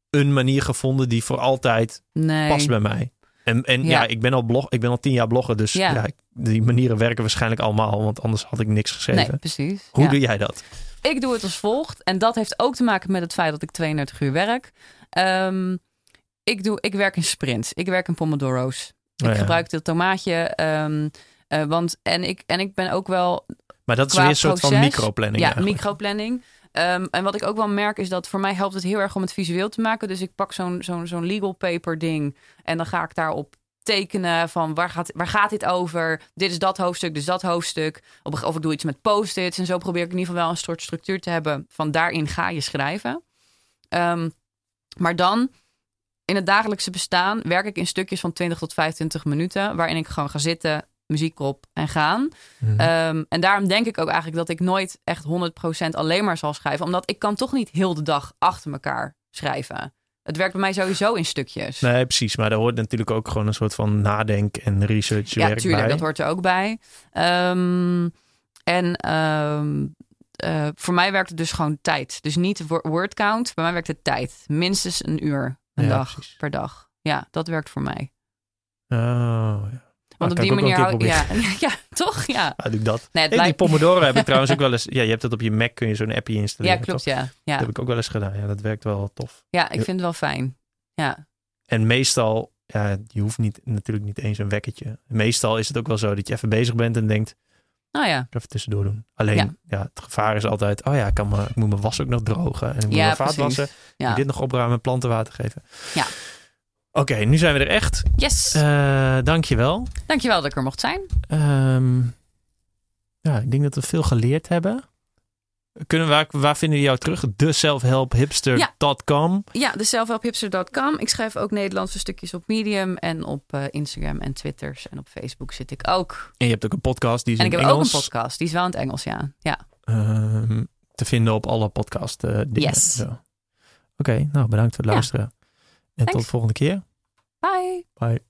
een manier gevonden die voor altijd Nee. past bij mij. En, en ja. Ja. ik ben al blog, ik ben al tien jaar blogger, dus Ja. ja. die manieren werken waarschijnlijk allemaal, want anders had ik niks geschreven. Nee, precies. Hoe ja. doe jij dat? Ik doe het als volgt. En dat heeft ook te maken met het feit dat ik 32 uur werk. Ehm, ik, doe, ik werk in sprints. Ik werk in pomodoro's. Ik Oh gebruik dit tomaatje. ehm, eh, want, en, ik, en ik ben ook wel Maar dat is weer een soort van microplanning. Ja, microplanning. Ehm, en wat ik ook wel merk is dat voor mij helpt het heel erg om het visueel te maken. Dus ik pak zo'n legal paper ding en dan ga ik daarop tekenen van waar gaat, waar gaat dit over? Dit is dat hoofdstuk, dus dat hoofdstuk. Of, of ik doe iets met post-its en zo probeer ik in ieder geval wel een soort structuur te hebben van daarin ga je schrijven. Ehm, maar dan in het dagelijkse bestaan werk ik in stukjes van 20 tot 25 minuten, waarin ik gewoon ga zitten, muziek op en gaan. Mhm. Ehm, en daarom denk ik ook eigenlijk dat ik nooit echt 100% alleen maar zal schrijven. Omdat ik kan toch niet heel de dag achter elkaar schrijven. Het werkt bij mij sowieso in stukjes. Nee, precies. Maar daar hoort natuurlijk ook gewoon een soort van nadenk en research ja, werk tuurlijk, bij. dat hoort er ook bij. Ehm, en ehm, eh, voor mij werkt het dus gewoon tijd. Dus niet wo- word count, bij mij werkt het tijd. Minstens een uur een Ja, dag precies. per dag. Ja, dat werkt voor mij. Oh, ja. Want Ah, op die manier hou ja, ja, toch? Ja. Ah, doe ik dat. Nee, het Hey, die. Pomodoro heb ik trouwens ook wel eens... Ja, je hebt dat op je Mac, kun je zo'n appje installeren. Ja, klopt, toch? ja. Dat Ja. heb ik ook wel eens gedaan. Ja, dat werkt wel tof. ja, ik vind het wel fijn. Ja. En meestal, ja, je hoeft niet, natuurlijk niet eens een wekkertje. Meestal is het ook wel zo dat je even bezig bent en denkt, Nou ja. even tussendoor doen. Alleen, Ja. ja. het gevaar is altijd, oh ja, ik, kan me, ik moet mijn was ook nog drogen. En ik moet Ja, mijn vaat wassen. Ja. moet dit nog opruimen en planten water geven. Ja. Oké, nu zijn we er echt. Yes. Eh dankjewel. Dankjewel dat ik er mocht zijn. Ehm, ja, ik denk dat we veel geleerd hebben. Kunnen, waar, waar vinden we jou terug? De selfhelphipster.com. Ja, de selfhelphipster.com. Ik schrijf ook Nederlandse stukjes op Medium en op eh, Instagram en Twitters. En op Facebook zit ik ook. En je hebt ook een podcast die is En ik in heb Engels. ook een podcast. Die is wel in het Engels, ja. Ja. ehm, te vinden op alle podcast eh, dingen. Yes. Oké, nou bedankt voor het Ja. En tot de volgende keer. Bye. Bye.